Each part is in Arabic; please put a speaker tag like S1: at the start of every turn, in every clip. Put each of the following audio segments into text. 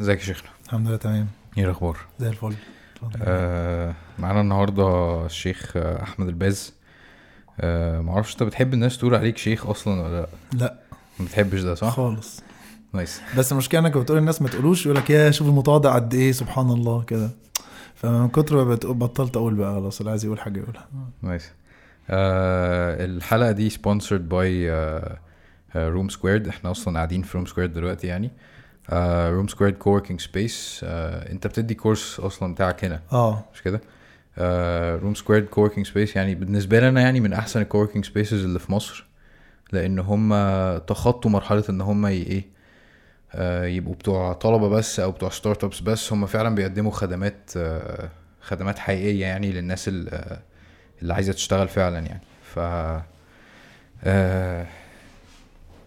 S1: ازيك يا شيخنا؟
S2: الحمد لله تمام.
S1: إيه الاخبار؟
S2: زي الفل.
S1: آه معانا النهارده الشيخ آه، احمد الباز. آه معرفش انت بتحب الناس تقول عليك شيخ أصلا ولا لا؟
S2: لا.
S1: ما بتحبش ده صح؟
S2: خالص.
S1: Nice.
S2: بس المشكلة إنك بتقول الناس ما تقولوش يقول لك يا شوف المتواضع قد إيه سبحان الله كده. فمن كتر ما بطلت أقول بقى خلاص اللي عايز يقول حاجة يقولها.
S1: Nice. آه الحلقة دي sponsored by Room Squared إحنا أصلا قاعدين في Room Squared دلوقتي يعني. Room Squared coworking space انت بتدي course أصلا بتاعك هنا.
S2: آه.
S1: مش كده؟ Room Squared coworking space يعني بالنسبة لنا يعني من أحسن ال coworking spaces اللي في مصر لأن هم تخطوا مرحلة إن هم إيه؟ آه، يبقوا بتوع طلبة بس أو بتوع startups بس. هم فعلا بيقدموا خدمات آه، خدمات حقيقية يعني للناس آه، اللي عايزة تشتغل فعلا يعني. ف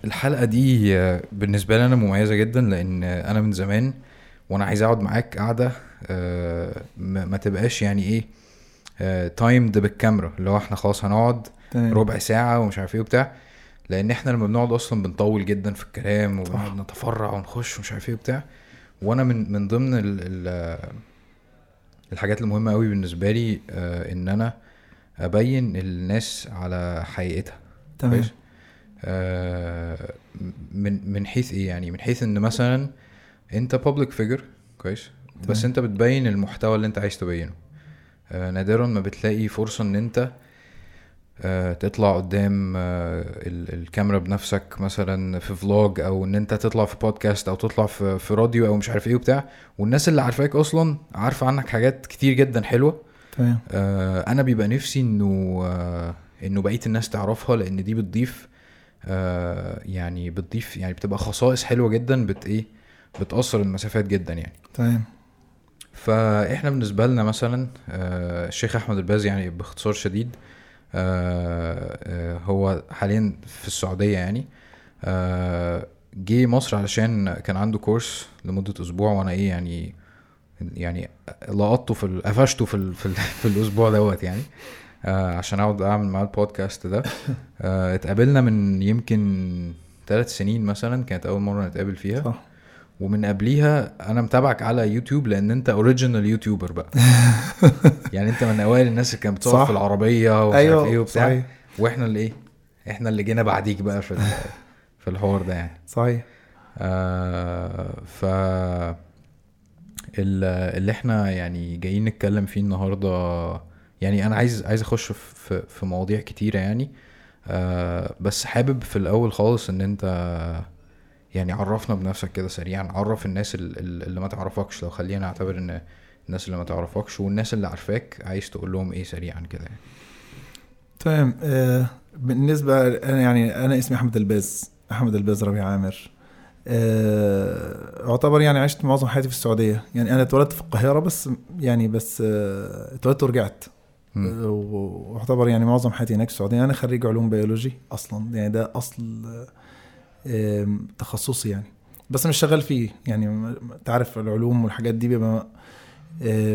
S1: الحلقة دي آه، بالنسبة لي أنا مميزة جدا لأن أنا من زمان وأنا عايز أقعد معاك قعده آه، ما تبقاش يعني إيه تايمد بالكاميرا اللي هو إحنا خلاص هنقعد
S2: تمام.
S1: ربع ساعة ومش عارف إيه وبتاع. لأن إحنا لما بنقعد أصلا بنطول جدا في الكلام وبنقعد نتفرع ونخش ومش عارف إيه وبتاع. وأنا من من ضمن ال ال الحاجات المهمة قوي بالنسبة لي آه، إن أنا أبين الناس على حقيقتها.
S2: تمام.
S1: آه، من من حيث إيه يعني؟ من حيث إن مثلا أنت public figure كويس؟ بس. أنت بتبين المحتوى اللي أنت عايز تبينه. آه، نادرا ما بتلاقي فرصة إن أنت آه، تطلع قدام آه، ال- الكاميرا بنفسك مثلا في vlog أو إن أنت تطلع في بودكاست أو تطلع في في راديو أو مش عارف إيه وبتاع. والناس اللي عارفاك أصلا عارفة عنك حاجات كتير جدا حلوة.
S2: تمام.
S1: آه، أنا بيبقى نفسي إنه آه، إنه بقية الناس تعرفها لأن دي بتضيف آه، يعني بتضيف يعني بتبقى خصائص حلوة جدا بت إيه بتأثر المسافات جدا يعني.
S2: تمام.
S1: فإحنا بالنسبة لنا مثلا آه، الشيخ أحمد الباز يعني باختصار شديد آه، آه، هو حاليا في السعودية يعني آه، جه مصر علشان كان عنده course لمدة أسبوع وأنا إيه يعني يعني لقطته في قفشته في ال في, ال في الأسبوع دوت يعني. آه عشان أقعد أعمل معاه البودكاست ده. آه اتقابلنا من يمكن ثلاث سنين مثلا كانت أول مرة نتقابل فيها.
S2: صح.
S1: ومن قبليها أنا متابعك على يوتيوب لأن أنت original YouTuber بقى. يعني أنت من أوائل الناس اللي كانت
S2: صح.
S1: في العربية ومش عارف
S2: إيه
S1: وبتاع.
S2: صحيح.
S1: وإحنا اللي إيه؟ إحنا اللي جينا بعديك بقى في في الحوار ده يعني.
S2: صحيح.
S1: آه ف ال- اللي إحنا يعني جايين نتكلم فيه النهارده يعني أنا عايز عايز أخش في في مواضيع كتيرة يعني. آه بس حابب في الأول خالص إن أنت يعني عرفنا بنفسك كده سريعا. عرف الناس ال- ال- اللي ما تعرفكش. لو خلينا نعتبر إن الناس اللي ما تعرفكش والناس اللي عارف أنت عايز تقول لهم إيه سريعا كده يعني.
S2: تمام. آه بالنسبة أنا يعني أنا اسمي أحمد الباز أحمد الباز ربيع عامر. آه، أعتبر يعني عشت معظم حياتي في السعودية. يعني أنا اتولدت في القاهرة بس يعني بس اتولدت ورجعت. واعتبر يعني معظم حياتي هناك في السعوديه أنا خريج علوم بيولوجي أصلا يعني ده أصل تخصصي يعني. بس مش شغال فيه يعني. عارف العلوم والحاجات دي بيبقى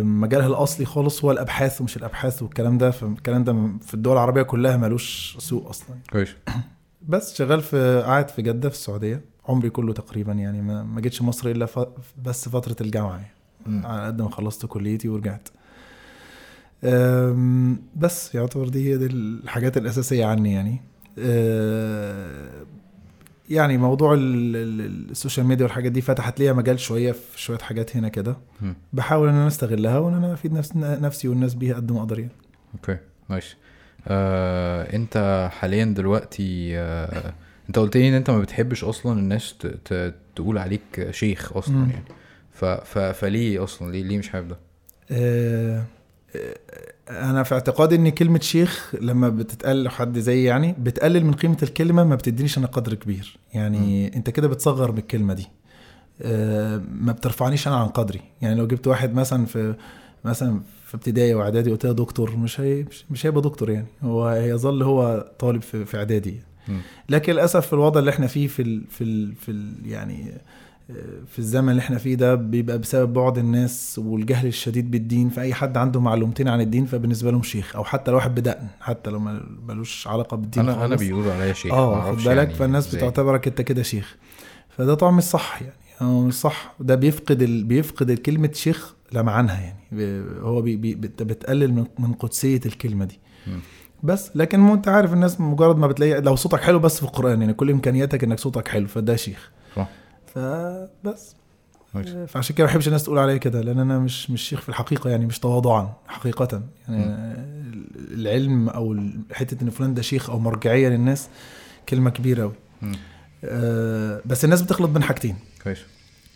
S2: مجالها الأصلي خالص هو الأبحاث ومش الأبحاث والكلام ده. فالكلام ده في الدول العربية كلها ملوش سوق أصلا.
S1: كويس.
S2: بس شغال في قاعد في جدة في السعودية. عمري كله تقريبا يعني ما جيتش مصر إلا ف... بس فترة الجامعة يعني. على قد ما خلصت كليتي ورجعت. بس يعتبر دي هي دي الحاجات الأساسية عني يعني. أه، يعني موضوع ال- ال- ال social media والحاجات دي فتحت ليا مجال شوية في شوية حاجات هنا كده. بحاول إن أنا أستغلها وإن أنا أفيد نفس نفسي والناس بيها قد ما أقدر يعني.
S1: okay nice آه، أنت حاليا دلوقتي آه، أنت قلت لي إن أنت ما بتحبش أصلا الناس ت... ت... تقول عليك شيخ أصلا
S2: مم.
S1: يعني. ف... ف... فليه أصلا؟ ليه ليه مش حابب ده؟
S2: آه، أنا في اعتقادي إن كلمة شيخ لما بتتقال لحد زي يعني بتقلل من قيمة الكلمة ما بتدينيش أنا قدر كبير. يعني أنت كده بتصغر بالكلمة دي. آه، ما بترفعنيش أنا عن قدري. يعني لو جبت واحد مثلا في مثلا في ابتدائي وإعدادي قلت له دكتور مش هي مش- هيبقى دكتور يعني. هو هيظل هو طالب في, في إعدادي
S1: مم.
S2: لكن للأسف في الوضع اللي إحنا فيه في ال في ال في ال يعني في الزمن اللي إحنا فيه ده بيبقى بسبب بعد الناس والجهل الشديد بالدين فأي حد عنده معلومتين عن الدين فبالنسبة لهم شيخ أو حتى لو واحد بدقن حتى لو ملوش علاقة بالدين
S1: أنا أنا
S2: خالص.
S1: بيقولوا عليا شيخ آه
S2: خد بالك
S1: يعني
S2: فالناس
S1: إزاي.
S2: بتعتبرك أنت كده شيخ فده طبعا مش صح يعني هو مش صح ده بيفقد ال... بيفقد كلمه شيخ لمعنها يعني هو بي... بي... بت- بتقلل من... من قدسية الكلمة دي
S1: مم.
S2: بس لكن مو أنت عارف الناس مجرد ما بتلاقي لو صوتك حلو بس في القرآن يعني كل إمكانياتك إنك صوتك حلو فده شيخ
S1: صح.
S2: فبس.
S1: كويس.
S2: فعشان كده ما بحبش الناس تقول عليا كده لأن أنا مش مش شيخ في الحقيقة يعني مش تواضعا حقيقه. يعني العلم أو حتة إن فلان ده شيخ أو مرجعية للناس كلمة كبيرة قوي. أه بس الناس بتخلط بين حاجتين.
S1: كويس.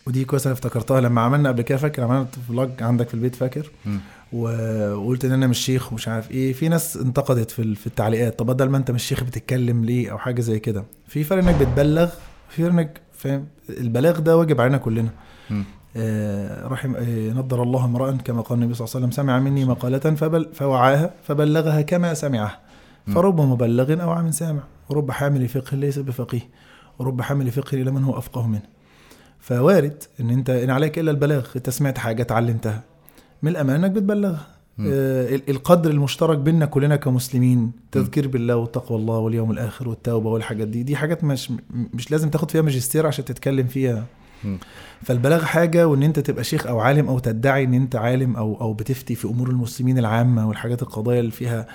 S2: ودي كويس أنا افتكرتها لما عملنا قبل كده فاكر؟ عملنا فلوج عندك في البيت فاكر؟ وقلت إن أنا مش شيخ ومش عارف إيه. في ناس انتقدت في في التعليقات طب بدل ما أنت مش شيخ بتتكلم ليه؟ أو حاجة زي كده. في فرق إنك بتبلغ في فرق إنك فاهم؟ البلاغ ده واجب علينا كلنا. آه، رحم آه، نضر الله امرا كما قال النبي صلى الله عليه وسلم سمع مني مقالة فبل فوعاها فبلغها كما سمعها. فرب مبلغ أوعى من سامع. ورب حامل فقه ليس بفقيه. ورب حامل فقه إلى من هو أفقه منه. فوارد إن أنت إن عليك إلا البلاغ أنت سمعت حاجة اتعلمتها. من الأمان إنك بتبلغها. القدر المشترك بيننا كلنا كمسلمين تذكير بالله وتقوى الله واليوم الآخر والتوبة والحاجات دي دي حاجات مش مش لازم تاخد فيها ماجستير عشان تتكلم فيها. فالبلاغ حاجة وإن أنت تبقى شيخ أو عالم أو تدعي إن أنت عالم أو أو بتفتي في أمور المسلمين العامة والحاجات القضايا اللي فيها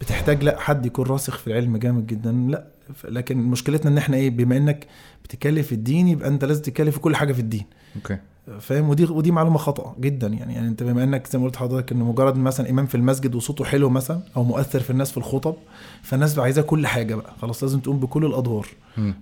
S2: بتحتاج لا حد يكون راسخ في العلم جامد جدا لا. لكن مشكلتنا إن إحنا إيه بما إنك بتتكلم في الدين يبقى أنت لازم تتكلم في كل حاجة في الدين.
S1: أوكي.
S2: فاهم؟ ودي ودي معلومة خطا جدا يعني. يعني أنت بما إنك زي ما قلت لحضرتك إن مجرد مثلا إمام في المسجد وصوته حلو مثلا أو مؤثر في الناس في الخطب فالناس عايزاه كل حاجة بقى. خلاص لازم تقوم بكل
S1: الأدوار.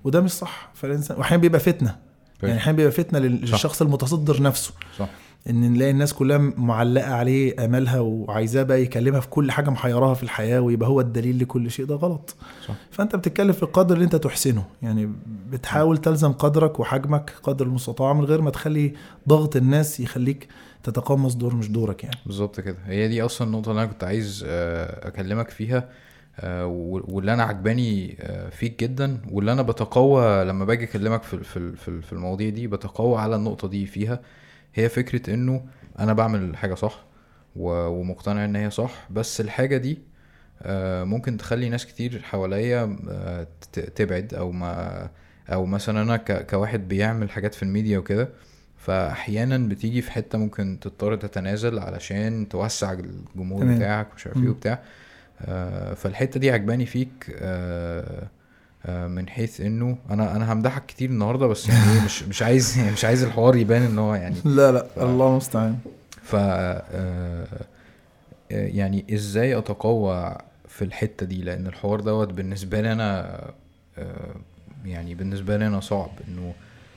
S2: وده مش صح. فالانسان واحيانا بيبقى فتنة. يعني أحيانا بيبقى فتنة لل-
S1: صح.
S2: للشخص المتصدر نفسه.
S1: صح.
S2: إن نلاقي الناس كلها معلقة عليه امالها وعايزاه بقى يكلمها في كل حاجة محيراها في الحياة ويبقى هو الدليل لكل شيء ده غلط.
S1: صح.
S2: فأنت بتتكلم في القدر اللي أنت تحسنه يعني بتحاول تلزم قدرك وحجمك قدر المستطاع من غير ما تخلي ضغط الناس يخليك تتقمص دور مش دورك يعني.
S1: بالظبط كده. هي دي أصلا النقطة اللي أنا كنت عايز آه، أكلمك فيها آه، وال- واللي أنا عجباني آه، فيك جدا واللي أنا بتقوى لما باجي أكلمك في في المواضيع دي بتقوى على النقطة دي فيها. هي فكرة إنه أنا بعمل حاجة صح ومقتنع إن هي صح بس الحاجة دي آه، ممكن تخلي ناس كتير حواليا آه، تبعد أو ما أو مثلا أنا كواحد بيعمل حاجات في الميديا وكده فاحيانا بتيجي في حتة ممكن تضطر تتنازل علشان توسع الجمهور
S2: تمام.
S1: بتاعك ومش عارف
S2: إيه.
S1: وبتاع آه، فالحتة دي عجباني فيك من حيث إنه أنا أنا همدحك كتير النهارده بس يعني إيه، مش مش عايز مش عايز الحوار يبان إن هو يعني
S2: لا لا
S1: ف-
S2: الله المستعان.
S1: ف آه، آه، يعني إزاي أتقوى في الحتة دي؟ لأن الحوار دوت بالنسبة لي أنا آه، يعني بالنسبة لي أنا صعب. إنه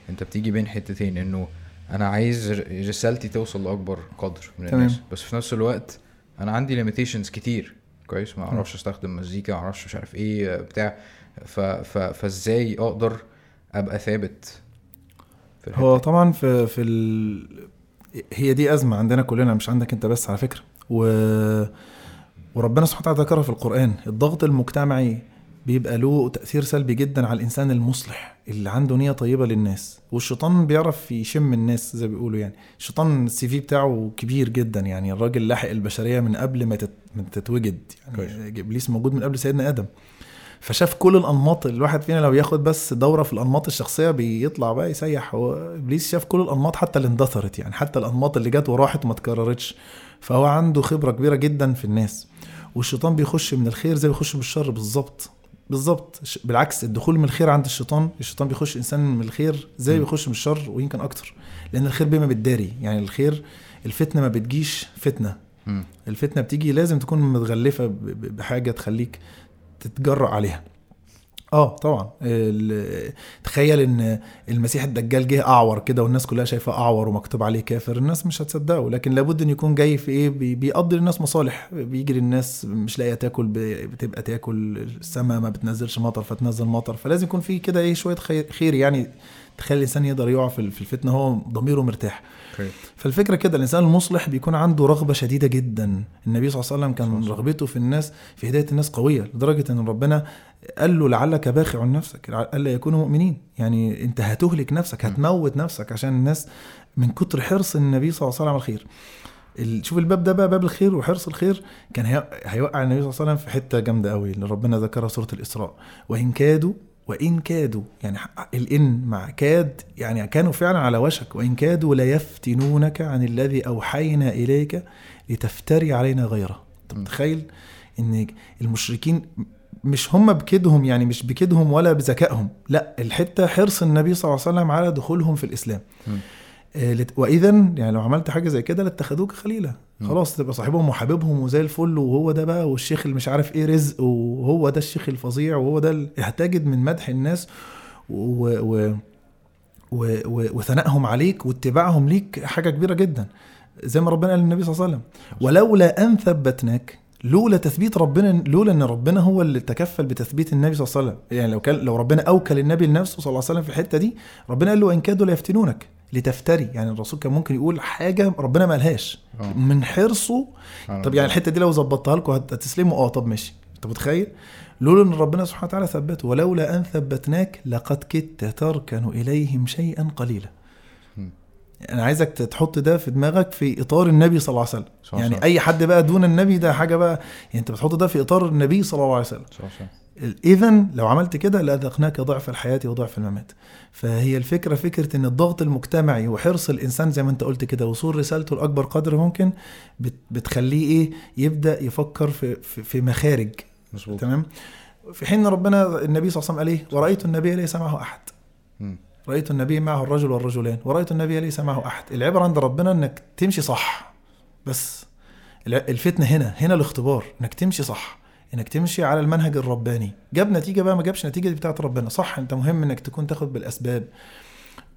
S1: أنت بتيجي بين حتتين إنه أنا عايز رسالتي توصل لأكبر قدر من
S2: تمام.
S1: الناس بس في نفس الوقت أنا عندي limitations كتير. كويس؟ ما أعرفش أستخدم مزيكا ما أعرفش مش عارف إيه آه، بتاع. ف ف فازاي أقدر ابقى ثابت في الحتة
S2: هو؟ طبعا في في ال... هي دي أزمة عندنا كلنا مش عندك أنت بس على فكرة. و... وربنا سبحانه وتعالى ذكرها في القرآن الضغط المجتمعي بيبقى له تأثير سلبي جدا على الإنسان المصلح اللي عنده نية طيبة للناس. والشيطان بيعرف يشم الناس زي بيقولوا يعني. الشيطان السي في بتاعه كبير جدا يعني. الراجل لاحق البشرية من قبل ما تت... ما تتوجد. يعني. إبليس موجود من قبل سيدنا آدم. فشاف كل الأنماط الواحد فينا لو ياخد بس دورة في الأنماط الشخصية بيطلع بقى يسيح. هو إبليس شاف كل الأنماط حتى اللي اندثرت يعني حتى الأنماط اللي جت وراحت وما اتكررتش. فهو عنده خبرة كبيرة جدا في الناس. والشيطان بيخش من الخير زي بيخش من الشر بالظبط. بالظبط. بالعكس الدخول من الخير عند الشيطان الشيطان بيخش إنسان من الخير زي. بيخش من الشر ويمكن أكتر. لأن الخير بما بالداري يعني الخير الفتنة ما بتجيش
S1: فتنة.
S2: الفتنة بتيجي لازم تكون متغلفة بحاجة تخليك تتجرأ عليها. آه طبعا. تخيل إن المسيح الدجال جه أعور كده والناس كلها شايفاه أعور ومكتوب عليه كافر الناس مش هتصدقه. لكن لابد إن يكون جاي في إيه؟ بي- بيقضي للناس مصالح. بيجي للناس مش لاقية تاكل بتبقى تاكل السماء ما بتنزلش مطر فتنزل مطر. فلازم يكون في كده إيه؟ شوية خير, يعني تخلي الإنسان يقدر يقع في الفتنة هو ضميره مرتاح. فالفكرة كده الإنسان المصلح بيكون عنده رغبة شديدة جدا. النبي صلى الله عليه وسلم كان رغبته في الناس في هداية الناس قوية لدرجة إن ربنا قال له لعلك باخع نفسك الا يكونوا مؤمنين. يعني أنت هتهلك نفسك. هتموت نفسك عشان الناس من كتر حرص النبي صلى الله عليه وسلم على الخير. ال- شوف الباب ده بقى باب الخير وحرص الخير. كان هي- هيوقع النبي صلى الله عليه وسلم في حتة جامدة قوي اللي ربنا ذكرها سورة الإسراء. وإن كادوا وإن كادوا يعني الإن مع كاد يعني كانوا فعلا على وشك. وإن كادوا ليفتنونك عن الذي أوحينا إليك لتفتري علينا غيره. أنت. متخيل؟ إن المشركين مش هم بكدهم يعني مش بكدهم ولا بذكائهم. لا الحتة حرص النبي صلى الله عليه وسلم على دخولهم في الإسلام.
S1: م.
S2: آه، واذا يعني لو عملت حاجة زي كده لاتخذوك خليلا. خلاص تبقى صاحبهم وحبيبهم وزي الفل وهو ده بقى والشيخ اللي مش عارف إيه رزق وهو ده الشيخ الفظيع وهو ده هتجد من مدح الناس و و و و وثنائهم عليك واتباعهم ليك حاجة كبيرة جدا زي ما ربنا قال للنبي صلى الله عليه وسلم. ولولا أن ثبتناك لولا تثبيت ربنا لولا إن ربنا هو اللي تكفل بتثبيت النبي صلى الله عليه وسلم. يعني لو كان لو ربنا أوكل النبي لنفسه صلى الله عليه وسلم في الحتة دي ربنا قال له إن كادوا ليفتنونك. لتفتري. يعني الرسول كان ممكن يقول حاجة ربنا ما قالهاش.
S1: آه.
S2: من حرصه. طب. يعني الحتة دي لو ظبطتها لكم هت- هتسلموا؟ آه طب ماشي. انت متخيل؟ لولا إن ربنا سبحانه وتعالى ثبته. ولولا أن ثبتناك لقد كدت تركن إليهم شيئا قليلا. أنا عايزك تحط ده في دماغك في إطار النبي صلى الله عليه وسلم. يعني أي حد بقى دون النبي ده حاجة بقى يعني أنت بتحط ده في إطار النبي صلى الله عليه وسلم.
S1: صلى الله عليه وسلم.
S2: اذا لو عملت كده لاذقناك ضعف الحياة وضعف الممات. فهي الفكرة فكرة إن الضغط المجتمعي وحرص الإنسان زي ما أنت قلت كده وصول رسالته لأكبر قدر ممكن بت بتخليه إيه؟ يبدأ يفكر في في, في مخارج.
S1: مظبوط.
S2: تمام؟ في حين ربنا النبي صلى الله عليه وسلم قال إيه؟ ورأيت النبي ليس معه أحد.
S1: مم.
S2: رأيت النبي معه الرجل والرجلان. ورأيت النبي ليس معه أحد. العبرة عند ربنا إنك تمشي صح. بس الفتنة هنا هنا الاختبار. إنك تمشي صح. إنك تمشي على المنهج الرباني. جاب نتيجة بقى ما جابش نتيجة دي بتاعت ربنا. صح أنت مهم إنك تكون تاخد بالأسباب.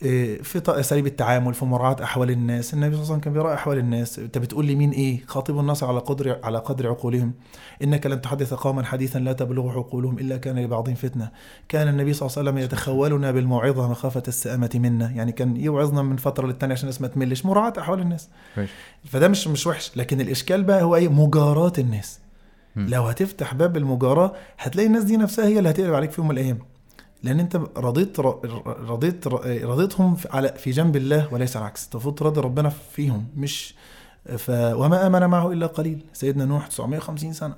S2: إيه، في أساليب التعامل في مراعاة أحوال الناس. النبي صلى الله عليه وسلم كان بيراعي أحوال الناس. أنت بتقول لي مين إيه؟ خاطب الناس على قدر على قدر عقولهم. إنك لن تحدث قوما حديثا لا تبلغ عقولهم إلا كان لبعضهم فتنة. كان النبي صلى الله عليه وسلم يتخولنا بالموعظة مخافة السآمة منا. يعني كان يوعظنا من فترة للتانية عشان الناس ما تملش. مراعاة أحوال الناس. فده مش مش وحش. لكن الإشكال بقى هو إيه؟ مجاراة الناس. لو هتفتح باب المجاراه هتلاقي الناس دي نفسها هي اللي هتقلب عليك في يوم من الأيام. لأن أنت رضيت رضيت رضيتهم على في جنب الله وليس العكس. المفروض ترضي ربنا فيهم مش ف وما آمن معه إلا قليل. سيدنا نوح 950 سنة.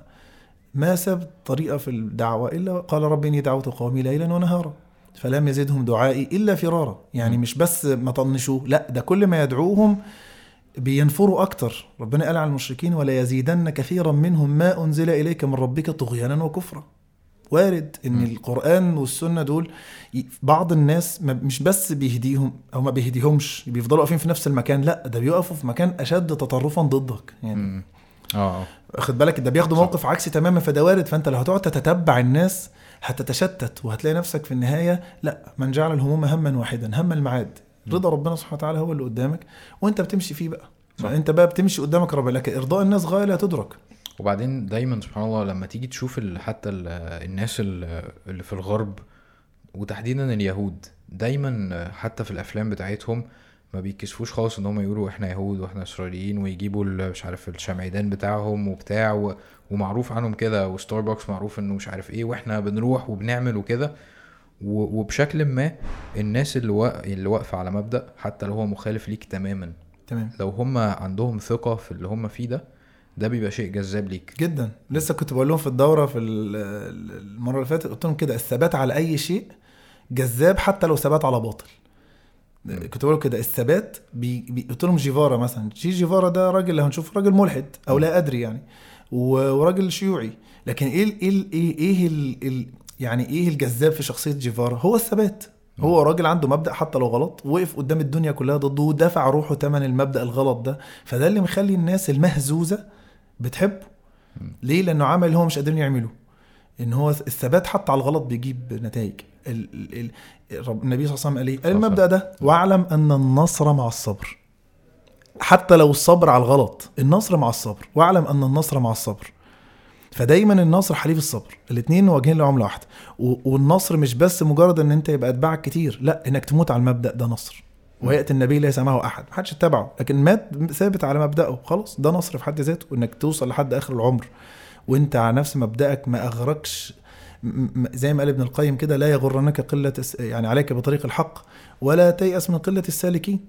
S2: ما ساب طريقة في الدعوة إلا قال رب إني دعوت قومي ليلا ونهارا. فلم يزدهم دعائي إلا فرارا. يعني. مش بس ما طنشوه لا ده كل ما يدعوهم بينفروا أكتر. ربنا قال على المشركين ولا يزيدن كثيرا منهم ما أنزل إليك من ربك طغيانا وكفرا. وارد إن
S1: م.
S2: القرآن والسنة دول بعض الناس مش بس بيهديهم أو ما بيهديهمش بيفضلوا واقفين في نفس المكان لا ده بيقفوا في مكان أشد تطرفا ضدك. يعني
S1: مم. آه آه.
S2: خد بالك؟ ده بياخدوا. موقف عكسي تماما فده وارد. فأنت لو هتقعد تتتبع الناس هتتشتت وهتلاقي نفسك في النهاية لا من جعل الهموم هما واحدا هم الميعاد. رضا ربنا سبحانه وتعالى هو اللي قدامك وانت بتمشي فيه بقى
S1: صح.
S2: فانت بقى بتمشي قدامك ربنا لكن ارضاء الناس غاية لا تدرك
S1: وبعدين دايما سبحان الله لما تيجي تشوف حتى ال- الناس ال- اللي في الغرب وتحديدا اليهود دايما حتى في الأفلام بتاعتهم ما بيكسفوش خالص إن هم يقولوا إحنا يهود وإحنا إسرائيليين ويجيبوا مش عارف الشمعدان بتاعهم وبتاع و... ومعروف عنهم كده وستاربكس معروف إنه مش عارف إيه وإحنا بنروح وبنعمل وكده. وبشكل ما الناس اللي وا... اللي واقفة على مبدأ حتى لو هو مخالف ليك تماما.
S2: تمام.
S1: لو هم عندهم ثقة في اللي هم فيه ده ده بيبقى شيء جذاب ليك.
S2: جدا. لسه كنت بقول لهم في الدورة في ال- ال- المرة اللي فاتت قلت لهم كده الثبات على أي شيء جذاب حتى لو ثبات على باطل. كنت بقول كده الثبات بي... بي... قلت لهم جيفارا مثلا. جي جيفارا ده راجل اللي هنشوف راجل ملحد أو لا أدري يعني. وراجل شيوعي. لكن إيه ال... إيه ال... إيه, إيه ال... ال... يعني إيه الجذاب في شخصية جيفارا هو الثبات. هو راجل عنده مبدأ حتى لو غلط وقف قدام الدنيا كلها ضده ودفع روحه ثمن المبدأ الغلط ده. فده اللي مخلي الناس المهزوزة بتحبه. ليه؟ لأنه عمل اللي هو مش قادرين يعملوه إن هو الثبات حتى على الغلط بيجيب نتائج. ال... ال... ال... النبي صلى الله عليه وسلم قال إيه؟ قال المبدأ ده واعلم أن النصر مع الصبر. حتى لو الصبر على الغلط النصر مع الصبر. واعلم أن النصر مع الصبر. فدايما النصر حليف الصبر. الاثنين واجهين لعملة واحدة. والنصر مش بس مجرد إن أنت يبقى اتباعك كتير لا إنك تموت على المبدأ ده نصر. وياتي النبي ليس معه أحد محدش اتبعه. لكن مات ثابت على مبدأه خلاص ده نصر في حد ذاته. إنك توصل لحد آخر العمر وأنت على نفس مبدأك ما م- زي ما قال ابن القيم كده لا يغرنك قلة يعني عليك بطريق الحق ولا تيأس من قلة السالكين.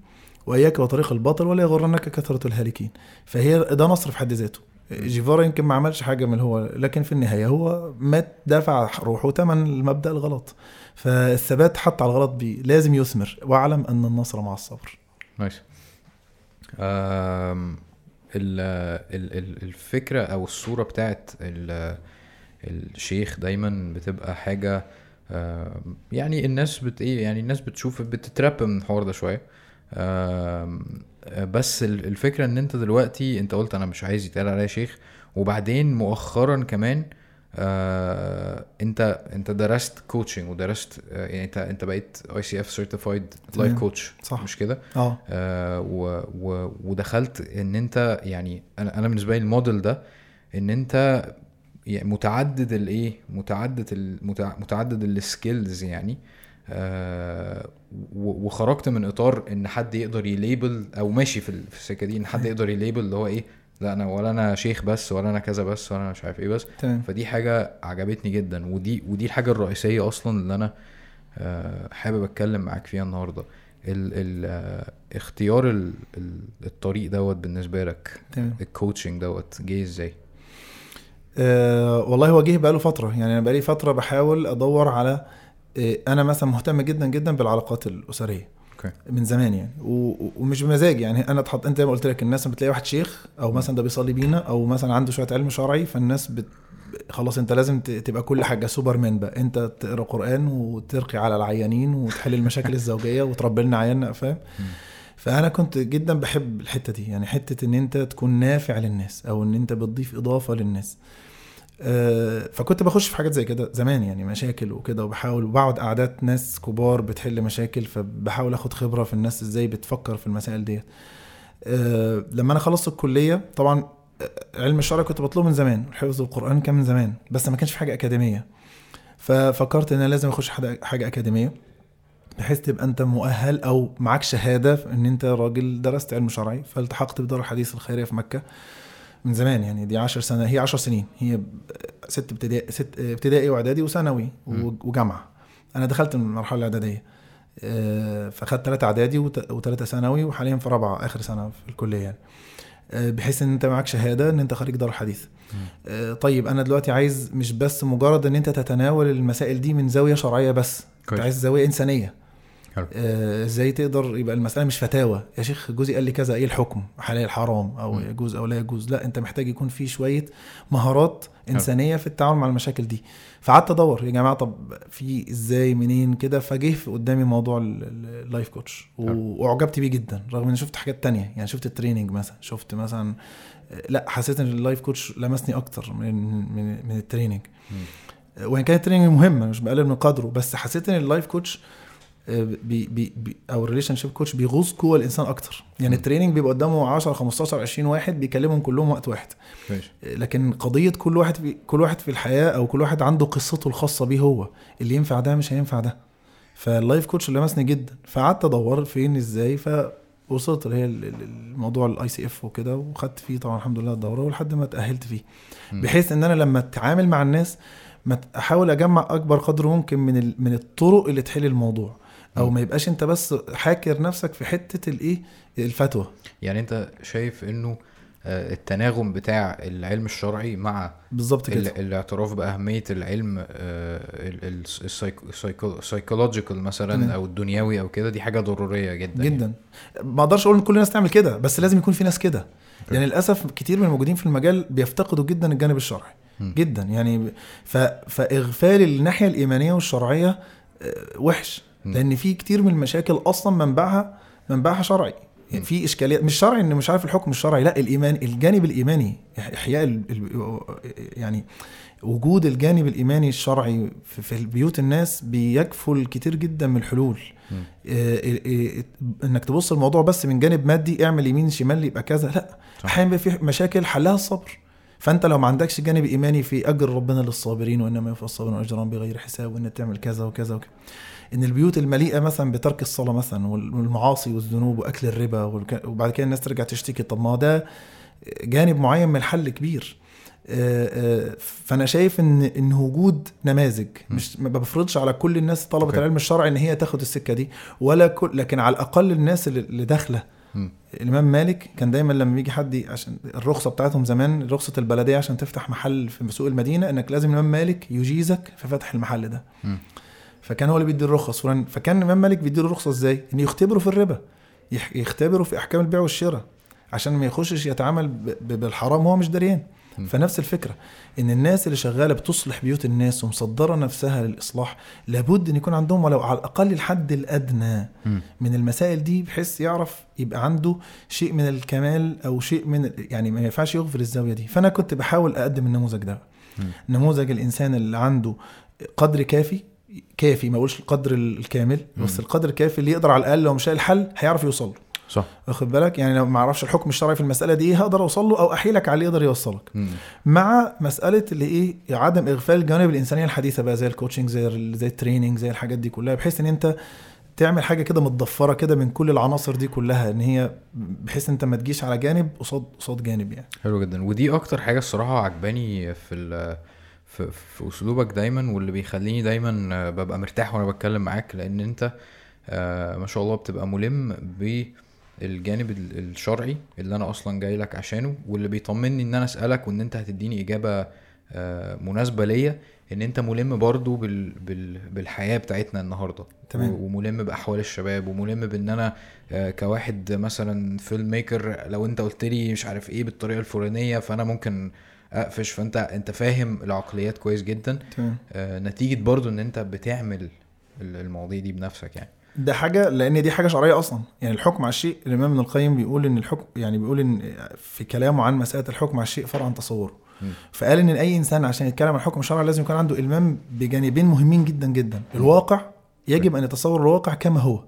S2: وإياك وطريق الباطل ولا يغرنك كثرة الهالكين. فهي ده نصر في حد ذاته. جيفارا يمكن ما عملش حاجة من هو لكن في النهاية هو مات دافع روحه ثمن المبدأ الغلط. فالثبات حتى على الغلط بي لازم يثمر. واعلم أن النصر مع الصبر.
S1: نايس آم، ال- ال- ال- الفكرة أو الصورة بتاعت ال- الشيخ دايما بتبقى حاجة آم، يعني الناس بت إيه يعني الناس بتشوف بتتراب من الحوار ده شوية. آم، بس ال- الفكرة إن أنت دلوقتي أنت قلت أنا مش عايز يتقال عليا شيخ وبعدين مؤخرا كمان آه أنت أنت درست coaching ودرست آه يعني أنت أنت بقيت ICF certified
S2: life.
S1: coach
S2: صح.
S1: مش كده
S2: آه
S1: آه و و ودخلت إن أنت يعني أنا أنا بالنسبة لي الموديل ده إن أنت يعني متعدد الايه متعدد متعدد ال skills يعني آه و- وخرجت من إطار إن حد يقدر ي label أو ماشي في ال- في السكة دي إن حد يقدر ي label اللي هو إيه لا أنا ولا أنا شيخ بس ولا أنا كذا بس ولا أنا مش عارف إيه بس.
S2: تمام.
S1: فدي حاجة عجبتني جدا ودي ودي الحاجة الرئيسية أصلا اللي أنا آه، حابب أتكلم معاك فيها النهارده. ال ال آه، اختيار ال ال الطريق دوت بالنسبة لك.
S2: تمام.
S1: ال coaching دوت جه إزاي؟
S2: أه والله هو جه بقاله فترة. يعني أنا بقالي فترة بحاول أدور على آه، أنا مثلا مهتم جدا جدا بالعلاقات الأسرية.
S1: okay.
S2: من زمان يعني. و... ومش بمزاج يعني. أنا اتحط أنت زي ما قلت لك الناس بتلاقي واحد شيخ أو مثلا ده بيصلي بينا أو مثلا عنده شوية علم شرعي فالناس بت... خلاص أنت لازم ت- تبقى كل حاجة سوبرمان بقى. أنت تقرأ قرآن وترقي على العيانين وتحل المشاكل الزوجية وتربي لنا عيالنا فاهم؟ فأنا كنت جدا بحب الحتة دي. يعني حتة إن أنت تكون نافع للناس أو إن أنت بتضيف إضافة للناس. فكنت بخش في حاجات زي كده زمان يعني مشاكل وكده وبحاول وبقعد قعدات ناس كبار بتحل مشاكل فبحاول آخد خبرة في الناس إزاي بتفكر في المسائل ديت. آه، لما أنا خلصت الكلية طبعا آه، علم الشرع كنت بطلبه من زمان حفظ القرآن كان من زمان بس ما كانش في حاجة أكاديمية. ففكرت إن أنا لازم أخش حاجة أكاديمية بحيث تبقى أنت مؤهل أو معاك شهادة إن أنت راجل درست علم شرعي فالتحقت بدار الحديث الخيرية في مكة. من زمان يعني دي 10 سنة هي 10 سنين. هي ست ابتدائي ست ابتدائي وإعدادي وثانوي. وجامعة. أنا دخلت من المرحلة الإعدادية. آه، فأخدت ثلاثة إعدادي وثلاثه ثانوي وحاليا في رابعة آخر سنة في الكلية يعني. آه، بحيث إن أنت معاك شهادة إن أنت خريج دار الحديث. آه، طيب أنا دلوقتي عايز مش بس مجرد إن أنت تتناول المسائل دي من زاوية شرعية بس. أنت
S1: كويس.
S2: عايز زاوية
S1: إنسانية.
S2: آه، إزاي تقدر يبقى المسألة مش فتاوى؟ يا شيخ جوزي قال لي كذا إيه الحكم؟ حلال حرام
S1: أو.
S2: يجوز أو لا يجوز لا أنت محتاج يكون في شوية مهارات إنسانية في التعامل مع المشاكل دي. فقعدت أدور يا جماعة طب في إزاي منين كده؟ فجه قدامي موضوع ال- ال- ال life
S1: coach.
S2: وأعجبت بيه جدا رغم إني شفت حاجات تانية. يعني شفت ال training مثلا شفت مثلا لا حسيت إن ال life coach لمسني أكتر من من من ال
S1: training.
S2: وإن كان ال training مهم مش بقلل من قدره بس حسيت إن ال life coach آه، بي بي بي أو ال relationship coach بيغوص جوه الإنسان أكتر. يعني.
S1: ال
S2: training بيبقى قدامه 10 15 20 واحد بيكلمهم كلهم وقت واحد.
S1: ماشي.
S2: آه، لكن قضية كل واحد في كل واحد في الحياة أو كل واحد عنده قصته الخاصة بيه هو اللي ينفع ده مش هينفع ده. فال life coach لمسني جدا. فقعدت أدور فين إزاي؟ فوصلت اللي هي ال- ال- الموضوع ال ICF وكده وخدت فيه طبعا الحمد لله الدوره ولحد ما اتأهلت فيه. بحيث إن أنا لما أتعامل مع الناس ما أحاول أجمع أكبر قدر ممكن من من الطرق اللي تحل الموضوع. أو
S1: مم.
S2: ما يبقاش أنت بس حاكر نفسك في حتة الإيه الفتوى
S1: يعني أنت شايف إنه آه، التناغم بتاع العلم الشرعي مع
S2: بالظبط كده
S1: ال- الاعتراف بأهمية العلم السايكولوجيكال مثلا
S2: تمام.
S1: أو الدنيوي أو كده دي حاجة ضرورية جدا يعني.
S2: جدا ما أقدرش أقول إن كل الناس تعمل كده بس لازم يكون في ناس كده يعني للأسف كتير من الموجودين في المجال بيفتقدوا جدا الجانب الشرعي
S1: مم.
S2: جدا يعني ف... فإغفال الناحية الإيمانية والشرعية آه، وحش
S1: مم.
S2: لأن في كتير من المشاكل أصلا منبعها منبعها شرعي يعني. في اشكاليات مش شرعي انه مش عارف الحكم الشرعي لا الايمان الجانب الإيماني إحياء ال... ال... يعني وجود الجانب الإيماني الشرعي في, في بيوت الناس بيكفل كتير جدا من الحلول. إيه إيه إيه إنك تبص الموضوع بس من جانب مادي اعمل يمين شمال يبقى كذا لا. أحيانا في مشاكل حلها الصبر فأنت لو ما عندكش جانب إيماني في أجر ربنا للصابرين وإنما يوفى الصابرون اجرهم بغير حساب وان تعمل كذا وكذا وكذا إن البيوت المليئة مثلا بترك الصلاة مثلا وال- والمعاصي والذنوب وأكل الربا وبعد كده الناس ترجع تشتكي طب ما ده جانب معين من الحل كبير آه، آه، فأنا شايف إن إن وجود نماذج. مش ما بفرضش على كل الناس
S1: طلبة.
S2: العلم الشرعي إن هي تاخد السكة دي ولا كل لكن على الأقل الناس اللي
S1: داخلة.
S2: الإمام مالك كان دايما لما يجي حد عشان الرخصة بتاعتهم زمان رخصة البلدية عشان تفتح محل في سوق المدينة إنك لازم الإمام مالك يجيزك في فتح المحل ده. فكان هو اللي بيدي الرخص فلان فكان الامام مالك بيدي له رخصه إزاي؟ ان يختبره في الربا يختبره في أحكام البيع والشراء عشان ما يخشش يتعامل بالحرام وهو مش دريان. فنفس الفكرة إن الناس اللي شغالة بتصلح بيوت الناس ومصدرة نفسها للإصلاح لابد إن يكون عندهم ولو على الأقل الحد
S1: الأدنى.
S2: من المسائل دي بحيث يعرف يبقى عنده شيء من الكمال أو شيء من يعني ما ينفعش يغفل الزاوية دي فأنا كنت بحاول أقدم النموذج ده. نموذج الإنسان اللي عنده قدر كافي كافي ما اقولش القدر الكامل بس. القدر الكافي اللي يقدر على الأقل لو مش لاقي الحل هيعرف يوصل له.
S1: صح.
S2: واخد بالك؟ يعني لو ما أعرفش الحكم الشرعي في المسألة دي إيه هقدر أوصل له أو أحيلك على اللي يقدر يوصلك.
S1: مم.
S2: مع مسألة اللي إيه عدم إغفال الجوانب الإنسانية الحديثة بقى زي ال coaching زي ال- زي ال training زي الحاجات دي كلها بحيث إن أنت تعمل حاجة كده متضفرة كده من كل العناصر دي كلها إن هي بحيث أنت ما تجيش على جانب قصاد قصاد جانب يعني.
S1: حلو جدا. ودي أكتر حاجة الصراحة عجباني في ال في, في اسلوبك دايما واللي بيخليني دايما آه، ببقى مرتاح وأنا بتكلم معاك. لأن أنت آه، ما شاء الله بتبقى ملم بالجانب ال- الشرعي اللي أنا أصلا جاي لك عشانه. واللي بيطمني إن أنا أسألك وإن أنت هتديني إجابة آه، مناسبة ليا إن أنت ملم برضو بال بال بالحياة بتاعتنا النهارده.
S2: تمام.
S1: وملم بأحوال الشباب وملم بإن أنا كواحد مثلا فيلم ميكر لو أنت قلت لي مش عارف إيه بالطريقة الفلانية فأنا ممكن اقفش فانت انت فاهم العقليات كويس جدا. آه، نتيجة برضو إن انت بتعمل ال- المواضيع دي بنفسك يعني.
S2: ده حاجة لأن دي حاجة شرعية أصلا. يعني الحكم على الشيء الإمام ابن القيم بيقول إن الحكم يعني بيقول إن في كلامه عن مسألة الحكم على الشيء فرع عن تصوره. فقال إن أي إنسان عشان يتكلم عن الحكم الشرعي لازم يكون عنده إلمام بجانبين مهمين جدا جدا. الواقع يجب أن يتصور الواقع كما هو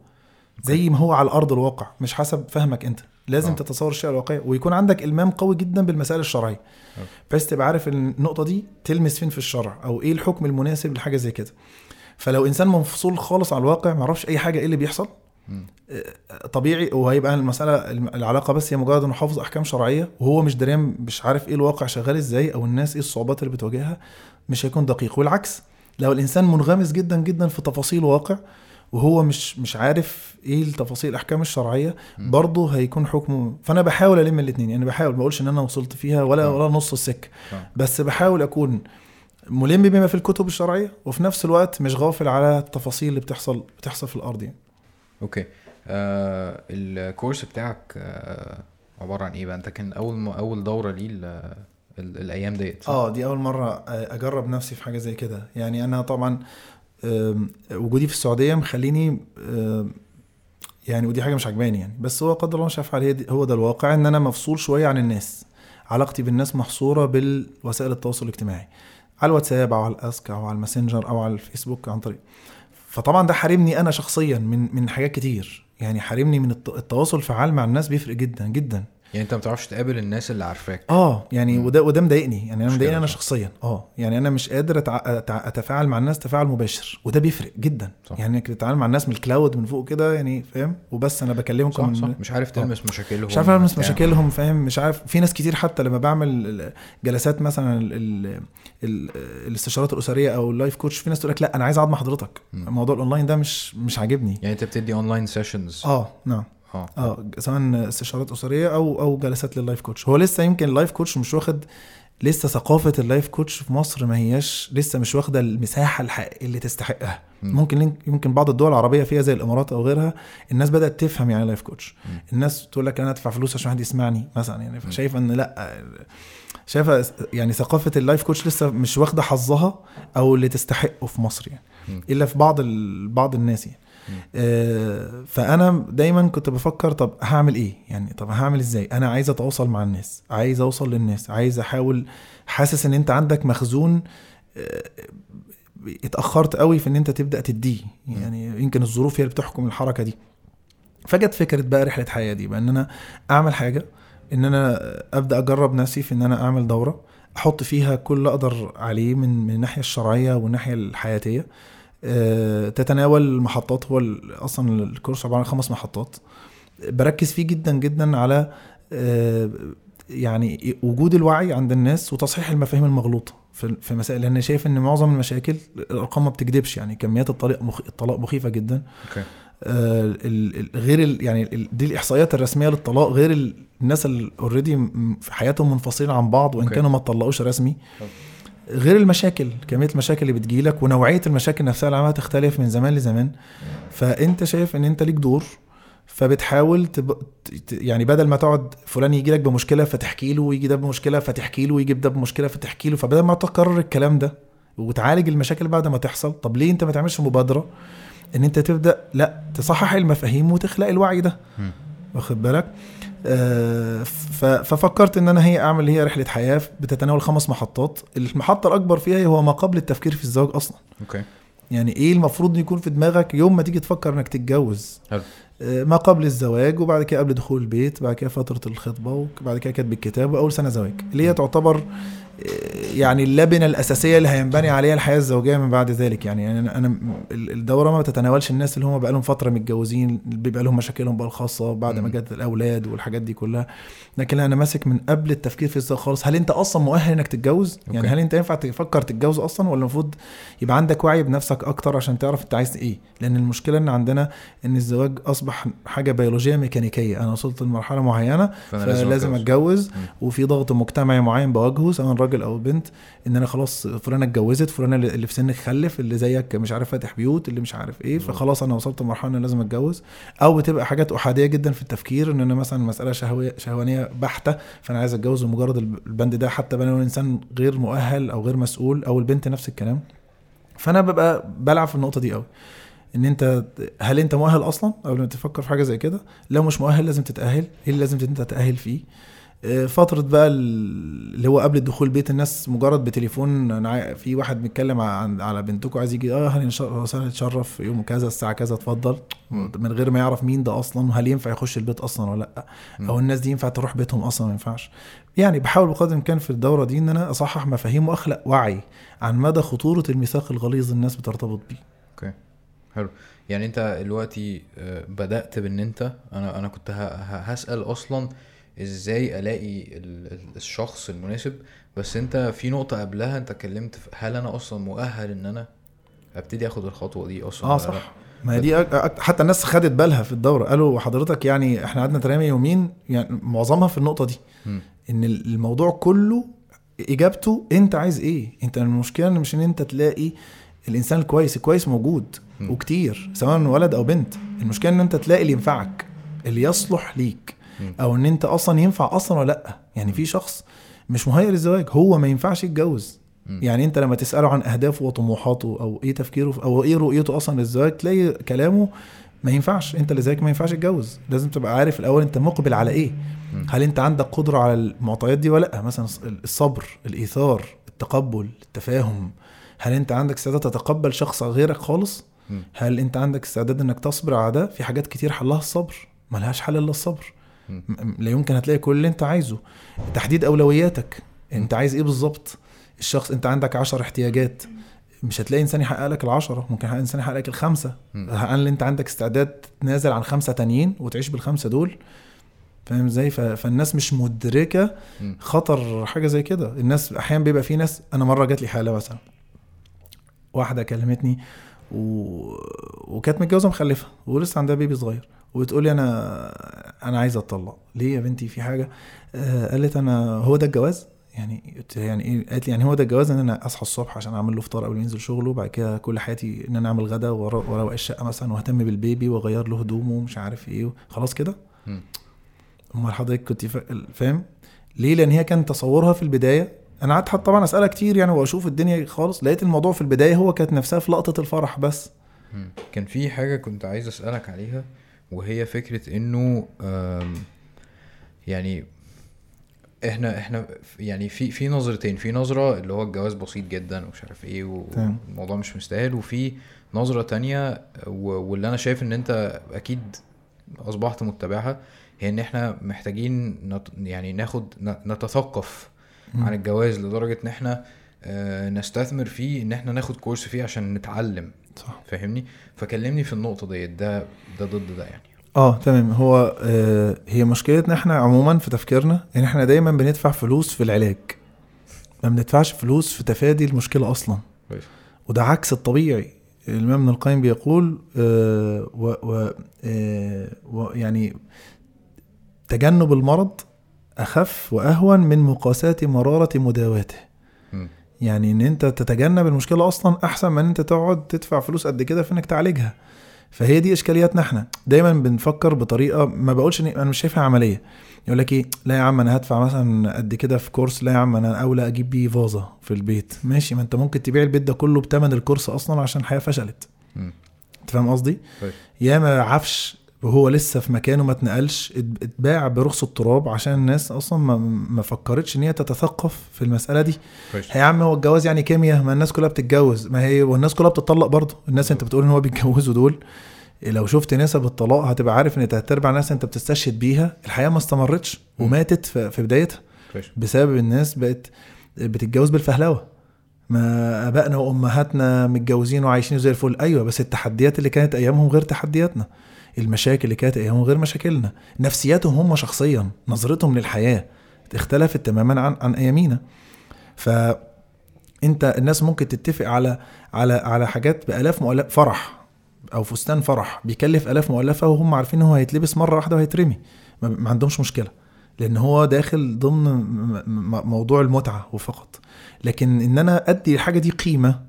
S2: زي ما هو على الأرض الواقع مش حسب فهمك أنت. لازم
S1: آه.
S2: تتصور الشيء الواقعي ويكون عندك إلمام قوي جدا بالمسائل الشرعية
S1: آه.
S2: بحيث تبقى عارف النقطة دي تلمس فين في الشرع أو إيه الحكم المناسب لحاجة زي كده فلو إنسان منفصول خالص على الواقع ما يعرفش أي حاجة إيه اللي بيحصل
S1: مم.
S2: طبيعي وهيبقى المسألة العلاقة بس هي مجرد إنه حافظ أحكام شرعية وهو مش دريان مش عارف إيه الواقع شغال إزاي أو الناس إيه الصعوبات اللي بتواجهها مش هيكون دقيق والعكس لو الإنسان منغمس جدا جدا في تفاصيل واقع وهو مش مش عارف إيه التفاصيل الأحكام
S1: الشرعية.
S2: برضه هيكون حكمه فأنا بحاول ألم الاثنين يعني بحاول ما بقولش إن أنا وصلت فيها ولا
S1: آه.
S2: ولا نص السكة
S1: آه.
S2: بس بحاول أكون ملم بما في الكتب الشرعية وفي نفس الوقت مش غافل على التفاصيل اللي بتحصل بتحصل في الأرض يعني
S1: أوكي آه الكورس بتاعك آه عبارة عن إيه بقى أنت كان أول م... أول دورة ليه ال... ال... الأيام ديت؟
S2: آه دي أول مرة أجرب نفسي في حاجة زي كده يعني أنا طبعا وجودي في السعودية مخليني يعني ودي حاجة مش عجباني يعني. بس هو قدر الله هي دي- هو ده الواقع إن أنا مفصول شوية عن الناس. علاقتي بالناس محصورة بالوسائل التواصل الاجتماعي. على الواتساب أو على ال Ask أو على الماسنجر أو على الفيسبوك عن طريق. فطبعا ده حارمني أنا شخصيا من من حاجات كتير. يعني حارمني من الت- التواصل الفعال مع الناس بيفرق جدا جدا.
S1: يعني انت ما بتعرفش تقابل الناس اللي عارفاك.
S2: آه يعني
S1: مم.
S2: وده وده مضايقني. يعني
S1: أنا
S2: مضايقني
S1: أنا.
S2: شخصيا. آه يعني أنا مش قادر أتع... أتع... أتفاعل مع الناس تفاعل مباشر وده بيفرق جدا.
S1: صح.
S2: يعني إنك تتعامل مع الناس من ال cloud من فوق كده يعني فاهم؟ وبس أنا بكلمكم
S1: صح
S2: من...
S1: صح. مش عارف تلمس مشاكلهم
S2: مش عارف
S1: ألمس.
S2: مشاكلهم فاهم؟ مش عارف. في ناس كتير حتى لما بعمل جلسات مثلا ال... ال... ال... الاستشارات الأسرية أو ال life coach في ناس تقول لك لأ أنا عايز أقعد مع حضرتك.
S1: مم.
S2: موضوع الأونلاين ده مش مش عاجبني.
S1: يعني أنت بتدي online sessions
S2: آه نعم.
S1: آه
S2: آه سواء استشارات أسرية أو أو جلسات لل life coach هو لسه يمكن ال life coach مش واخد لسه ثقافة ال life coach في مصر ما هياش لسه مش واخدة المساحة اللي تستحقها
S1: مم.
S2: ممكن يمكن بعض الدول العربية فيها زي الإمارات أو غيرها الناس بدأت تفهم يعني life coach
S1: مم.
S2: الناس تقول لك أنا ادفع فلوس عشان حد يسمعني مثلا يعني
S1: مم.
S2: فشايفه إن لأ شايفة يعني ثقافة ال life coach لسه مش واخدة حظها أو اللي تستحقه في مصر يعني
S1: مم.
S2: إلا في بعض ال... بعض الناس يعني. آه، فأنا دايما كنت بفكر طب هعمل إيه؟ يعني طب هعمل إزاي؟ أنا عايز أتواصل مع الناس عايز أوصل للناس عايز أحاول حاسس إن أنت عندك مخزون آه، اتأخرت قوي في إن أنت تبدأ تديه. يعني يمكن الظروف هي اللي بتحكم الحركة دي. فجت فكرة بقى رحلة حياة دي بقى إن أنا أعمل حاجة إن أنا أبدأ أجرب نفسي في إن أنا أعمل دورة أحط فيها كل اللي أقدر عليه من من الناحية الشرعية والناحية الحياتية. آه، تتناول محطات هو أصلا الكورس عبارة عن خمس محطات. بركز فيه جدا جدا على آه، يعني وجود الوعي عند الناس وتصحيح المفاهيم المغلوطة في مسائل لأن شايف إن معظم المشاكل الأرقام ما بتكذبش يعني كميات الطلاق مخ... الطلاق مخيفة جدا.
S1: أوكي.
S2: آه، غير ال- يعني ال- دي الإحصائيات الرسمية للطلاق. غير ال- الناس اللي already في حياتهم منفصلين عن بعض وإن
S1: okay.
S2: كانوا ما اتطلقوش رسمي.
S1: طب.
S2: غير المشاكل كمية المشاكل اللي بتجيلك ونوعية المشاكل نفسها اللي عمالة تختلف من زمان لزمان. فأنت شايف إن أنت ليك دور فبتحاول تب... يعني بدل ما تقعد فلان يجي لك بمشكلة فتحكي له ويجي ده بمشكلة فتحكي له ويجي ده بمشكلة فتحكي له فبدل ما تكرر الكلام ده وتعالج المشاكل بعد ما تحصل طب ليه أنت ما تعملش مبادرة إن أنت تبدأ لأ تصحح المفاهيم وتخلق الوعي ده. واخد بالك؟ ففكرت إن أنا هي أعمل هي رحلة حياة بتتناول خمس محطات. المحطه الأكبر فيها هو ما قبل التفكير في الزواج أصلا.
S1: أوكي.
S2: يعني إيه المفروض يكون في دماغك يوم ما تيجي تفكر إنك تتجوز؟
S1: حلو.
S2: آه، ما قبل الزواج وبعد كده قبل دخول البيت بعد كده فترة الخطبة وبعد كده كتب الكتاب وأول سنة زواج. اللي هي تعتبر يعني اللبنة الأساسية اللي هينبني عليها الحياة الزوجية من بعد ذلك يعني يعني أنا أنا ال- الدورة ما بتتناولش الناس اللي هم بقى لهم فترة متجوزين بيبقى لهم مشاكلهم بقى الخاصة بعد ما. جت الأولاد والحاجات دي كلها لكن أنا ماسك من قبل التفكير في الزواج خالص هل أنت أصلا مؤهل إنك تتجوز يعني
S1: أوكي.
S2: هل أنت ينفع تفكر تتجوز أصلا ولا المفروض يبقى عندك وعي بنفسك أكتر عشان تعرف أنت عايز إيه لأن المشكلة إن عندنا إن الزواج أصبح حاجة بيولوجية ميكانيكية أنا وصلت لمرحلة
S1: معينة
S2: فلازم
S1: أتجوز. أتجوز.
S2: وفي ضغط مجتمعي معين بواجهه سواء راجل أو بنت إن أنا خلاص فلانة اتجوزت فلانة اللي في سنك خلف اللي زيك مش عارف فاتح بيوت اللي مش عارف إيه فخلاص أنا وصلت لمرحلة إن لازم أتجوز. أو بتبقى حاجات أحادية جدا في التفكير إن أنا مثلا مسألة شهويه شهوانية بحتة فأنا عايز أتجوز لمجرد البند ده حتى لو الانسان غير مؤهل أو غير مسؤول أو البنت نفس الكلام. فأنا ببقى بلعب في النقطة دي قوي إن أنت هل أنت مؤهل أصلا؟ قبل ما تفكر في حاجة زي كده. لو مش مؤهل لازم تتأهل. إيه اللي لازم أنت تتأهل فيه؟ فترة بقى ال- اللي هو قبل الدخول بيت الناس مجرد بتليفون أنا في واحد بيتكلم عن على بنتكم عايز يجي آه هل وسهلا نتشرف يوم كذا الساعة كذا اتفضل. من غير ما يعرف مين ده أصلا وهل ينفع يخش البيت أصلا ولا
S1: لأ.
S2: أو الناس دي ينفع تروح بيتهم أصلا؟ ما ينفعش. يعني بحاول بقدر الإمكان في الدورة دي إن أنا أصحح مفاهيم وأخلق وعي عن مدى خطورة الميثاق الغليظ الناس بترتبط بيه.
S1: أوكي. حلو. يعني أنت دلوقتي آه، بدأت بإن أنت أنا أنا كنت هسأل أصلا إزاي الاقي ال- ال- الشخص المناسب بس انت في نقطة قبلها انت اتكلمت هل أنا أصلا مؤهل ان أنا ابتدي اخد الخطوة دي
S2: أصلا
S1: آه
S2: صح؟ ما هي دي أك... حتى الناس خدت بالها في الدورة قالوا حضرتك يعني إحنا قعدنا ترامي يومين يعني معظمها في النقطة دي
S1: مم.
S2: إن الموضوع كله إجابته أنت عايز إيه أنت المشكلة إن مش إن أنت تلاقي الإنسان الكويس الكويس موجود
S1: مم.
S2: وكتير سواء ولد أو بنت المشكلة إن أنت تلاقي اللي ينفعك اللي يصلح ليك. أو إن أنت أصلا ينفع أصلا ولا لأ. يعني في شخص مش مهيئ للزواج هو ما ينفعش يتجوز. يعني أنت لما تسأله عن أهدافه وطموحاته أو إيه تفكيره أو إيه رؤيته أصلا للزواج تلاقي كلامه ما ينفعش. أنت زيك ما ينفعش تتجوز لازم تبقى عارف الأول أنت مقبل على
S1: إيه.
S2: هل أنت عندك قدرة على المعطيات دي ولا لأ؟ مثلا الصبر الإيثار التقبل التفاهم. هل أنت عندك استعداد تتقبل شخص غيرك خالص. هل أنت عندك استعداد إنك تصبر على ده؟ في حاجات كتير حلها الصبر. ملهاش حل إلا الصبر. لا يمكن هتلاقي كل اللي انت عايزه. تحديد أولوياتك. انت عايز إيه بالظبط؟ الشخص انت عندك عشر احتياجات. مش هتلاقي انسان يحقق لك العشرة ممكن انسان يحقق لك الخمسة. هل انت عندك استعداد تنازل عن خمسة تانيين وتعيش بالخمسة دول. فاهم إزاي؟ فالناس مش مدركة
S1: مم.
S2: خطر حاجة زي كده. الناس أحيانا بيبقى في ناس أنا مرة جات لي حالة مثلا. واحدة كلمتني و... وكانت متجوزة مخلفة ولسه عندها بيبي صغير. وبتقول لي أنا أنا عايزه أتطلق. ليه يا بنتي؟ في حاجة. آه قالت أنا هو ده الجواز؟ يعني يعني إيه؟ قالت لي يعني هو ده الجواز إن أنا أصحى الصبح عشان أعمل له فطار قبل ما ينزل شغله وبعد كده كل حياتي إن أنا أعمل غدا واروق الشقة مثلا وأهتم بالبيبي وأغير له هدومه ومش عارف إيه خلاص كده. أمال حضرتك كنت فا- فاهم؟ ليه؟ لأن هي كان تصورها في البداية. أنا قعدت طبعا أسألها كتير يعني وأشوف الدنيا خالص. لقيت الموضوع في البداية هو كانت نفسها في لقطة الفرح بس.
S1: كان في حاجة كنت عايز أسألك عليها؟ وهي فكرة إنه آم، يعني إحنا إحنا يعني في في نظرتين في نظرة اللي هو الجواز بسيط جدا ومش عارف
S2: إيه.
S1: والموضوع مش مستاهل وفي نظرة تانية واللي أنا شايف إن أنت أكيد أصبحت متبعها هي إن إحنا محتاجين نت يعني ناخد نتثقف
S2: مم.
S1: عن الجواز لدرجة إن إحنا آه، نستثمر فيه إن إحنا ناخد كورس فيه عشان نتعلم
S2: صح.
S1: فاهمني؟ فكلمني في النقطة ديت. ده ده ضد ده يعني.
S2: آه تمام. هو آه هي مشكلتنا إحنا عموما في تفكيرنا إن إحنا دايما بندفع فلوس في العلاج. ما بندفعش فلوس في تفادي المشكلة
S1: أصلا.
S2: وده عكس الطبيعي. الإمام ابن القيم بيقول آه و و آه و يعني تجنب المرض أخف وأهون من مقاساه مرارة مداواته. يعني إن أنت تتجنب المشكلة أصلا أحسن من إن أنت تقعد تدفع فلوس قد كده في إنك تعالجها. فهي دي إشكالياتنا إحنا. دايما بنفكر بطريقة ما بقولش ان أنا مش شايفها عملية. يقول لك إيه؟ لا يا عم أنا هدفع مثلا قد كده في كورس. لا يا عم أنا أولى أجيب بيه فازة في البيت. ماشي ما أنت ممكن تبيع البيت ده كله بثمن الكورس أصلا عشان الحياة فشلت. أنت فاهم قصدي؟
S1: طيب.
S2: ياما عفش وهو لسه في مكانه ما اتنقلش ات- اتباع برخص التراب عشان الناس أصلا ما, ما فكرتش إن هي تتثقف في المسألة دي. يا عم هو الجواز يعني كيمياء؟ ما الناس كلها بتتجوز. ما هي والناس كلها بتطلق برضه. الناس أنت بتقول إن هو بيتجوزوا دول لو شفت نسب الطلاق هتبقى عارف إن تلات أرباع الناس أنت بتستشهد بيها الحياة ما استمرتش. وماتت في بدايتها. بسبب الناس بقت بتتجوز بالفهلوة. ما أبائنا وأمهاتنا متجوزين وعايشين زي الفل. أيوه بس التحديات اللي كانت أيامهم غير تحدياتنا. المشاكل اللي كانت أيامهم غير مشاكلنا. نفسياتهم هم شخصيا نظرتهم للحياة اختلفت تماما عن عن أيامينا. ف أنت الناس ممكن تتفق على على على حاجات بألاف مؤلف فرح أو فستان فرح بيكلف ألاف مؤلفة وهم عارفين إن هو هيتلبس مرة واحدة وهيترمي. ما عندهمش مشكلة لأن هو داخل ضمن موضوع المتعة وفقط. لكن إن أنا أدي الحاجة دي قيمة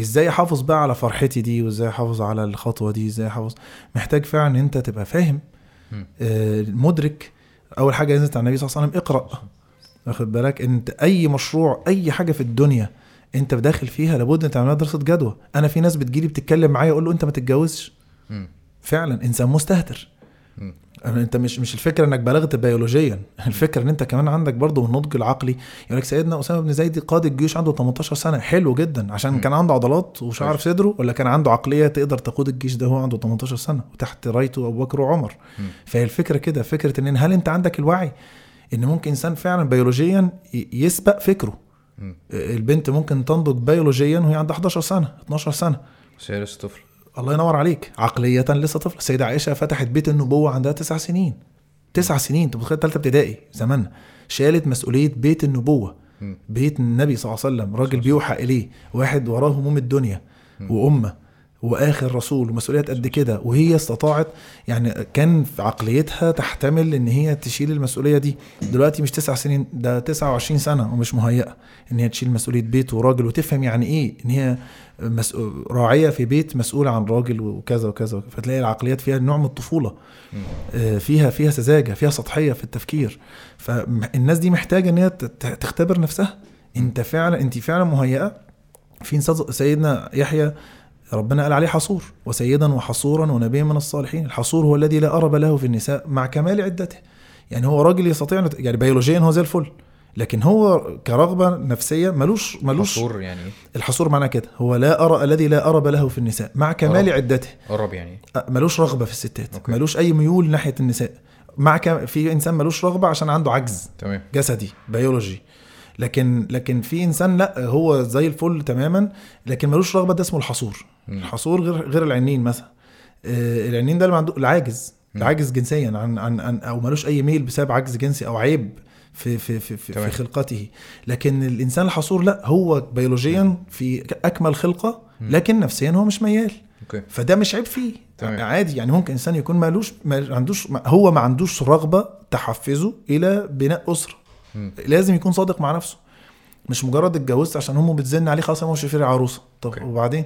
S2: إزاي احافظ بقى على فرحتي دي وإزاي احافظ على الخطوة دي إزاي احافظ محتاج فعلا إن أنت تبقى فاهم. آه، مدرك. أول حاجة نزلت على النبي صلى الله عليه وسلم اقرأ. واخد بالك؟ أنت أي مشروع أي حاجة في الدنيا أنت داخل فيها لابد أن تعملها دراسة جدوى. أنا في ناس بتجيلي بتتكلم معايا أقول له أنت ما تتجوزش. فعلا إنسان مستهتر. أنت مش مش الفكرة إنك بلغت بيولوجيا الفكرة إن أنت كمان عندك برضه النضج العقلي يقول لك سيدنا أسامة بن زيد قاد الجيوش عنده 18 سنة حلو جدا عشان. كان عنده عضلات وشعر. في صدره ولا كان عنده عقلية تقدر تقود الجيش ده وهو عنده 18 سنة وتحت رأيته أبو بكر وعمر. فهي الفكرة كده فكرة إن هل أنت عندك الوعي إن ممكن إنسان فعلا بيولوجيا يسبق فكره. البنت ممكن تنضج بيولوجيا وهي عندها 11 سنة 12 سنة
S1: بس هي لسه طفل
S2: الله ينور عليك. عقلية لسه طفل السيدة عائشة فتحت بيت النبوة عندها تسع سنين. تسع سنين. انت متخيل تالتة ابتدائي زماننا شالت مسؤولية بيت النبوة. بيت النبي صلى الله عليه وسلم. راجل بيوحى إليه. واحد وراه هموم الدنيا. وأمة. وآخر رسول ومسؤوليات قد كده وهي استطاعت يعني كان في عقليتها تحتمل إن هي تشيل المسؤولية دي. دلوقتي مش تسع سنين ده 29 سنة ومش مهيئة إن هي تشيل مسؤولية بيت وراجل. وتفهم يعني إيه؟ إن هي مسؤول راعية في بيت مسؤول عن راجل وكذا وكذا فتلاقي العقليات فيها نوع من
S1: الطفولة.
S2: آه، فيها فيها سذاجة فيها سطحية في التفكير. فالناس دي محتاجة إن هي تختبر نفسها. أنت فعلا أنت فعلا مهيئة. في سيدنا يحيى ربنا قال عليه حصور وسيدا وحصورا ونبيا من الصالحين. الحصور هو الذي لا أرب له في النساء مع كمال عدته. يعني هو راجل يستطيع يعني بيولوجيا هو زي الفل لكن هو كرغبة نفسية ملوش ملوش
S1: حصور يعني.
S2: الحصور معناه كده هو لا أرى الذي لا أرب له في النساء مع كمال
S1: أرب.
S2: عدته.
S1: أرب يعني.
S2: ملوش رغبة في الستات
S1: okay.
S2: ملوش أي ميول ناحية النساء. مع. في إنسان ملوش رغبة عشان عنده عجز
S1: تمام.
S2: جسدي بيولوجي. لكن لكن في إنسان لا هو زي الفل تماما لكن ملوش رغبة ده اسمه الحصور. الحصور غير غير العنين مثلا آه، العنين ده اللي عنده العاجز. العاجز جنسيا عن عن عن أو ملوش أي ميل بسبب عجز جنسي أو عيب في في في في. في خلقته لكن الإنسان الحصور لا هو بيولوجيا في أكمل
S1: خلقة.
S2: لكن نفسيا هو مش ميال
S1: okay
S2: فده مش عيب فيه
S1: تمام.
S2: عادي يعني ممكن إنسان يكون مالوش ما عندوش هو ما عندوش رغبة تحفزه إلى بناء
S1: أسرة
S2: لازم يكون صادق مع نفسه مش مجرد اتجوزت عشان امه بتزن عليه خلاص أنا مش شايف عروسة طب
S1: okay.
S2: وبعدين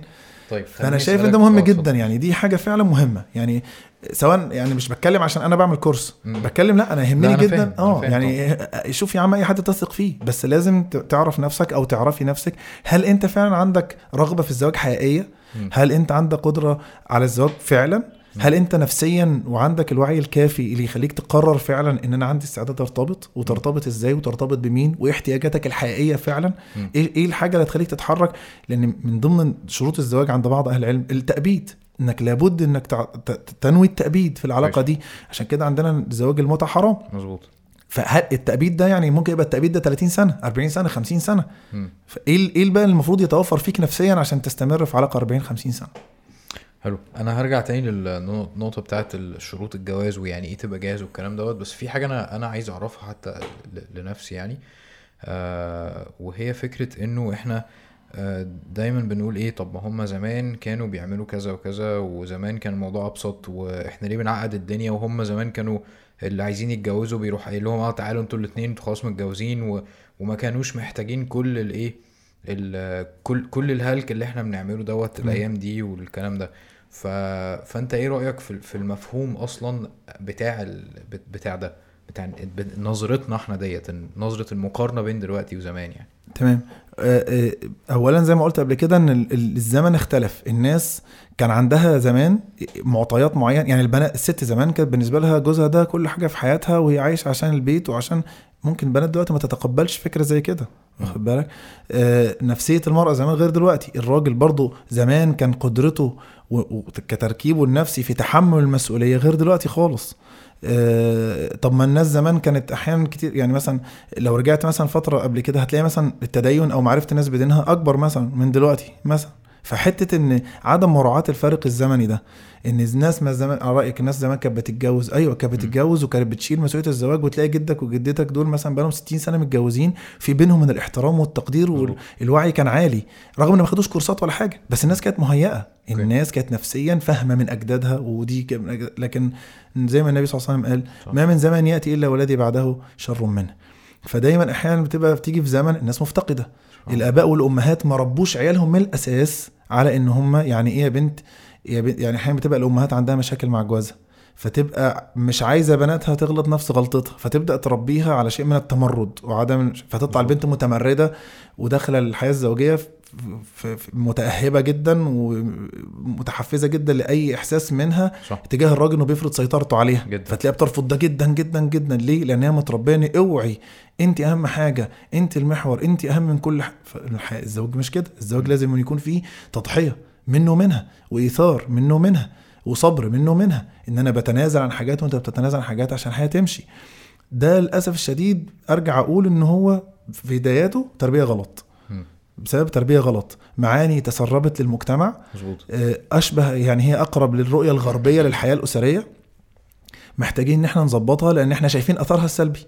S1: طيب فأنا
S2: شايف
S1: إن
S2: ده مهم جدا
S1: اتفضل.
S2: يعني دي حاجة فعلا مهمة يعني سواء يعني مش بتكلم عشان أنا بعمل كورس
S1: مم.
S2: بتكلم لا أنا يهمني جدا
S1: آه
S2: يعني شوف يا عم أي حد تثق فيه بس لازم تعرف نفسك أو تعرفي نفسك هل أنت فعلا عندك رغبة في الزواج حقيقية
S1: مم.
S2: هل أنت عندك قدرة على الزواج فعلا. هل انت نفسيا وعندك الوعي الكافي اللي يخليك تقرر فعلا إن أنا عندي استعداد أرتبط؟ وترتبط إزاي؟ وترتبط بمين؟ وايه احتياجاتك الحقيقية فعلا. إيه إيه الحاجة اللي تخليك تتحرك؟ لأن من ضمن شروط الزواج عند بعض أهل العلم التأبيد إنك لابد إنك تنوي التأبيد في
S1: العلاقة.
S2: دي. عشان كده عندنا زواج المتعة حرام.
S1: مظبوط.
S2: فهل التأبيد ده يعني ممكن يبقى التأبيد ده 30 سنة 40 سنة 50 سنة؟
S1: مم.
S2: فإيه إيه بقى المفروض يتوفر فيك نفسيا عشان تستمر في علاقة 40 50 سنة؟
S1: حلو. أنا هرجع تاني للنقطه بتاعت الشروط الجواز ويعني إيه تبقى جاهز والكلام دوت. بس في حاجة أنا أنا عايز أعرفها حتى لنفسي يعني. آه وهي فكرة إنه إحنا آه، دايما بنقول إيه طب ما هم زمان كانوا بيعملوا كذا وكذا وزمان كان الموضوع أبسط وإحنا ليه بنعقد الدنيا؟ وهم زمان كانوا اللي عايزين يتجوزوا بيروح قايل لهم آه تعالوا أنتوا الاتنين أنتوا خلاص متجوزين. وما كانوش محتاجين كل الإيه ال... كل كل الهلك اللي إحنا بنعمله دوت. الأيام دي والكلام ده. ف... فأنت إيه رأيك في في المفهوم أصلا بتاع ال... بتاع ده؟ بتاع نظرتنا إحنا ديت نظرة المقارنة بين دلوقتي وزمان يعني.
S2: تمام. آه، آه، اولا زي ما قلت قبل كده إن ال- ال- الزمن اختلف. الناس كان عندها زمان معطيات معينة يعني البنات الست زمان كانت بالنسبة لها جوزها ده كل حاجة في حياتها وهي عايشة عشان البيت وعشان ممكن البنات دلوقتي ما تتقبلش فكرة زي كده واخد بالك؟ آه نفسية المرأة زمان غير دلوقتي. الراجل برضو زمان كان قدرته و- و- كتركيبه النفسي في تحمل المسؤولية غير دلوقتي خالص. آه، طب ما الناس زمان كانت أحيانا كتير يعني مثلا لو رجعت مثلا فترة قبل كده هتلاقي مثلا التدين أو معرفة الناس بدينها أكبر مثلا من دلوقتي مثلا. فحتة إن عدم مراعاة الفارق الزمني ده إن الناس ما زمان على رأيك الناس زمان كانت بتتجوز أيوه كانت بتتجوز وكانت بتشيل مسؤولية الزواج وتلاقي جدك وجدتك دول مثلا بقالهم 60 سنة متجوزين في بينهم من الاحترام والتقدير. والوعي كان عالي رغم إن ما خدوش كورسات ولا حاجة بس الناس كانت
S1: مهيئة.
S2: الناس كانت نفسيا فاهمة من أجدادها ودي لكن زي ما النبي صلى الله عليه وسلم قال. ما من زمان يأتي إلا والذي بعده شر منه فدايما أحيانا بتبقى بتيجي في زمن الناس مفتقدة الآباء والأمهات ما ربوش عيالهم من الأساس على إن هم يعني إيه يا بنت يعني أحيانا بتبقى الأمهات عندها مشاكل مع جوازها فتبقى مش عايزة بناتها تغلط نفس غلطتها فتبدأ تربيها على شيء من التمرد وعدم فتطلع البنت متمردة وداخلة الحياة الزوجية متأهبة جدا ومتحفزة جدا لأي إحساس منها
S1: صح.
S2: تجاه الراجل إنه بيفرض سيطرته عليها.
S1: جدا.
S2: فتلاقيها بترفض ده جدا جدا جدا. ليه؟ لأن هي متربية إن اوعي أنت أهم حاجة أنت المحور أنت أهم من كل ح... الزواج مش كده. الزواج لازم يكون فيه تضحية منه منها وإيثار منه منها وصبر منه منها إن أنا بتنازل عن حاجات وأنت بتتنازل عن حاجات عشان الحياة تمشي. ده للأسف الشديد أرجع أقول إن هو في بداياته تربية غلط. بسبب تربية غلط. معاني تسربت للمجتمع. آه، أشبه يعني هي أقرب للرؤية الغربية للحياة الأسرية. محتاجين إن إحنا نظبطها لأن إحنا شايفين أثرها السلبي.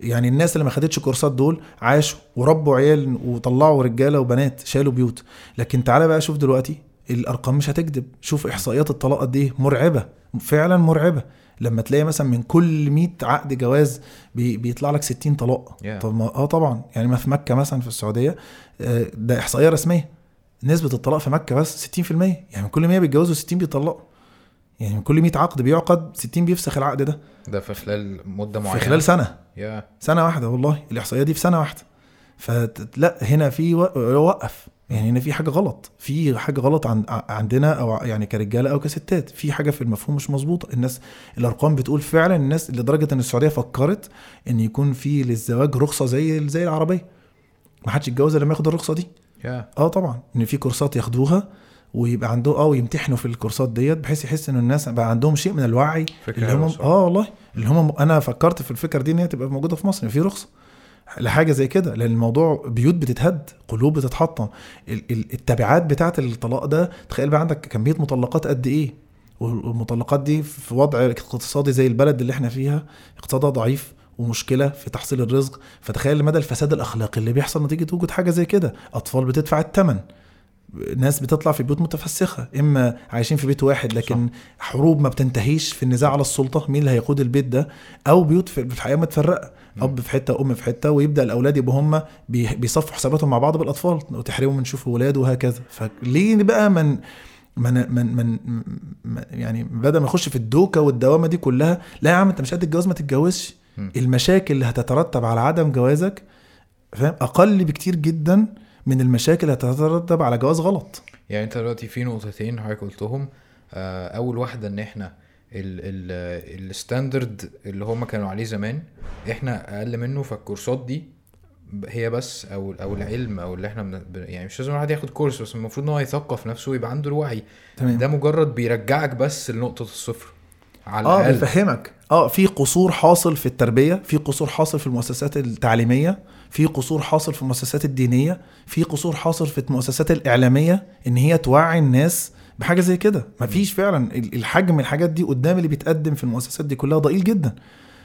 S2: يعني الناس اللي ما خدتش كورسات دول عاشوا وربوا عيال وطلعوا رجالة وبنات شالوا بيوت. لكن تعالى بقى شوف دلوقتي الأرقام مش هتكذب شوف إحصائيات الطلاق قد إيه مرعبة فعلا مرعبة. لما تلاقي مثلا من كل 100 عقد جواز بي بيطلع لك 60 طلاق.
S1: Yeah.
S2: طب ما آه طبعا. يعني ما في مكة مثلا في السعودية آه، ده إحصائية رسمية. نسبة الطلاق في مكة بس 60% يعني من كل 100 بيتجوزوا 60 بيطلقوا. يعني من كل 100 عقد بيعقد 60 بيفسخ العقد ده.
S1: ده في خلال مدة معينة.
S2: في خلال سنة.
S1: يا
S2: سنة واحدة والله. الإحصائية دي في سنة واحدة. فلا هنا في وقف. يعني هنا في حاجة غلط. في حاجة غلط عن عندنا أو يعني كرجالة أو كستات. في حاجة في المفهوم مش مظبوطة. الناس الأرقام بتقول فعلا الناس لدرجة إن السعودية فكرت إن يكون في للزواج رخصة زي زي العربية. ما حدش يتجوز إلا لما ياخد الرخصة دي.
S1: يا.
S2: آه طبعا. إن في كورسات ياخدوها ويبقى عنده آه ويمتحنوا في الكورسات ديت بحيث يحس إن الناس بقى عندهم شيء من الوعي اللي هم. آه والله. اللي هم أنا فكرت في الفكرة دي إن هي تبقى موجودة في مصر. في رخصة. لحاجة زي كده لأن الموضوع بيوت بتتهد قلوب بتتحطم. ال- ال- التبعات بتاعة الطلاق ده تخيل بقى عندك كمية مطلقات قد إيه؟ والمطلقات دي في وضع اقتصادي زي البلد اللي إحنا فيها اقتصادها ضعيف ومشكلة في تحصيل الرزق. فتخيل مدى الفساد الأخلاقي اللي بيحصل نتيجة وجود حاجة زي كده. أطفال بتدفع الثمن ناس بتطلع في بيوت متفسخة إما عايشين في بيت واحد لكن صح. حروب ما بتنتهيش في النزاع على السلطة مين اللي هيقود البيت ده؟ أو بيوت في في الحقيقة متفرقة. أب في حتة وأم في حتة ويبدأ الأولاد يبقوا هم بي- بيصفوا حساباتهم مع بعض بالأطفال وتحرموا من يشوفوا ولاده وهكذا. فليه بقى من من من من يعني بدل ما نخش في الدوكة والدوامة دي كلها لا يا عم أنت مش قد الجواز ما تتجوزش. المشاكل اللي هتترتب على عدم جوازك فاهم؟ أقل بكتير جدا من المشاكل اللي هتترتب على جواز غلط.
S1: يعني أنت دلوقتي في نقطتين حضرتك قلتهم. آه، أول واحدة إن إحنا الستاندرد اللي هم كانوا عليه زمان إحنا أقل منه فالكورسات دي هي بس أو أو العلم أو اللي إحنا يعني مش لازم الواحد ياخد كورس بس المفروض إن هو يثقف نفسه ويبقى عنده الوعي.
S2: تمام.
S1: ده مجرد بيرجعك بس لنقطة الصفر. على آه
S2: بيفهمك. آه في قصور حاصل في التربية في قصور حاصل في المؤسسات التعليمية في قصور حاصل في المؤسسات الدينية في قصور حاصل في المؤسسات الإعلامية إن هي توعي الناس بحاجة زي كده. مفيش فعلا ال- الحجم الحاجات دي قدام اللي بيتقدم في المؤسسات دي كلها ضئيل جدا.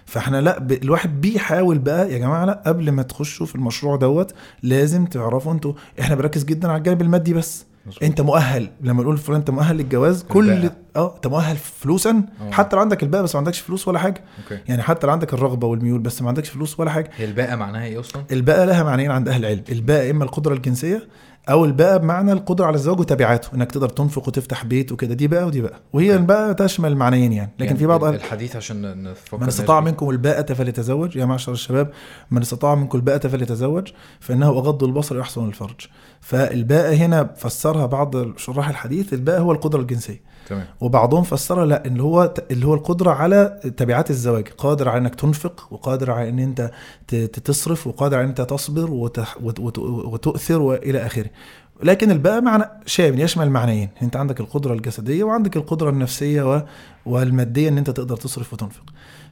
S2: فإحنا لأ ب... الواحد بيحاول بقى يا جماعة لأ قبل ما تخشوا في المشروع دوت لازم تعرفوا أنتوا إحنا بنركز جدا على الجانب المادي بس.
S1: مظبوط.
S2: أنت مؤهل لما نقول فلان أنت مؤهل للجواز كل. آه أنت مؤهل فلوسا
S1: آه.
S2: حتى لو عندك الباءة بس ما عندكش فلوس ولا حاجة.
S1: okay.
S2: يعني حتى لو عندك الرغبة والميول بس ما عندكش فلوس ولا حاجة.
S1: هي الباءة معناها إيه أصلا؟
S2: الباءة لها معنيين عند أهل العلم. الباءة إما القدرة الجنسية أو الباءة بمعنى القدرة على الزواج وتبعاته إنك تقدر تنفق وتفتح بيت وكده دي بقى ودي بقى. وهي
S1: okay.
S2: الباءة تشمل معنيين يعني لكن
S1: يعني
S2: في بعض
S1: الحديث عشان نفكر
S2: من استطاع منكم الباءة فليتزوج يا معشر الشباب من استطاع منكم الباءة فليتزوج فإنه أغض البصر ويحسن الفرج. فالباءة هنا فسرها بعض شراح الحديث الباءة هو القدرة الجنسية.
S1: تمام.
S2: وبعضهم فسرها لا اللي هو اللي هو القدرة على تبعات الزواج قادر على إنك تنفق وقادر على إن أنت تصرف وقادر على إن أنت تصبر وتح- وتؤثر وإلى آخره. لكن الباء معنى شامل يشمل معنيين. أنت عندك القدرة الجسدية وعندك القدرة النفسية و- والمادية إن أنت تقدر تصرف وتنفق.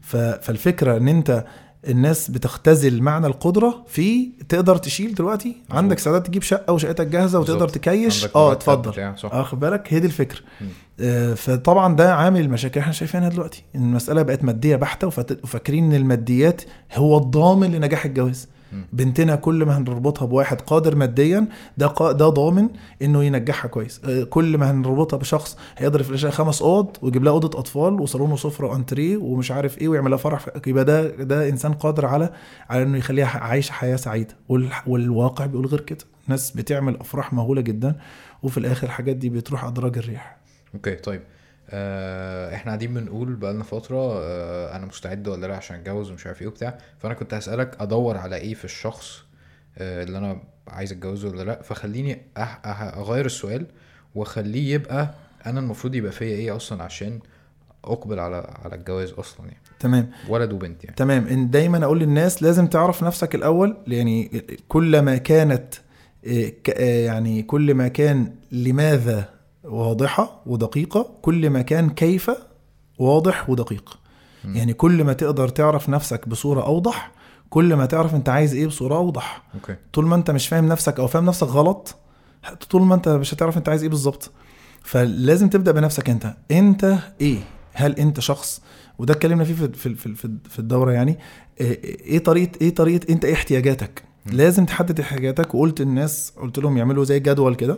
S2: ف- فالفكرة إن أنت الناس بتختزل معنى القدرة في تقدر تشيل دلوقتي
S1: مظبوط.
S2: عندك سعادة تجيب شقة وشقتك جاهزة وتقدر
S1: بالظبط.
S2: تكيش
S1: آه
S2: اتفضل واخد بالك هي دي الفكرة
S1: مم.
S2: آه، فطبعا ده عامل المشاكل إحنا شايفينها دلوقتي إن المسألة بقت مادية بحتة وفاكرين إن الماديات هو الضامن لنجاح الجواز. بنتنا كل ما هنربطها بواحد قادر ماديا ده قا... ده ضامن إنه ينجحها كويس. آه، كل ما هنربطها بشخص هيقدر يفرش لها خمس أوض ويجيب لها أوضة أطفال وصالون وسفرة وانتريه ومش عارف إيه ويعمل لها فرح يبقى ده ده إنسان قادر على على إنه يخليها عايشة حياة سعيدة. وال... والواقع بيقول غير كده. ناس بتعمل أفراح مهولة جدا وفي الآخر الحاجات دي بتروح أدراج الريح.
S1: أوكي طيب. إحنا قاعدين بنقول بقالنا فترة آه أنا مستعد ولا لا عشان اتجوز ومش عارف إيه وبتاع. فانا كنت هسألك ادور على إيه في الشخص آه اللي أنا عايز اتجوزه ولا لا. فخليني أح أح اغير السؤال واخليه يبقى أنا المفروض يبقى فيا إيه أصلا عشان اقبل على على الجواز أصلا يعني.
S2: تمام.
S1: ولد وبنت يعني.
S2: تمام. إن دايما أقول للناس لازم تعرف نفسك الأول. يعني كل ما كانت يعني كل ما كان لماذا واضحة ودقيقة كل ما كان كيف واضح ودقيق.
S1: مم.
S2: يعني كل ما تقدر تعرف نفسك بصورة أوضح كل ما تعرف أنت عايز إيه بصورة أوضح.
S1: أوكي.
S2: طول ما أنت مش فاهم نفسك أو فاهم نفسك غلط طول ما أنت مش هتعرف أنت عايز إيه بالظبط. فلازم تبدأ بنفسك أنت. أنت إيه؟ هل أنت شخص؟ وده اتكلمنا فيه في في في في- الدورة يعني. إيه إيه طريقة إيه طريقة أنت إيه احتياجاتك. لازم تحدد احتياجاتك. وقلت الناس قلت لهم يعملوا زي جدول كده.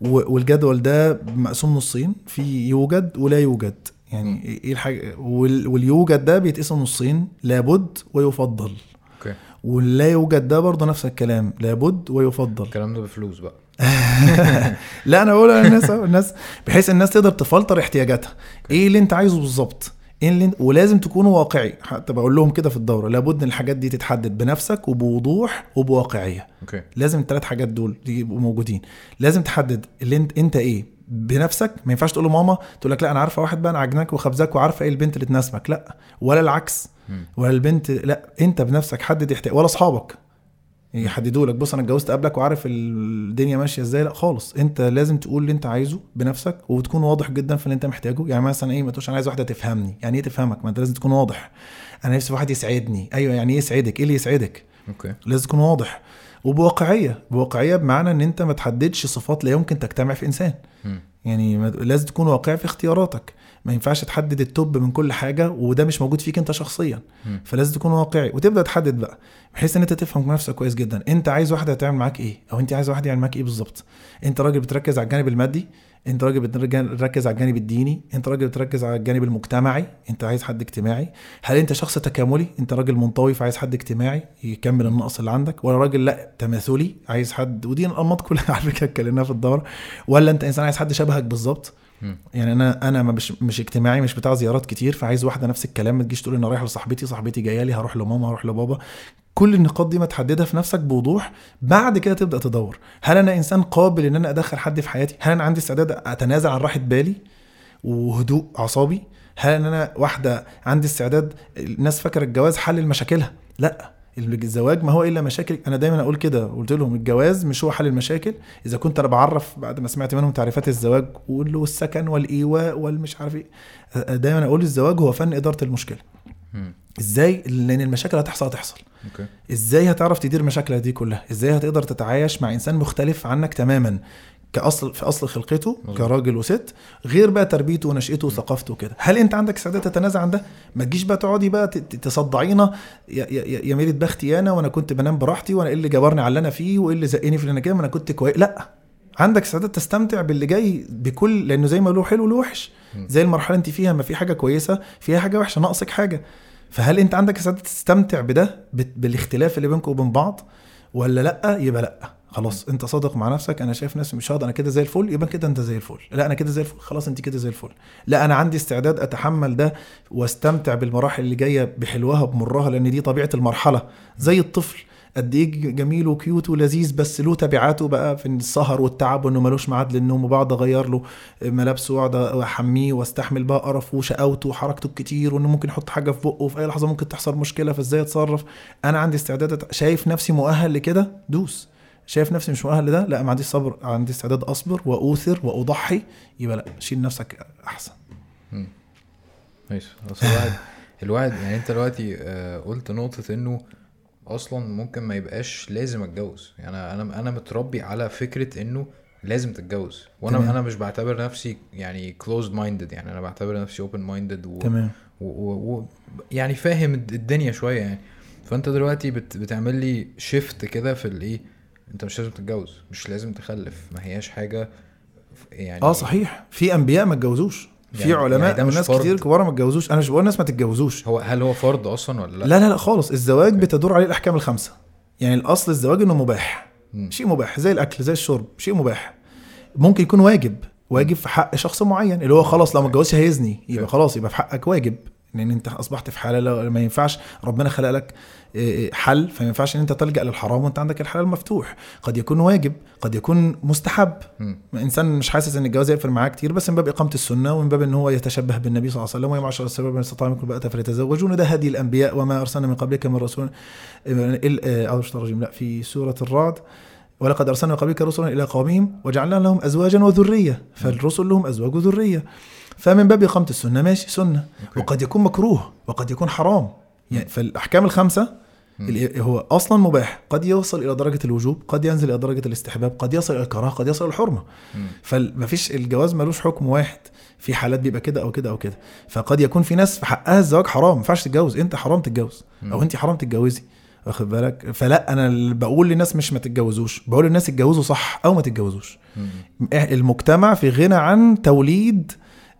S2: والجدول ده مقسوم نصين في يوجد ولا يوجد. يعني إيه الحاجة وال- واليوجد ده بيتقسم نصين لابد ويفضل.
S1: أوكي.
S2: واللا يوجد ده برضه نفس الكلام لابد ويفضل.
S1: الكلام ده بفلوس بقى.
S2: لا أنا بقول للناس الناس بحيث الناس تقدر تفلتر احتياجاتها. إيه اللي أنت عايزه بالظبط؟ اللي ولازم تكونوا واقعي. حتى بقول لهم كده في الدورة لابد إن الحاجات دي تتحدد بنفسك وبوضوح وبواقعية.
S1: أوكي.
S2: لازم الثلاث حاجات دول يبقوا موجودين. لازم تحدد اللي أنت انت إيه؟ بنفسك. ما ينفعش تقول لماما تقول لك لا أنا عارفة واحد بقى أنا عجنك وخبزك وعارفة إيه البنت اللي تناسبك. لا. ولا العكس. ولا البنت لا. أنت بنفسك حدد احتياج ولا أصحابك. يحددوا لك بص أنا اتجوزت قبلك وعارف الدنيا ماشية إزاي لا خالص. أنت لازم تقول اللي أنت عايزه بنفسك وتكون واضح جدا في اللي أنت محتاجه. يعني مثلا إيه ما تقولش أنا عايز واحدة تفهمني. يعني إيه تفهمك؟ ما أنت لازم تكون واضح. أنا نفسي واحد يسعدني. أيوه يعني إيه يسعدك؟ إيه اللي يسعدك؟
S1: okay.
S2: لازم تكون واضح. وبواقعية. بواقعية بمعنى إن أنت ما تحددش صفات لا يمكن تجتمع في إنسان.
S1: مم.
S2: يعني لازم تكون واقعي في اختياراتك. ما ينفعش تحدد ال top من كل حاجة وده مش موجود فيك انت شخصيا.
S1: مم.
S2: فلازم تكون واقعي وتبدأ تحدد بقى بحيث إن انت تفهم نفسك كويس جدا. انت عايز واحدة تعمل معاك إيه؟ أو انت عايز واحد يعمل معاك إيه بالظبط؟ انت راجل بتركز على الجانب المادي انت راجل بتركز على الجانب الديني انت راجل بتركز على الجانب المجتمعي انت عايز حد اجتماعي. هل انت شخص تكاملي؟ انت راجل منطوي فعايز حد اجتماعي يكمل النقص اللي عندك؟ ولا راجل لا تماثلي عايز حد ودي الأنماط كلها على فكرة اتكلمناها في الدورة. ولا انت إنسان عايز حد شبهك بالظبط. يعني أنا أنا مش مش اجتماعي مش بتاع زيارات كتير فعايز واحدة نفس الكلام ما تجيش تقول أنا رايح لصاحبتي صاحبتي جاية لي هروح لماما هروح لبابا. كل النقاط دي ما تحددها في نفسك بوضوح بعد كده تبدأ تدور. هل أنا إنسان قابل إن أنا أدخل حد في حياتي؟ هل أنا عندي استعداد أتنازل عن راحة بالي وهدوء أعصابي؟ هل ان أنا واحدة عندي استعداد الناس فاكرة الجواز حل لمشاكلها؟ لأ. الزواج ما هو إلا مشاكل. أنا دايما أقول كده قلت لهم الجواز مش هو حل المشاكل. إذا كنت أنا بعرف بعد ما سمعت منهم تعريفات الزواج والسكن والإيواء والمش عارف إيه. دايما أقول الزواج هو فن إدارة
S1: المشكلة.
S2: إزاي؟ لأن المشاكل هتحصل هتحصل.
S1: أوكي.
S2: إزاي هتعرف تدير مشاكلك دي كلها؟ إزاي هتقدر تتعايش مع إنسان مختلف عنك تماما؟ كاصل في أصل خلقته. كراجل وست غير بقى تربيته ونشأته وثقافته وكده. هل أنت عندك استعداد تتنازع عن ده؟ ما تجيش بقى تقعدي بقى تصدعينا يا, يا, يا- بختي أنا وأنا كنت بنام براحتي وأنا إيه اللي جبرني على اللي أنا فيه وإيه اللي زقني في اللي أنا جاي ما أنا كنت كويس لأ. عندك استعداد تستمتع باللي جاي بكل لأنه زي ما له حلو له وحش. زي المرحلة أنت فيها ما في حاجة كويسة فيها حاجة وحشة ناقصك حاجة. فهل أنت عندك استعداد تستمتع بده بالاختلاف اللي بينكم وبين بعض؟ ولا لأ؟ يبقى لأ. خلاص انت صادق مع نفسك أنا شايف نفسي مش هقدر أنا كده زي الفل يبقى كده انت زي الفل. لا أنا كده زي الفل خلاص انت كده زي الفل. لا أنا عندي استعداد اتحمل ده واستمتع بالمراحل اللي جاية بحلوها بمرها لأن دي طبيعة المرحلة. زي الطفل قد إيه جميل وكيوت ولذيذ بس له تبعاته بقى في السهر والتعب وإنه ملوش ميعاد للنوم وبقعد أغير له ملابسه وأقعد أحميه وأستحمل بقى قرفه وشقاوته وحركته الكتير وإنه ممكن يحط حاجة في بقه وفي أي لحظة ممكن تحصل مشكلة فإزاي اتصرف؟ أنا عندي استعداد شايف نفسي مؤهل لكده؟ دوس. شايف نفسي مش مؤهل لده؟ لا ما عنديش صبر عندي استعداد أصبر وأوثر وأضحي يبقى لا شيل نفسك أحسن.
S1: ماشي. أصل الواحد الواحد يعني أنت دلوقتي آه، قلت نقطة إنه أصلا ممكن ما يبقاش لازم أتجوز. يعني أنا أنا متربي على فكرة إنه لازم تتجوز. وأنا
S2: تمام.
S1: أنا مش بعتبر نفسي يعني closed minded. يعني أنا بعتبر نفسي open minded و,
S2: تمام.
S1: و, و, و يعني فاهم الد- الدنيا شوية يعني. فأنت دلوقتي بت بتعمل لي شيفت كده في الإيه؟ انت مش لازم تتجوز مش لازم تخلف ما هياش حاجة يعني
S2: آه صحيح. في أنبياء ما اتجوزوش. في
S1: يعني-
S2: علماء
S1: يعني
S2: وناس
S1: فرض.
S2: كتير كبار ما اتجوزوش. أنا مش بقول الناس ما تتجوزوش.
S1: هو هل هو فرض أصلا ولا لأ؟
S2: لا لا لا خالص. الزواج بتدور عليه الأحكام الخمسة. يعني الأصل الزواج إنه مباح.
S1: مم.
S2: شيء مباح زي الأكل زي الشرب شيء مباح. ممكن يكون واجب. واجب في حق شخص معين. اللي هو خلاص لو ما اتجوزش هيزني. يبقى. خلاص يبقى في حقك واجب. لأن أنت أصبحت في حالة ما ينفعش. ربنا خلق لك حل فما ينفعش إن أنت تلجأ للحرام وأنت عندك الحلال مفتوح. قد يكون واجب قد يكون مستحب.
S1: مم.
S2: إنسان مش حاسس إن الجواز هيفرق معاه كتير بس من باب إقامة السنة ومن باب إن هو يتشبه بالنبي صلى الله عليه وسلم ويا معشر الشباب من استطاع منكم بقى فليتزوجون ده هدي الأنبياء وما أرسلنا من قبلك من رسول إل- آه، الرجيم. لا في سورة الرعد. ولقد أرسلنا من قبلك رسلا إلى قومهم وجعلنا لهم أزواجا وذرية. فالرسل لهم أزواج وذرية. فمن باب إقامة السنة ماشي سنة.
S1: أوكي.
S2: وقد يكون مكروه وقد يكون حرام. يعني
S1: فالأحكام
S2: الخمسة هو أصلا مباح. قد يوصل إلى درجة الوجوب قد ينزل إلى درجة الاستحباب قد يصل إلى الكراهة قد يصل إلى الحرمة.
S1: مم.
S2: فمفيش الجواز ملوش حكم واحد. في حالات بيبقى كده أو كده أو كده. فقد يكون في ناس في حقها الزواج حرام. ما ينفعش تتجوز. أنت حرام تتجوز.
S1: أو.
S2: أنت حرام تتجوزي. واخد بالك؟ فلا أنا بقول للناس مش ما تتجوزوش. بقول للناس اتجوزوا صح أو ما تتجوزوش. المجتمع في غنى عن توليد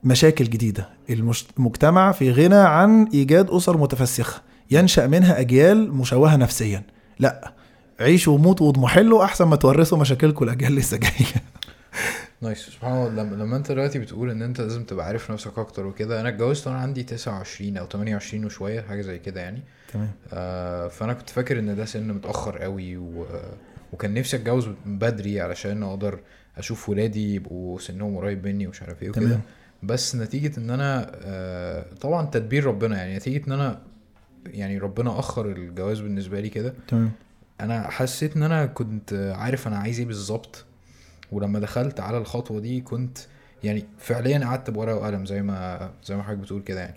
S2: مشاكل جديدة. المجتمع في غنى عن إيجاد أسر متفسخة. ينشأ منها أجيال مشوهة نفسيا. لا عيشوا وموتوا واضمحلوا أحسن ما تورثوا مشاكلكم الأجيال اللي لسه جاية.
S1: نايس سبحان الله. لما, أنت دلوقتي بتقول إن أنت لازم تبقى عارف نفسك أكتر وكده أنا اتجوزت وأنا عندي 29 أو 28 وشوية حاجة زي كده يعني.
S2: تمام.
S1: آه فأنا كنت فاكر إن ده سن متأخر قوي و... وكان نفسي أتجوز بدري علشان أقدر أشوف ولادي يبقوا سنهم قريب مني ومش عارف إيه وكده. بس نتيجة إن أنا آه طبعا تدبير ربنا يعني نتيجة إن أنا يعني ربنا أخر الجواز بالنسبة لي كده.
S2: تمام.
S1: أنا حسيت إن أنا كنت عارف أنا عايز إيه بالظبط ولما دخلت على الخطوة دي كنت يعني فعليا قعدت بورقة وقلم زي ما زي ما حضرتك بتقول كده يعني.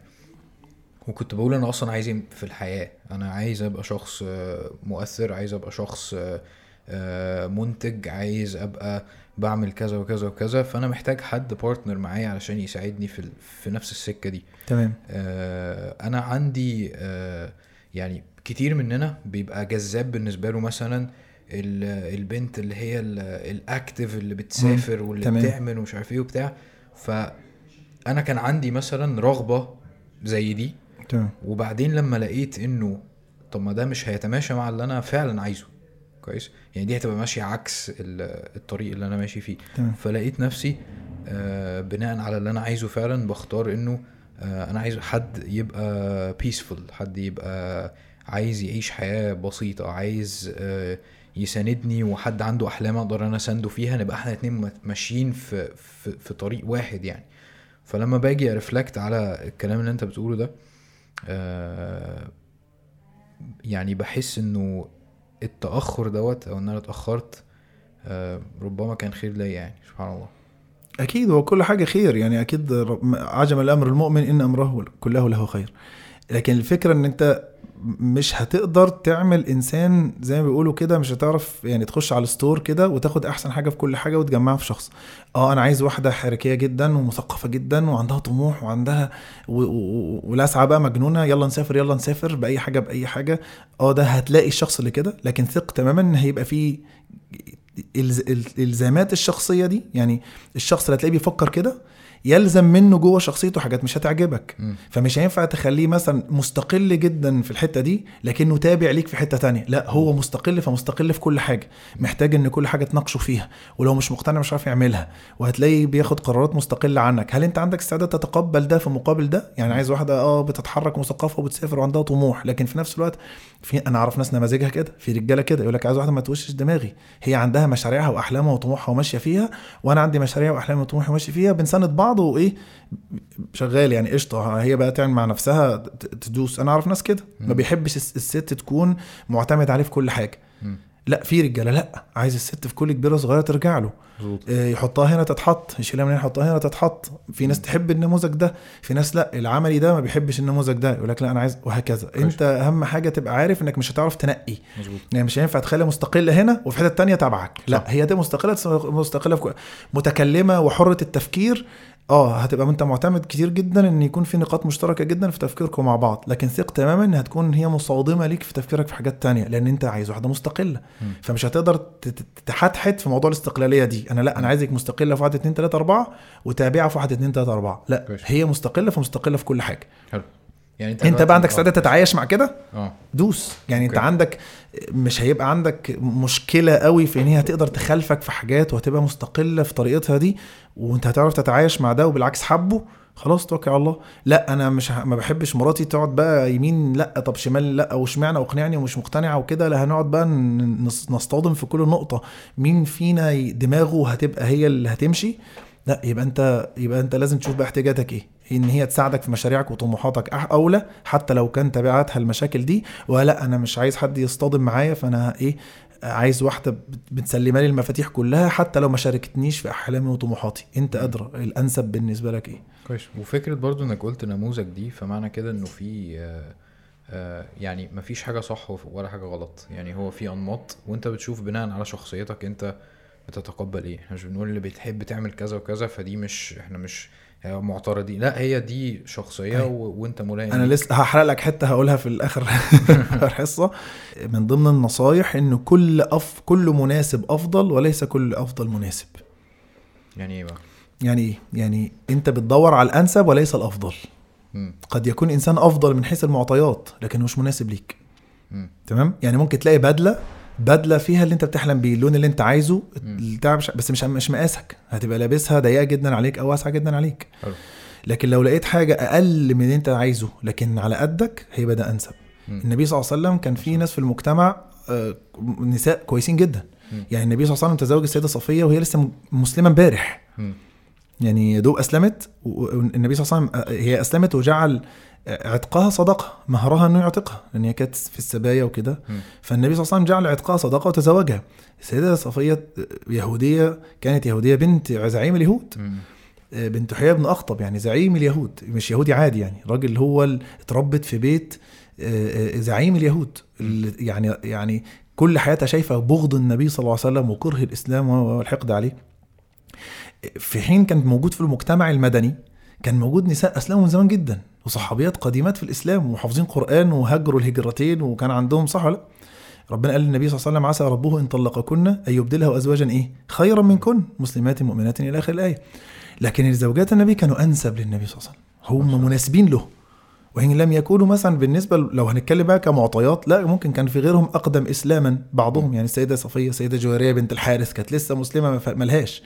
S1: وكنت بقول أنا أصلا عايز إيه في الحياة؟ أنا عايز أبقى شخص آه، مؤثر عايز أبقى شخص آه، آه، منتج عايز أبقى بعمل كذا وكذا وكذا فأنا محتاج حد partner معايا علشان يساعدني في في نفس السكة دي.
S2: تمام.
S1: آه، أنا عندي آه، يعني كتير مننا بيبقى جذاب بالنسبة له مثلا ال- البنت اللي هي ال- ال active اللي بتسافر واللي
S2: تمام.
S1: بتعمل ومش عارف إيه وبتاع. فأنا كان عندي مثلا رغبة زي دي.
S2: تمام.
S1: وبعدين لما لقيت إنه طب ما ده مش هيتماشى مع اللي أنا فعلا عايزه. كويس. يعني دي هتبقى ماشية عكس ال- الطريق اللي أنا ماشي فيه.
S2: تمام.
S1: فلقيت نفسي آه، بناء على اللي أنا عايزه فعلا بختار إنه آه، أنا عايز حد يبقى peaceful حد يبقى عايز يعيش حياة بسيطة عايز آه، يساندني وحد عنده أحلام أقدر أنا أسانده فيها نبقى إحنا اتنين ماشيين في, في في طريق واحد يعني. فلما باجي ا reflect على الكلام اللي أنت بتقوله ده يعني بحس إنه التأخر دوت أو إن أنا اتأخرت آه، ربما كان خير ليا يعني سبحان الله.
S2: أكيد هو كل حاجة خير يعني أكيد عجم الأمر المؤمن إن أمره كله له خير. لكن الفكرة إن أنت مش هتقدر تعمل إنسان زي ما بيقولوا كده مش هتعرف يعني تخش على الستور كده وتاخد أحسن حاجة في كل حاجة وتجمعها في شخص. آه أنا عايز واحدة حركية جدا ومثقفة جدا وعندها طموح وعندها ولاسعه بقى مجنونة يلا نسافر يلا نسافر بأي حاجة بأي حاجة. آه ده هتلاقي الشخص اللي كده لكن ثق تماما إن هيبقى فيه الز- ال- الالزامات الشخصية دي. يعني الشخص اللي هتلاقيه بيفكر كده يلزم منه جوه شخصيته حاجات مش هتعجبك.
S1: مم.
S2: فمش هينفع تخليه مثلا مستقل جدا في الحتة دي لكنه تابع ليك في حتة تانية. لا هو مستقل فمستقل في كل حاجة. محتاج إن كل حاجة تناقشه فيها. ولو مش مقتنع مش عارف يعملها. وهتلاقيه بياخد قرارات مستقلة عنك. هل أنت عندك استعداد تتقبل ده في مقابل ده؟ يعني عايز واحدة آه بتتحرك مثقفة وبتسافر وعندها طموح. لكن في نفس الوقت في أنا أعرف ناس نماذجها كده في رجالة كده يقول لك عايز واحدة ما توشش دماغي. هي عندها مشاريعها وأحلامها وطموحها وماشية فيها وأنا عندي مشاريع وأحلامي وطموحي وماشي فيها بنساند بعض وايه شغال يعني قشطة هي بقى تعمل مع نفسها تدوس. أنا أعرف ناس كده ما. بيحبش الس- الست تكون معتمد عليه في كل
S1: حاجة.
S2: لا في رجالة لا. عايز الست في كل كبيرة صغيرة ترجع له. آه، يحطها هنا تتحط يشيلها من هنا يحطها هنا تتحط. في ناس تحب النموذج ده في ناس لا. العملي ده ما بيحبش النموذج ده يقول لك لا أنا عايز وهكذا.
S1: كويس.
S2: أنت أهم حاجة تبقى عارف إنك مش هتعرف تنقي.
S1: مظبوط.
S2: يعني مش هينفع تخليها مستقلة هنا وفي حتة تانية تبعك. لا. هي دي مستقلة مستقلة في كل- متكلمة وحرة التفكير آه هتبقى انت معتمد كتير جدا إن يكون في نقاط مشتركة جدا في تفكيركم مع بعض. لكن ثق تماما إن هتكون هي مصادمة ليك في تفكيرك في حاجات تانية لأن أنت عايز واحدة مستقلة.
S1: مم.
S2: فمش هتقدر تحتحت في موضوع الاستقلالية دي. أنا لا أنا عايزك مستقلة في 1 2 3 4 وتابعة في 1 2 3 4 لا
S1: كويس.
S2: هي مستقلة فمستقلة في كل حاجة.
S1: حلو. يعني انت
S2: انت بقى عندك. استعداد تتعايش مع كده؟
S1: آه.
S2: دوس. يعني انت
S1: أوكي.
S2: عندك مش هيبقى عندك مشكلة قوي في ان هي هتقدر تخالفك في حاجات وهتبقى مستقلة في طريقتها دي وانت هتعرف تتعايش مع ده وبالعكس حبه؟ خلاص توكل على الله. لا أنا مش ه... ما بحبش مراتي تقعد بقى يمين لا طب شمال لا واشمعنى واقنعني ومش مقتنعه وكده. لا هنقعد بقى نصطدم في كل نقطة. مين فينا دماغه هتبقى هي اللي هتمشي؟ لا يبقى انت يبقى انت لازم تشوف بقى احتياجاتك إيه. إن هي تساعدك في مشاريعك وطموحاتك أولى حتى لو كان تبعاتها المشاكل دي. ولا أنا مش عايز حد يصطدم معايا فأنا إيه عايز واحدة بت- بتسلمها لي المفاتيح كلها حتى لو ما شاركتنيش في أحلامي وطموحاتي. أنت أدرى الأنسب بالنسبة لك إيه.
S1: كويس. وفكرة برضو إنك قلت نموذج دي فمعنى كده إنه في آه، آه، يعني مفيش حاجة صح ولا حاجة غلط. يعني هو في أنماط وأنت بتشوف بناء على شخصيتك أنت بتتقبل إيه. إحنا مش بنقول اللي بتحب تعمل كذا وكذا فدي مش إحنا مش معترضين لا هي دي شخصية
S2: أيوة.
S1: و... وانت ملائم أنا.
S2: لسه هحرق لك حتة هقولها في الآخر الحصة من ضمن النصايح إن كل أف كل مناسب أفضل وليس كل أفضل مناسب
S1: يعني إيه بقى
S2: يعني إيه يعني أنت بتدور على الأنسب وليس الأفضل
S1: مم.
S2: قد يكون إنسان أفضل من حيث المعطيات لكنه مش مناسب ليك. تمام يعني ممكن تلاقي بدلة بدلة فيها اللي انت بتحلم بيه اللون اللي انت عايزه مش- بس مش مش مقاسك هتبقى لابسها ضيقة جدا عليك أو واسعة جدا عليك
S1: حلو.
S2: لكن لو لقيت حاجة أقل من اللي انت عايزه لكن على قدك هيبقى ده
S1: أنسب.
S2: النبي صلى الله عليه وسلم كان في ناس في المجتمع آه، نساء كويسين جدا. يعني النبي صلى الله عليه وسلم تزوج السيدة صفية وهي لسه مسلمة امبارح. يعني يا دوب اسلمت والنبي صلى الله عليه وسلم آه، هي أسلمت وجعل عتقها صدقه مهرها إنه يعتقها لأن هي كانت في السبايا وكده. فالنبي صلى الله عليه وسلم جعل عتقها صدقه وتزوجها. السيدة صفية يهودية كانت يهودية بنت زعيم اليهود.
S1: مم.
S2: بنت حيي بن أخطب يعني زعيم اليهود مش يهودي عادي يعني. راجل هو اتربت في بيت آه، آه، زعيم اليهود. يعني يعني كل حياتها شايفة بغض النبي صلى الله عليه وسلم وكره الإسلام والحقد عليه. في حين كان موجود في المجتمع المدني كان موجود نساء أسلموا من زمان جدا. وصحابيات قديمات في الإسلام وحافظين قرآن وهجروا الهجرتين وكان عندهم صح ولا لا؟ ربنا قال للنبي صلى الله عليه وسلم عسى ربه إن طلقكن أن يبدله ازواجا إيه؟ خيرا منكن مسلمات مؤمنات إلى آخر الآية. لكن زوجات النبي كانوا أنسب للنبي صلى الله عليه وسلم. هم مناسبين له. وإن لم يكونوا مثلا بالنسبة ل- لو هنتكلم بقى كمعطيات لا ممكن كان في غيرهم أقدم اسلاما بعضهم. يعني السيدة صفية السيدة جويريه بنت الحارث كانت لسه مسلمة ما ملهاش.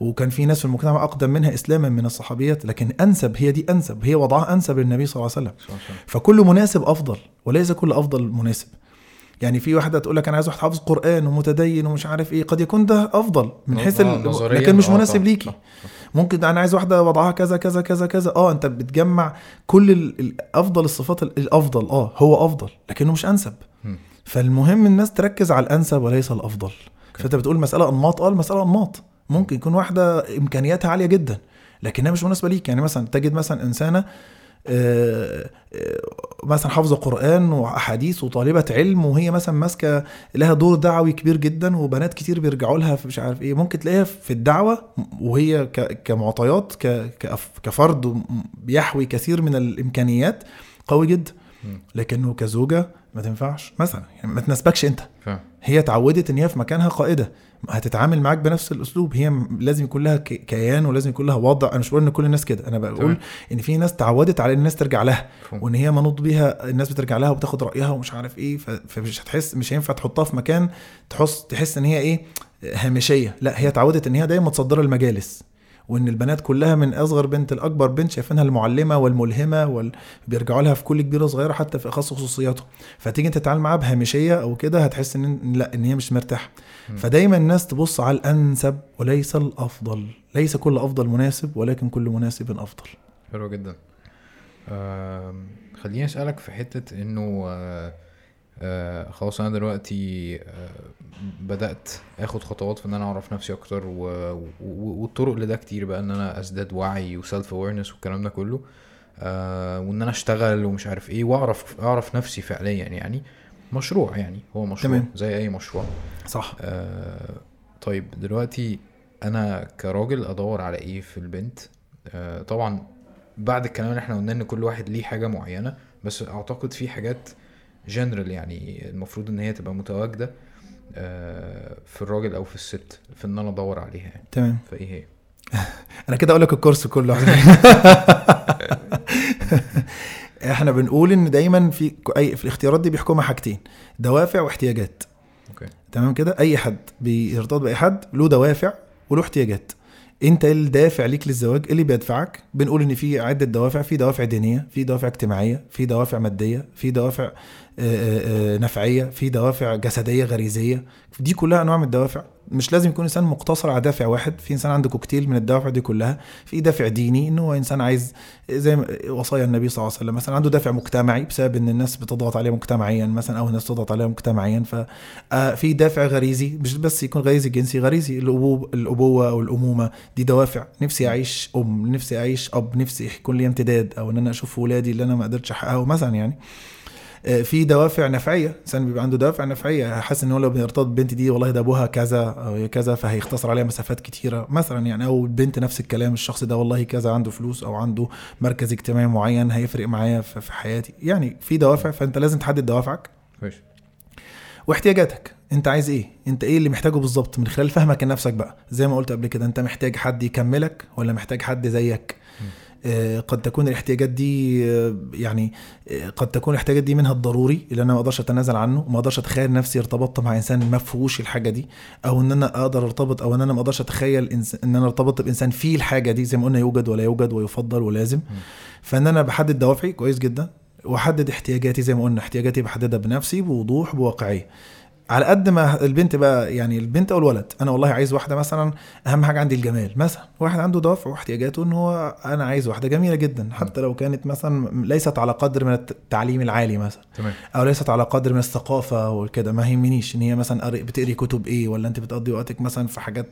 S2: وكان في ناس في المجتمع أقدم منها إسلاما من الصحابيات لكن أنسب هي دي أنسب هي وضعها أنسب للنبي صلى الله عليه وسلم. فكل مناسب أفضل وليس كل أفضل مناسب. يعني في واحدة تقول لك أنا عايز واحد حافظ قرآن ومتدين ومش عارف إيه قد يكون ده أفضل من حيث
S1: آه،
S2: ال- لكن مش
S1: آه،
S2: مناسب ليكي. ممكن أنا عايز واحدة وضعها كذا كذا كذا كذا. آه أنت بتجمع كل ال- ال- أفضل الصفات ال- الأفضل. آه هو أفضل لكنه مش
S1: أنسب.
S2: فالمهم الناس تركز على الأنسب وليس الأفضل. فأنت بتقول مسألة أنماط آه المسألة أنماط. ممكن يكون واحدة إمكانياتها عالية جدا لكنها مش مناسبة ليك. يعني مثلا تجد مثلا إنسانة آه، آه، مثلا حافظة قرآن وأحاديث وطالبة علم وهي مثلا ماسكة لها دور دعوي كبير جدا وبنات كتير بيرجعوا لها في مش عارف إيه. ممكن تلاقيها في الدعوة وهي كمعطيات كفرد بيحوي كثير من الإمكانيات قوي جدا. لكنه كزوجة ما تنفعش. مثلا يعني ما تناسبكش
S1: أنت.
S2: هي اتعودت إن هي في مكانها قائدة. هتتعامل معاك بنفس الأسلوب. هي لازم يكون لها كيان ولازم يكون لها وضع. أنا مش بقول إن كل الناس كده. أنا بقول
S1: تمام.
S2: إن في ناس تعودت على إن الناس ترجع لها. وإن هي منوط بيها الناس بترجع لها وبتاخد رأيها ومش عارف إيه. فمش هتحس مش هينفع تحطها في مكان تحس تحس إن هي إيه هامشية. لا هي اتعودت إن هي دايما متصدرة المجالس. وإن البنات كلها من أصغر بنت لاكبر بنت شايفينها المعلمة والملهمة وال... بيرجعوا لها في كل كبيرة صغيره حتى في أخص خصوصياتهم. فتيجي أنت تتعامل معاها بهامشية أو كده هتحس إن لأ إن هي مش
S1: مرتاحة.
S2: فدايما الناس تبص على الأنسب وليس الأفضل. ليس كل أفضل مناسب ولكن كل مناسب أفضل.
S1: حلو جدا. آم، خليني أسألك في حتة إنه آه، آه، خلاص أنا دلوقتي آه، بدأت آخد خطوات في إن أنا أعرف نفسي أكتر و... و... والطرق لده كتير بقى إن أنا ازداد وعي وسيلف اويرنس والكلام ده كله آه وإن أنا أشتغل ومش عارف إيه وأعرف أعرف نفسي فعليا يعني. مشروع يعني هو مشروع
S2: تمام.
S1: زي أي مشروع.
S2: صح.
S1: آه طيب دلوقتي أنا كراجل أدور على إيه في البنت؟ آه طبعا بعد الكلام اللي إحنا قلنا إن كل واحد ليه حاجة معينة بس أعتقد في حاجات جنرال يعني المفروض إن هي تبقى متواجدة آه في الراجل أو في الست في إن أنا أدور عليها يعني.
S2: تمام.
S1: فإيه هي؟
S2: أنا كده أقول لك الكورس كله. إحنا بنقول إن دايما في أي في الاختيارات دي بيحكمها حاجتين دوافع واحتياجات.
S1: أوكي.
S2: تمام كده؟ أي حد بيرتبط بأي حد له دوافع وله احتياجات. أنت إيه الدافع ليك للزواج إيه اللي بيدفعك بنقول إن في عدة دوافع في دوافع دينية في دوافع اجتماعية في دوافع مادية في دوافع نفعية في دوافع جسدية غريزية. دي كلها أنواع من الدوافع. مش لازم يكون إنسان مقتصر على دافع واحد. في إنسان عنده كوكتيل من الدوافع دي كلها. في دافع ديني إن هو إنسان عايز زي وصايا النبي صلى الله عليه وسلم مثلا عنده دافع مجتمعي بسبب إن الناس بتضغط عليه مجتمعيا مثلا أو الناس تضغط عليه مجتمعيا. ف آه، في دافع غريزي مش بس يكون غريزي جنسي غريزي الأبوة أو الأمومة. دي دوافع. نفسي أعيش أم نفسي أعيش أب نفسي يكون لي امتداد أو إن أنا أشوف ولادي اللي أنا ما قدرتش احققه مثلا يعني. آه، في دوافع نفعية. إنسان بيبقى عنده دوافع نفعية. حاسس إن هو لو بيرتبط بالبنت دي والله ده أبوها كذا أو كذا فهيختصر عليها مسافات كتيرة. مثلا يعني أو البنت نفس الكلام الشخص ده والله كذا عنده فلوس أو عنده مركز اجتماعي معين هيفرق معايا في حياتي. يعني في دوافع فأنت لازم تحدد دوافعك
S1: كويس
S2: واحتياجاتك. أنت عايز إيه؟ أنت إيه اللي محتاجه بالظبط من خلال فهمك لنفسك بقى؟ زي ما قلت قبل كده أنت محتاج حد يكملك ولا محتاج حد زيك؟ آه، قد تكون الاحتياجات دي آه، يعني آه، قد تكون الاحتياجات دي منها الضروري اللي أنا ما أقدرش أتنازل عنه وما أقدرش أتخيل نفسي ارتبطت مع إنسان ما فيهوش الحاجة دي أو إن أنا أقدر أرتبط أو إن أنا ما أقدرش أتخيل إن أنا ارتبط بإنسان فيه الحاجة دي زي ما قلنا يوجد ولا يوجد ويفضل ولازم. فإن أنا بحدد دوافعي كويس جدا وأحدد احتياجاتي زي ما قلنا احتياجاتي بحددها بنفسي بوضوح بواقعية. على قد ما البنت بقى يعني البنت أو الولد أنا والله عايز واحدة مثلا أهم حاجة عندي الجمال مثلا واحد عنده دوافع واحتياجاته إن هو أنا عايز واحدة جميلة جدا حتى لو كانت مثلا ليست على قدر من التعليم العالي مثلا
S1: تمام.
S2: أو ليست على قدر من الثقافة وكده ما يهمنيش إن هي مثلا قري- بتقري كتب إيه ولا أنت بتقضي وقتك مثلا في حاجات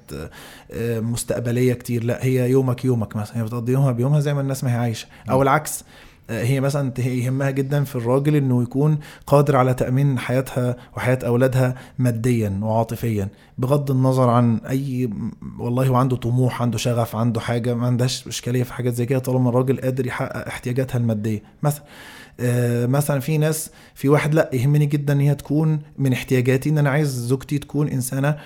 S2: آه، مستقبلية كتير لأ هي يومك يومك مثلا هي بتقضي يومها بيومها زي ما الناس ما هي عايشة أو العكس هي مثلا يهمها جدا في الراجل إنه يكون قادر على تأمين حياتها وحياة أولادها ماديا وعاطفيا بغض النظر عن أي والله هو عنده طموح عنده شغف عنده حاجة ما عندهاش إشكالية في حاجات زي كده طالما الراجل قادر يحقق احتياجاتها المادية. مثلا آه، مثلا في ناس في واحد لأ يهمني جدا إن هي تكون من احتياجاتي إن أنا عايز زوجتي تكون إنسانة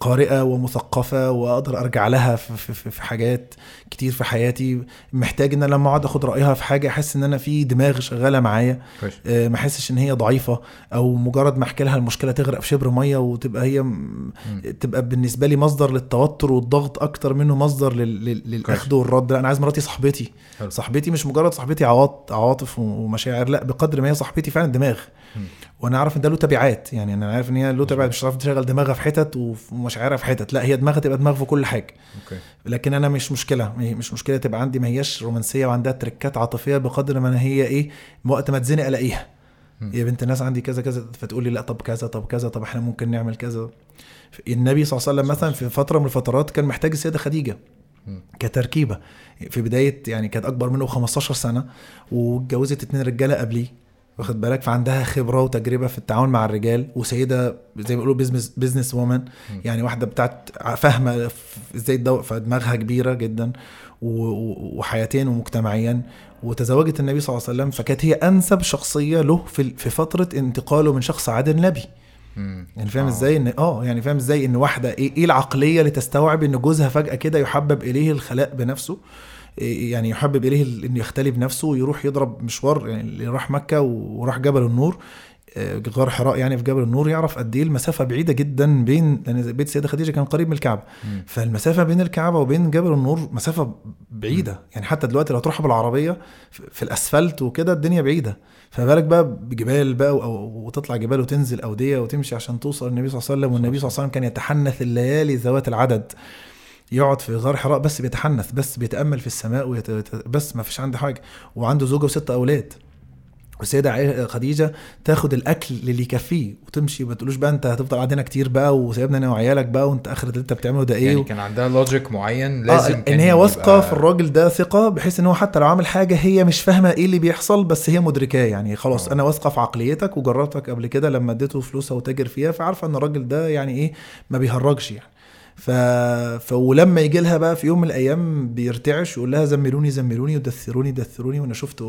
S2: قارئة ومثقفة وأقدر أرجع لها في, حاجات كتير في حياتي. محتاج إن لما أقعد آخد رأيها في حاجة أحس إن أنا في دماغ شغالة معايا. آه، ما أحسش إن هي ضعيفة أو مجرد ما أحكي لها المشكلة تغرق في شبر مية وتبقى هي م- تبقى بالنسبة لي مصدر للتوتر والضغط أكتر منه مصدر لل- لل- للاخذ والرد لا أنا عايز مراتي صاحبتي.
S1: حلو.
S2: صاحبتي مش مجرد صاحبتي عواط عواطف ومشاعر لا بقدر ما هي صاحبتي فعلا دماغ.
S1: مم.
S2: وأنا عارف إن ده له تبعات. يعني أنا عارف إن هي له تبعات مش هتعرف تشغل دماغها في حتت ومشاعرها في حتت. لا هي دماغها تبقى دماغ في كل حاجة.
S1: أوكي.
S2: لكن أنا مش مشكلة مش مشكلة تبقى عندي ما هياش رومانسية وعندها تركات عاطفية بقدر ما هي إيه وقت ما اتزنق
S1: ألاقيها.
S2: يا بنت الناس عندي كذا كذا فتقول لي لا طب كذا طب كذا طب إحنا ممكن نعمل كذا. النبي صلى الله عليه وسلم مثلا في فترة من الفترات كان محتاج السيدة
S1: خديجة.
S2: كتركيبة. في بداية يعني كانت أكبر منه 15 سنة واتجوزت اتنين رجالة قبليه. واخد بالك؟ فعندها خبرة وتجربة في التعامل مع الرجال وسيدة زي ما بيقولوا business business woman يعني واحدة بتاعت فاهمة إزاي الدو... فدماغها كبيرة جدا وحياتيا ومجتمعيا. وتزوجت النبي صلى الله عليه وسلم فكانت هي أنسب شخصية له في في فترة انتقاله من شخص عادل لنبي
S1: مم.
S2: يعني فاهم
S1: آه.
S2: إزاي ان آه يعني فاهم إزاي إن واحدة إيه, إيه العقلية اللي تستوعب إن جوزها فجأة كده يحبب إليه الخلاء بنفسه؟ يعني يحبب إليه ال- إنه يختلي بنفسه ويروح يضرب مشوار يعني اللي راح مكة وراح جبل النور. آه، غار حراء يعني في جبل النور يعرف قد إيه المسافة بعيدة جدا بين لأن بيت السيده خديجة كان قريب من
S1: الكعبة.
S2: فالمسافة بين الكعبة وبين جبل النور مسافة بعيدة. يعني حتى دلوقتي لو تروح بالعربية في الأسفلت وكده الدنيا بعيدة. فما بالك بقى بجبال بقى وتطلع جبال وتنزل أودية وتمشي عشان توصل للنبي صلى الله عليه وسلم. والنبي صلى الله عليه وسلم كان يتحنث الليالي ذوات العدد. يقعد في غار حراء بس بيتحنث بس بيتأمل في السماء ويت... يت- بس ما فيش عنده حاجة. وعنده زوجة وست أولاد. والسيدة خديجة تاخد الأكل اللي يكفيه وتمشي. ما تقولوش بقى أنت هتفضل قاعدين كتير بقى وسايبنا أنا وعيالك بقى وأنت آخر اللي أنت بتعمله ده إيه
S1: يعني
S2: و...
S1: كان عندها logic معين
S2: آه
S1: لازم
S2: إن
S1: كان
S2: هي واثقة
S1: يبقى-
S2: في الراجل ده ثقة بحيث إن هو حتى لو عامل حاجة هي مش فاهمة إيه اللي بيحصل بس هي مدركاه يعني. خلاص
S1: آه.
S2: أنا واثقة في عقليتك وجربتك قبل كده لما اديته فلوسها وتاجر فيها فعارفة إن الراجل ده يعني إيه ما بيهرجش يعني. ف... ف ولما يجي لها بقى في يوم من الأيام بيرتعش يقول لها زملوني زملوني ودثروني دثروني وأنا شفت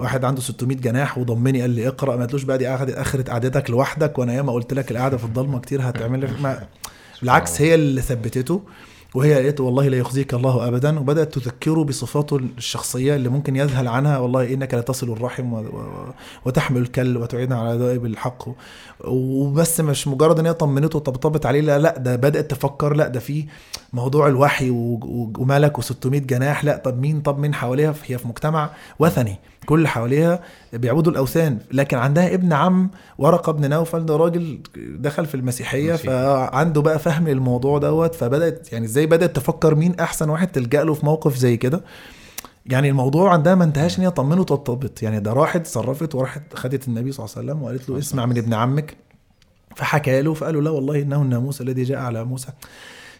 S2: واحد عنده 600 جناح وضمني قال لي اقرأ ما قالتلوش بقى دي أخذت اخرت قعدتك لوحدك وأنا ياما قلت لك القعدة في الضلمة كتير هتعمل لك ما... بالعكس هي اللي ثبتته. وهي قالت والله لا يخزيك الله ابدا وبدأت تذكره بصفاته الشخصية اللي ممكن يذهل عنها والله إنك لتصل الرحم و... و... وتحمل الكل وتعين على دوائب الحق. وبس مش مجرد إن هي طمنته وطبطبت عليه لا لا ده بدأت تفكر لا ده في موضوع الوحي. وملك و600 جناح لا طب مين طب مين حواليها هي في مجتمع وثني كل اللي حواليها بيعبدوا الأوثان. لكن عندها ابن عم ورقة بن نوفل ده راجل دخل في المسيحية
S1: مسيحي.
S2: فعنده بقى فهم الموضوع دوت. فبدأت يعني إزاي بدأت تفكر مين أحسن واحد تلجأ له في موقف زي كده؟ يعني الموضوع عندها ما انتهاش إن هي طمنه وطبطبت يعني ده راحت صرفت وراحت خدت النبي صلى الله عليه وسلم وقالت له اسمع من ابن عمك. فحكى له فقالوا لا والله إنه الناموس الذي جاء على موسى.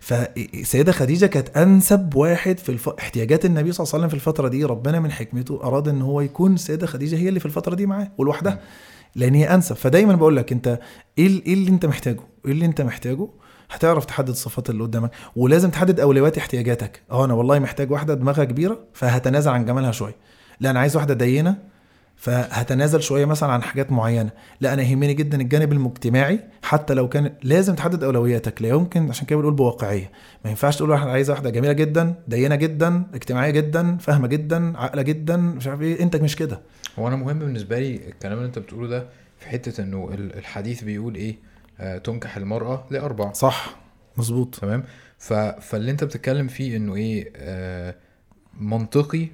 S2: فالسيدة خديجة كانت أنسب واحد في الف... احتياجات النبي صلى الله عليه وسلم في الفترة دي ربنا من حكمته أراد إن هو يكون السيدة خديجة هي اللي في الفترة دي معاه ولوحدها لأن هي أنسب فدايما بقول لك أنت إيه ال- إيه اللي أنت محتاجه؟ إيه اللي أنت محتاجه؟ هتعرف تحدد الصفات اللي قدامك ولازم تحدد أولويات احتياجاتك آه أنا والله محتاج واحدة دماغها كبيرة فهتنازل عن جمالها شوية لا أنا عايز واحدة دينة فهتنازل شوية مثلا عن حاجات معينة. لا أنا يهمني جدا الجانب المجتمعي حتى لو كان لازم تحدد أولوياتك. لا يمكن عشان كده بنقول بواقعية. ما ينفعش تقول واحد عايز واحدة جميلة جدا دينة جدا اجتماعية جدا فاهمة جدا عاقلة جدا مش عارف إيه. انت مش كده.
S1: هو أنا مهم بالنسبة لي الكلام اللي أنت بتقوله ده في حتة إنه ال- الحديث بيقول إيه؟ آه تنكح المرأة لاربع
S2: صح مظبوط.
S1: تمام. فاللي أنت بتتكلم فيه إنه إيه؟ آه منطقي.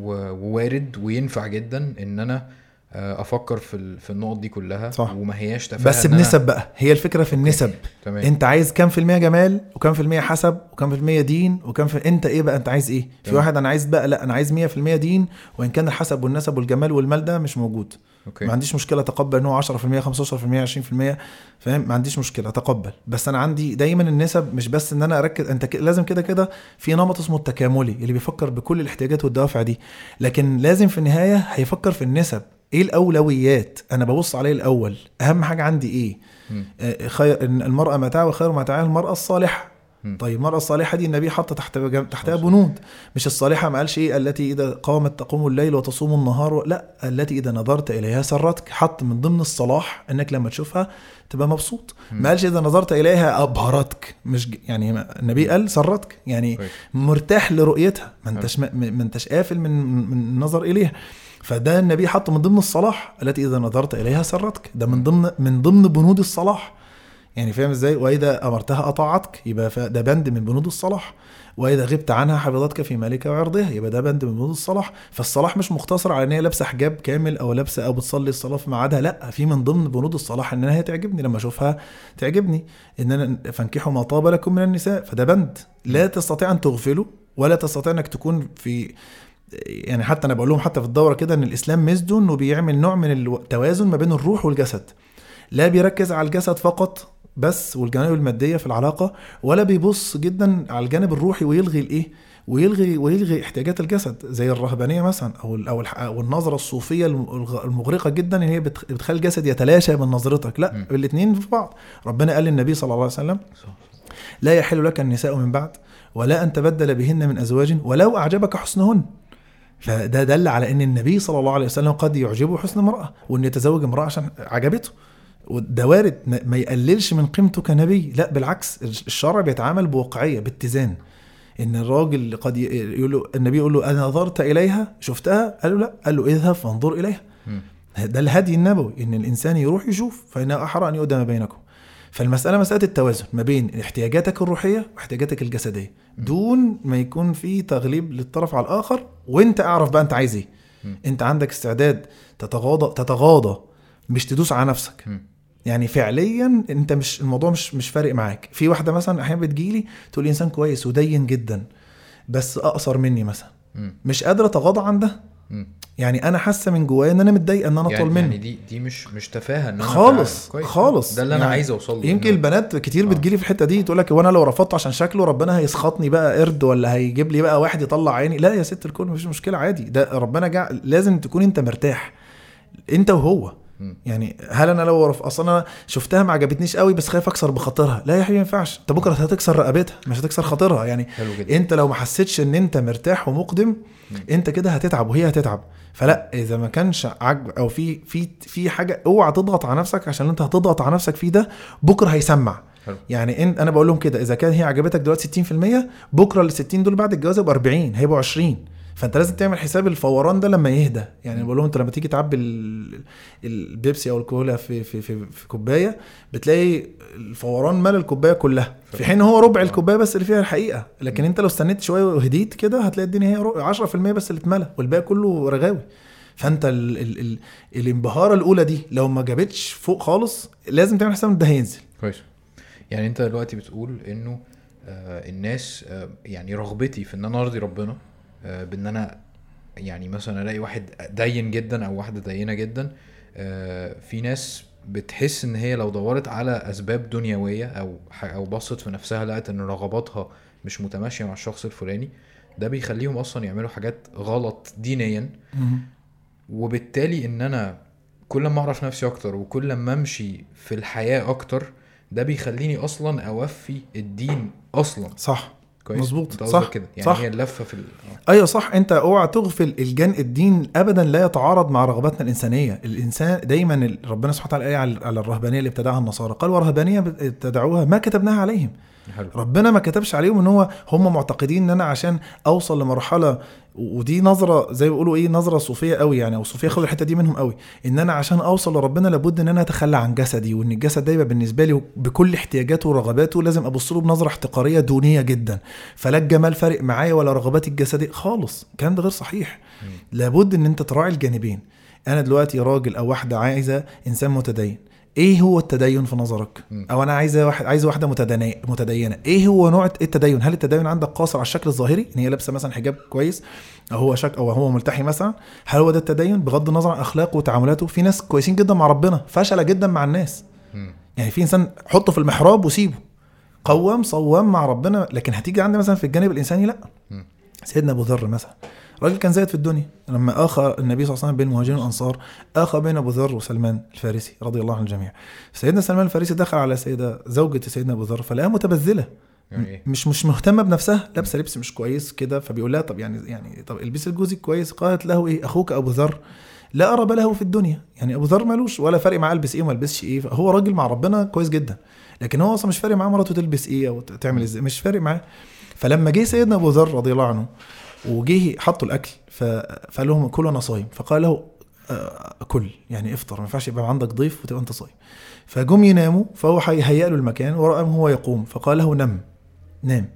S1: ووارد وينفع جدا إن أنا آه أفكر في. في النقط دي كلها
S2: صح.
S1: وما هياش تفاهة
S2: بس
S1: أنا-
S2: بنسب بقى هي الفكرة في النسب
S1: تمام
S2: أنت عايز كام في المية جمال وكام في المية حسب وكام في المية دين وكام في أنت إيه بقى أنت عايز إيه في
S1: تمام.
S2: واحد أنا عايز بقى لا أنا عايز مية في المية دين وإن كان الحسب والنسب والجمال والمال ده مش موجود
S1: أوكي.
S2: ما عنديش مشكلة أتقبل إن هو 10% 15% 20% فاهم؟ ما عنديش مشكلة أتقبل. بس أنا عندي دايما النسب مش بس إن أنا أركز أنت ك... لازم كده كده في نمط اسمه التكاملي اللي بيفكر بكل الاحتياجات والدوافع دي. لكن لازم في النهاية هيفكر في النسب. إيه الأولويات؟ أنا ببص عليه الأول. أهم حاجة عندي
S1: إيه.
S2: آه، خير المرأة متاع وخير متاعها المرأة
S1: الصالحة.
S2: طيب المرأة الصالحة دي النبي حط تحت تحتها بنود. مش الصالحة ما قالش إيه؟ التي إذا قامت تقوم الليل وتصوم النهار و... لا التي إذا نظرت إليها سرتك. حط من ضمن الصلاح إنك لما تشوفها تبقى مبسوط. ما قالش إذا نظرت إليها أبهرتك. مش يعني النبي قال سرتك. يعني
S1: كويس.
S2: مرتاح لرؤيتها. ما أنتش ما أنتش قافل من من النظر إليها. فده النبي حطه من ضمن الصلاح. التي إذا نظرت إليها سرتك. ده من ضمن من ضمن بنود الصلاح. يعني فاهم إزاي؟ وإذا أمرتها أطاعتك يبقى ده بند من بنود الصلاح. وإذا غبت عنها حفظتك في مالك وعرضها يبقى ده بند من بنود الصلاح. فالصلاح مش مقتصر على إن هي لابسة حجاب كامل أو لابسة أو بتصلي الصلاة في ميعادها لأ في من ضمن بنود الصلاح إن هي تعجبني لما أشوفها تعجبني. إن أنا فانكحوا ما طاب لكم من النساء فده بند. لا تستطيع أن تغفله ولا تستطيع إنك تكون في يعني حتى أنا بقول لهم حتى في الدورة كده إن الإسلام ميزته انه بيعمل نوع من التوازن ما بين الروح والجسد. لا بيركز على الجسد فقط بس والجوانب المادية في العلاقة ولا بيبص جدا على الجانب الروحي ويلغي الإيه؟ ويلغي ويلغي احتياجات الجسد زي الرهبانية مثلا أو أو النظرة الصوفية الم- المغرقة جدا إن هي بتخ- بتخلي الجسد يتلاشى من نظرتك. لا. الاثنين في بعض. ربنا قال للنبي صلى الله عليه وسلم. لا يحل لك النساء من بعد ولا أن تبدل بهن من أزواج ولو أعجبك حسنهن. فده دل على إن النبي صلى الله عليه وسلم قد يعجبه حسن امرأة وإن يتزوج امرأة عشان عجبته. وده وارد ما ما يقللش من قيمته كنبي. لا بالعكس الشرع بيتعامل بواقعية باتزان. إن الراجل قد يقول له النبي يقول له أنا نظرت إليها شفتها؟ قال له لا. قال له اذهب فانظر
S1: إليها.
S2: ده الهدي النبوي إن الإنسان يروح يشوف فانه أحرى أن يقدم بينكم. فالمسألة مسألة التوازن ما بين احتياجاتك الروحية واحتياجاتك الجسدية. دون ما يكون في تغليب للطرف على الآخر وأنت أعرف بقى أنت عايز
S1: إيه.
S2: أنت عندك استعداد تتغاضى تتغاضى مش تدوس على نفسك. يعني فعليا أنت مش الموضوع مش مش فارق معاك في واحدة مثلا أحيانا بتجيلي تقول لي إنسان كويس ودين جدا بس أقصر مني مثلا. مش قادرة أتغاضى عن ده. يعني أنا حاسة من جوايا إن أنا متضايقه إن أنا أطول
S1: يعني,
S2: منه
S1: يعني دي دي مش مش تفاهة إن أنا
S2: خالص. خالص
S1: ده اللي أنا
S2: يعني
S1: عايز أوصل له
S2: يمكن البنات كتير
S1: آه.
S2: بتجيلي في الحتة دي تقول لك وأنا لو رفضت عشان شكله ربنا هيسخطني بقى قرد ولا هيجيب لي بقى واحد يطلع عيني لا يا ست الكل مفيش مشكلة عادي ده ربنا جعل لازم تكون أنت مرتاح أنت وهو. يعني هل أنا لو رف... أصلا أنا شفتها ما عجبتنيش قوي بس خايف أكسر بخاطرها. لا يا حبيبي ما ينفعش. أنت بكرة هتكسر رقبتها مش هتكسر خاطرها. يعني
S1: حلو جدا.
S2: أنت لو ما حسيتش إن أنت مرتاح ومقدم أنت كده هتتعب وهي هتتعب. فلا إذا ما كانش عجب أو في في في حاجة أوعى تضغط على نفسك عشان أنت هتضغط على نفسك فيه ده. بكرة هيسمع.
S1: حلو.
S2: يعني انت أنا بقول لهم كده إذا كان هي عجبتك دلوقتي 60% بكرة ال 60 دول بعد الجواز يبقوا 40 هيبقوا 20 فانت لازم تعمل حساب الفوران ده لما يهدى. يعني بقول لهم انت لما تيجي تعبي ال- البيبسي أو الكولا في في في, في كوباية بتلاقي الفوران مال الكوباية كلها. في حين هو ربع الكوباية بس اللي فيها الحقيقة. لكن انت لو استنيت شوية وهديت كده هتلاقي الدنيا هي ربع- 10% بس اللي اتملى والباقي كله رغاوي. فانت ال ال ال الانبهاره الأولى دي لو ما جابتش فوق خالص لازم تعمل حساب ده هينزل.
S1: كويس. يعني انت دلوقتي بتقول انه آه الناس آه يعني رغبتي في ان أنا ارضي ربنا بإن أنا يعني مثلا ألاقي واحد دين جدا أو واحدة دينه جدا آه في ناس بتحس إن هي لو دورت على أسباب دنيوية أو أو بصت في نفسها لقت إن رغباتها مش متماشية مع الشخص الفلاني ده بيخليهم أصلا يعملوا حاجات غلط دينيا. وبالتالي إن أنا كل ما أعرف نفسي أكتر وكل ما أمشي في الحياة أكتر ده بيخليني أصلا أوفي الدين أصلا.
S2: صح.
S1: كويس.
S2: مظبوط، صح،
S1: كده. يعني
S2: صح.
S1: هي اللفة في ال... آه.
S2: أيوه صح. أنت أوعى تغفل الجان الدين ابدا لا يتعارض مع رغباتنا الإنسانية. الإنسان دايما ربنا سبحانه وتعالى قال على على الرهبانية اللي ابتدعها النصارى. قال ورهبانيه ابتدعوها ما كتبناها عليهم.
S1: حلو.
S2: ربنا ما كتبش عليهم إن هو هم معتقدين إن أنا عشان أوصل لمرحلة ودي نظرة زي ما بيقولوا إيه نظرة صوفية قوي يعني أو صوفية خدوا الحتة دي منهم قوي. إن أنا عشان أوصل لربنا لابد إن أنا أتخلى عن جسدي وإن الجسد ده يبقى بالنسبة لي بكل احتياجاته ورغباته لازم أبص له بنظرة احتقارية دونية جدا. فلا الجمال فارق معايا ولا رغباتي الجسدية خالص. الكلام ده غير صحيح. لابد إن أنت تراعي الجانبين. أنا دلوقتي راجل أو واحدة عايزة إنسان متدين. إيه هو التدين في نظرك؟
S1: مم.
S2: أو أنا عايزه واحد عايز واحدة متدينة. إيه هو نوع التدين؟ هل التدين عندك قاصر على الشكل الظاهري؟ إن هي لابسة مثلا حجاب كويس أو هو شك أو هو ملتحي مثلا. هل هو ده التدين؟ بغض النظر عن أخلاقه وتعاملاته. في ناس كويسين جدا مع ربنا فشلة جدا مع الناس.
S1: مم.
S2: يعني في إنسان حطه في المحراب وسيبه. قوام صوام مع ربنا لكن هتيجي عندي مثلا في الجانب الإنساني؟ لا.
S1: مم.
S2: سيدنا أبو ذر مثلا. راجل كان زاهد في الدنيا. لما آخى النبي صلى الله عليه وسلم بين المهاجرين والأنصار آخى بين أبو ذر وسلمان الفارسي رضي الله عن الجميع. سيدنا سلمان الفارسي دخل على سيدة زوجة سيدنا أبو ذر فلقاها متبذلة.
S1: يعني إيه؟
S2: مش مش مهتمة بنفسها لابسة لبس مش كويس كده فبيقول لها طب يعني يعني طب البسي لجوزك كويس. قالت له إيه؟ أخوك أبو ذر. لا ارى له في الدنيا. يعني أبو ذر مالوش ولا فارق معاه ألبس إيه وما ألبسش إيه. هو راجل مع ربنا كويس جدا. لكن هو أصلا مش فارق معاه مراته تلبس إيه أو تعمل إزاي مش فارق معاه. فلما جه سيدنا أبو ذر رضي الله عنه وجه حطوا الأكل فقال لهم كلوا أنا صايم. فقال له آه، كل يعني افطر ما ينفعش يبقى عندك ضيف وتبقى أنت صايم. فجم يناموا فهو هيهيأ له المكان ورأهم هو يقوم. فقال له نم نام.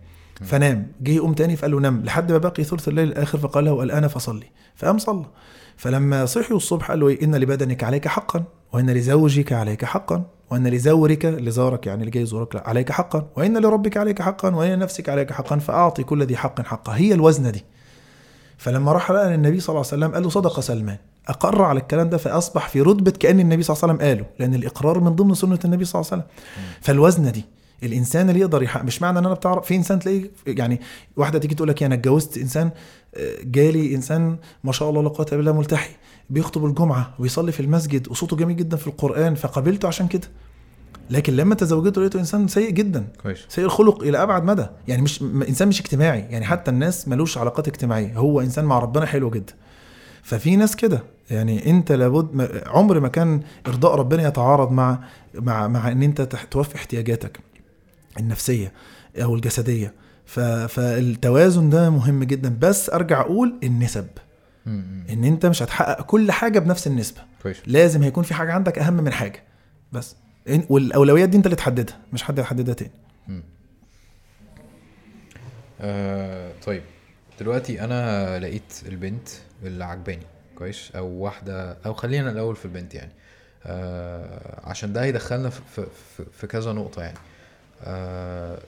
S2: فنام. جه يقوم تاني فقال له نم لحد ما بقي ثلث الليل الآخر فقال له الآن فصلي. فقام صلى. فلما صحيوا الصبح قال له إيه إن لبدنك عليك حقا. وإن لزوجك عليك حقا وإن لزورك لزارك يعني اللي جاي يزورك عليك حقا. وإن لربك عليك حقا وإن لنفسك عليك حقا فأعطي كل ذي حق حقه. هي الوزنه دي. فلما راح لقى النبي صلى الله عليه وسلم قال له صدق سلمان. أقر على الكلام ده فأصبح في رتبة كأن النبي صلى الله عليه وسلم قاله لأن الإقرار من ضمن سنة النبي صلى الله عليه وسلم. فالوزنه دي الإنسان اللي يقدر يحقق مش معنى إن أنا بتعرف في إنسان تلاقيه يعني واحدة تيجي تقول لك أنا اتجوزت إنسان آه، جالي إنسان ما شاء الله لا قوة إلا بالله ملتحي. بيخطب الجمعة ويصلي في المسجد وصوته جميل جدا في القرآن فقابلته عشان كده. لكن لما تزوجته لقيته إنسان سيء جدا
S1: كويس.
S2: سيء الخلق إلى أبعد مدى. يعني مش إنسان مش اجتماعي. يعني حتى الناس ملوش علاقات اجتماعية. هو إنسان مع ربنا حلو جدا. ففي ناس كده. يعني أنت لابد عمر ما كان إرضاء ربنا يتعارض مع مع مع إن أنت توفي احتياجاتك النفسية أو الجسدية. فالتوازن ده مهم جدا. بس أرجع أقول النسب. إن أنت مش هتحقق كل حاجة بنفس النسبة.
S1: كويس.
S2: لازم هيكون في حاجة عندك أهم من حاجة. بس. والأولويات دي أنت اللي تحددها مش حد يحددها تاني.
S1: آه طيب. دلوقتي أنا لقيت البنت اللي عجباني كويس؟ أو واحدة أو خلينا الأول في البنت يعني. آه عشان ده هيدخلنا في, في, في, في كذا نقطة يعني. آه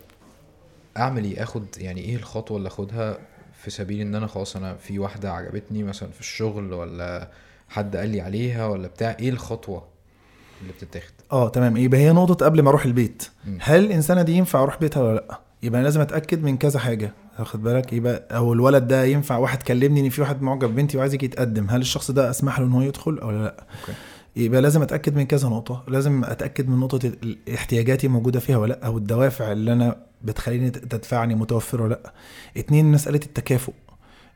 S1: أعمل إيه؟ أخد يعني إيه الخطوة اللي أخدها في سبيل إن أنا خلاص أنا في واحدة عجبتني مثلا في الشغل ولا حد قال لي عليها ولا بتاع إيه الخطوة اللي بتتاخد؟
S2: آه تمام. يبقى هي نقطة قبل ما أروح البيت.
S1: مم.
S2: هل الانسانه دي ينفع أروح بيتها ولا لأ؟ يبقى أنا لازم أتأكد من كذا حاجة. واخد بالك؟ يبقى أو الولد ده ينفع واحد كلمني إن في واحد معجب ببنتي وعايز يجي يتقدم. هل الشخص ده أسمح له إن هو يدخل أو لأ؟
S1: أوكي.
S2: يبقى لازم أتأكد من كذا نقطة. لازم أتأكد من نقطة احتياجاتي موجودة فيها ولا لأ أو الدوافع اللي أنا بتخليني تدفعني متوفره ولا لأ. اتنين مسألة التكافؤ.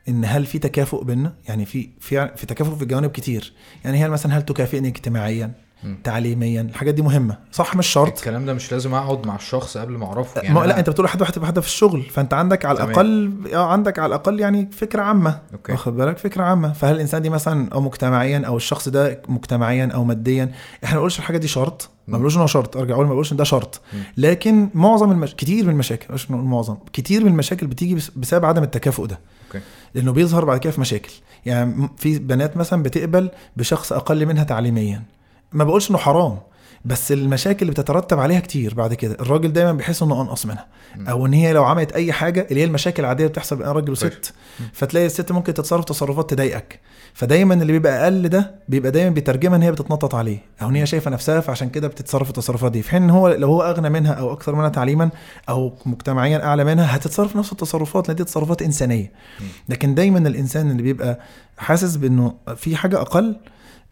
S2: إن هل في تكافؤ بينا يعني في في في تكافؤ في جوانب كتير. يعني هي مثلا هل تكافئني اجتماعيا؟
S1: مم.
S2: تعليميا. الحاجات دي مهمة. صح مش شرط.
S1: الكلام ده مش لازم أقعد مع الشخص قبل ما أعرفه.
S2: يعني لا
S1: أنا-
S2: أنت بتقول واحد واحد واحدة في الشغل فأنت عندك على. الأقل آه عندك على الأقل يعني فكرة
S1: عامة.
S2: واخد بالك؟ فكرة عامة. فهل الإنسان دي مثلا أو مجتمعيا أو الشخص ده مجتمعيا أو ماديا؟ إحنا ما بنقولش الحاجة دي شرط. ما. بنقولش ان هو شرط. أرجع أقول ما بنقولش إن ده شرط.
S1: مم.
S2: لكن معظم المش... كتير من المشاكل مش نقول معظم كتير من المشاكل بتيجي بس- بسبب عدم التكافؤ ده.
S1: أوكي.
S2: لأنه بيظهر بعد كده في مشاكل. يعني م- في بنات مثلا بتقبل بشخص أقل منها تعليميا. ما بقولش إنه حرام بس المشاكل اللي بتترتب عليها كتير بعد كده. الراجل دايما بيحس إنه أنقص منها. أو إن هي لو عملت أي حاجة اللي هي المشاكل العادية اللي بتحصل بين راجل. وست فتلاقي الست ممكن تتصرف تصرفات تضايقك. فدايما اللي بيبقى أقل ده بيبقى دايما بيترجمها إن هي بتتنطط عليه أو إن هي شايفة نفسها فعشان كده بتتصرف التصرفات دي. في حين إن هو لو هو أغنى منها أو أكثر منها تعليما أو مجتمعيا أعلى منها هتتصرف نفس التصرفات لأن دي تصرفات إنسانية. لكن دايما الإنسان اللي بيبقى حاسس بإنه في حاجة أقل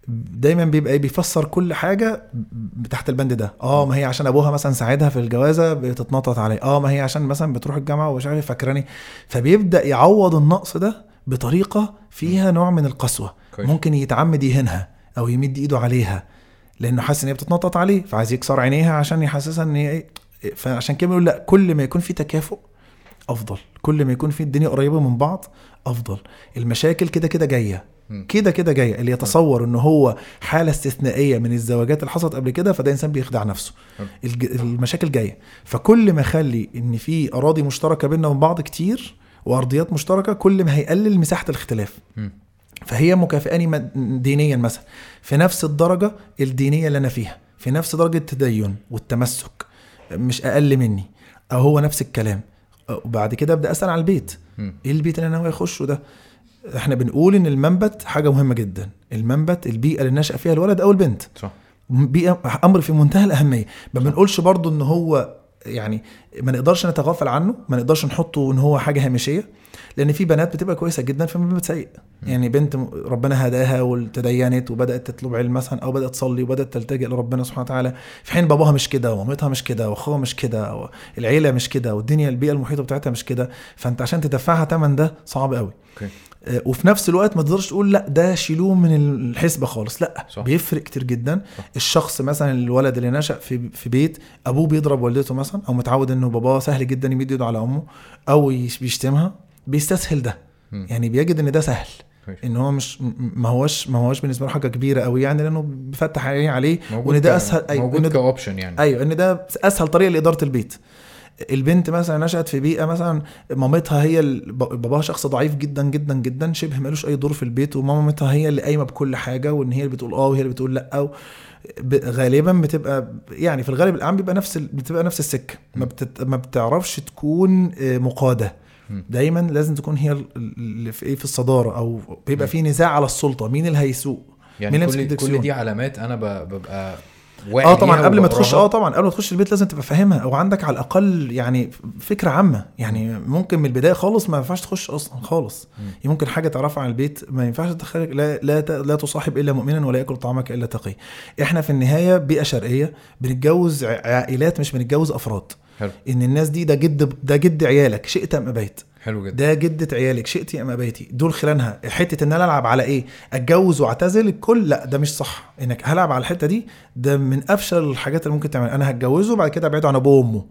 S2: دايما بيبقى إيه بيفسر كل حاجة تحت البند ده. آه ما هي عشان أبوها مثلا ساعدها في الجوازة بتتنطط عليه. آه ما هي عشان مثلا بتروح الجامعة ومش عارف فاكراني. فبيبدأ يعوض النقص ده بطريقة فيها نوع من
S1: القسوة.
S2: ممكن يتعمد يهينها أو يمد إيده عليها لأنه حاسس إن هي بتتنطط عليه فعايز يكسر عينيها عشان يحسسها إن هي إيه فعشان كده بيقول لأ كل ما يكون في تكافؤ أفضل. كل ما يكون في الدنيا قريبة من بعض أفضل. المشاكل كده كده
S1: جاية.
S2: كده كده جاية. اللي يتصور إن هو حالة استثنائية من الزواجات اللي حصلت قبل كده فده إنسان بيخدع نفسه. المشاكل جاية. فكل ما اخلي إن في أراضي مشتركة بيننا وبين بعض كتير وأرضيات مشتركة كل ما هيقلل مساحة الاختلاف. فهي مكافئاني دينيا مثلا. في نفس الدرجة الدينية اللي أنا فيها. في نفس درجة التدين والتمسك مش أقل مني. أو هو نفس الكلام. وبعد كده أبدأ أسأل على البيت. إيه البيت اللي أنا ناوي أخشه ده؟ إحنا بنقول إن المنبت حاجة مهمة جدا. المنبت البيئة اللي نشأ فيها الولد أو البنت.
S1: صح.
S2: بيئة أمر في منتهى الأهمية. ما بنقولش برضو إن هو يعني ما نقدرش نتغافل عنه ما نقدرش نحطه إن هو حاجة هامشية. لأن في بنات بتبقى كويسة جدا في منبت سيء يعني بنت ربنا هداها وتدينت وبدأت تطلب علم مثلا أو بدأت تصلي وبدأت تلتجئ لربنا سبحانه وتعالى في حين باباها مش كده ومامتها مش كده وأخوها مش كده والعيله مش كده والدنيا البيئة المحيطة بتاعتها مش كده فأنت عشان تدفعها ثمن ده صعب قوي.
S1: أوكي.
S2: آه، وفي نفس الوقت ما تقدرش تقول لا ده شيلوه من الحسبة خالص. لا
S1: صح.
S2: بيفرق كتير جدا.
S1: صح.
S2: الشخص مثلا الولد اللي نشأ في في بيت أبوه بيضرب والدته مثلا أو متعود إنه باباه سهل جدا يمد إيده على أمه أو يش- بيشتمها بيستسهل ده. يعني بيجد إن ده سهل. إن هو مش ما هوش ما هوش بالنسبة له حاجة كبيرة قوي يعني لأنه بيفتح عينيه عليه وإن ده أسهل أيوه
S1: موجود كاوبشن يعني
S2: أيوه إن ده أسهل طريقة لإدارة البيت البنت مثلا نشأت في بيئة مثلا مامتها هي ال- باباها شخص ضعيف جدا جدا جدا شبه ملوش أي دور في البيت ومامتها هي اللي قايمة بكل حاجة وإن هي اللي بتقول آه وهي اللي بتقول لأ و... ب- غالبا بتبقى يعني في الغالب العام بيبقى نفس ال- بتبقى نفس السكة ما, بتت... ما بتعرفش تكون آه، مقادة. دايما لازم تكون هي ال- اللي في إيه في الصدارة أو بيبقى. في نزاع على السلطة مين اللي هيسوق
S1: يعني
S2: مين
S1: كل كل؟ دي علامات أنا ببقى واعي
S2: آه طبعا قبل ما تخش
S1: آه.
S2: طبعا قبل ما تخش البيت لازم تبقى فاهمها أو عندك على الأقل يعني فكرة عامة يعني ممكن من البداية خالص ما ينفعش تخش أصلا خالص. يعني ممكن حاجة تعرفها عن البيت ما ينفعش تدخلك لا لا لا تصاحب إلا مؤمنا ولا يأكل طعامك إلا تقي إحنا في النهاية بيئة شرقية بنتجوز عائلات مش بنتجوز أفراد
S1: حلو.
S2: إن الناس دي ده جد ده جد عيالك شئت أم أبيت؟
S1: حلو جدا.
S2: ده جدة عيالك شئتي أم أبيتي؟ دول خلانها. حتة إن أنا ألعب على إيه؟ أتجوز وأعتزل الكل لأ ده مش صح. إنك هلعب على الحتة دي ده من أفشل الحاجات اللي ممكن تعمل أنا هتجوزه وبعد كده أبعده عن أبوه
S1: وأمه.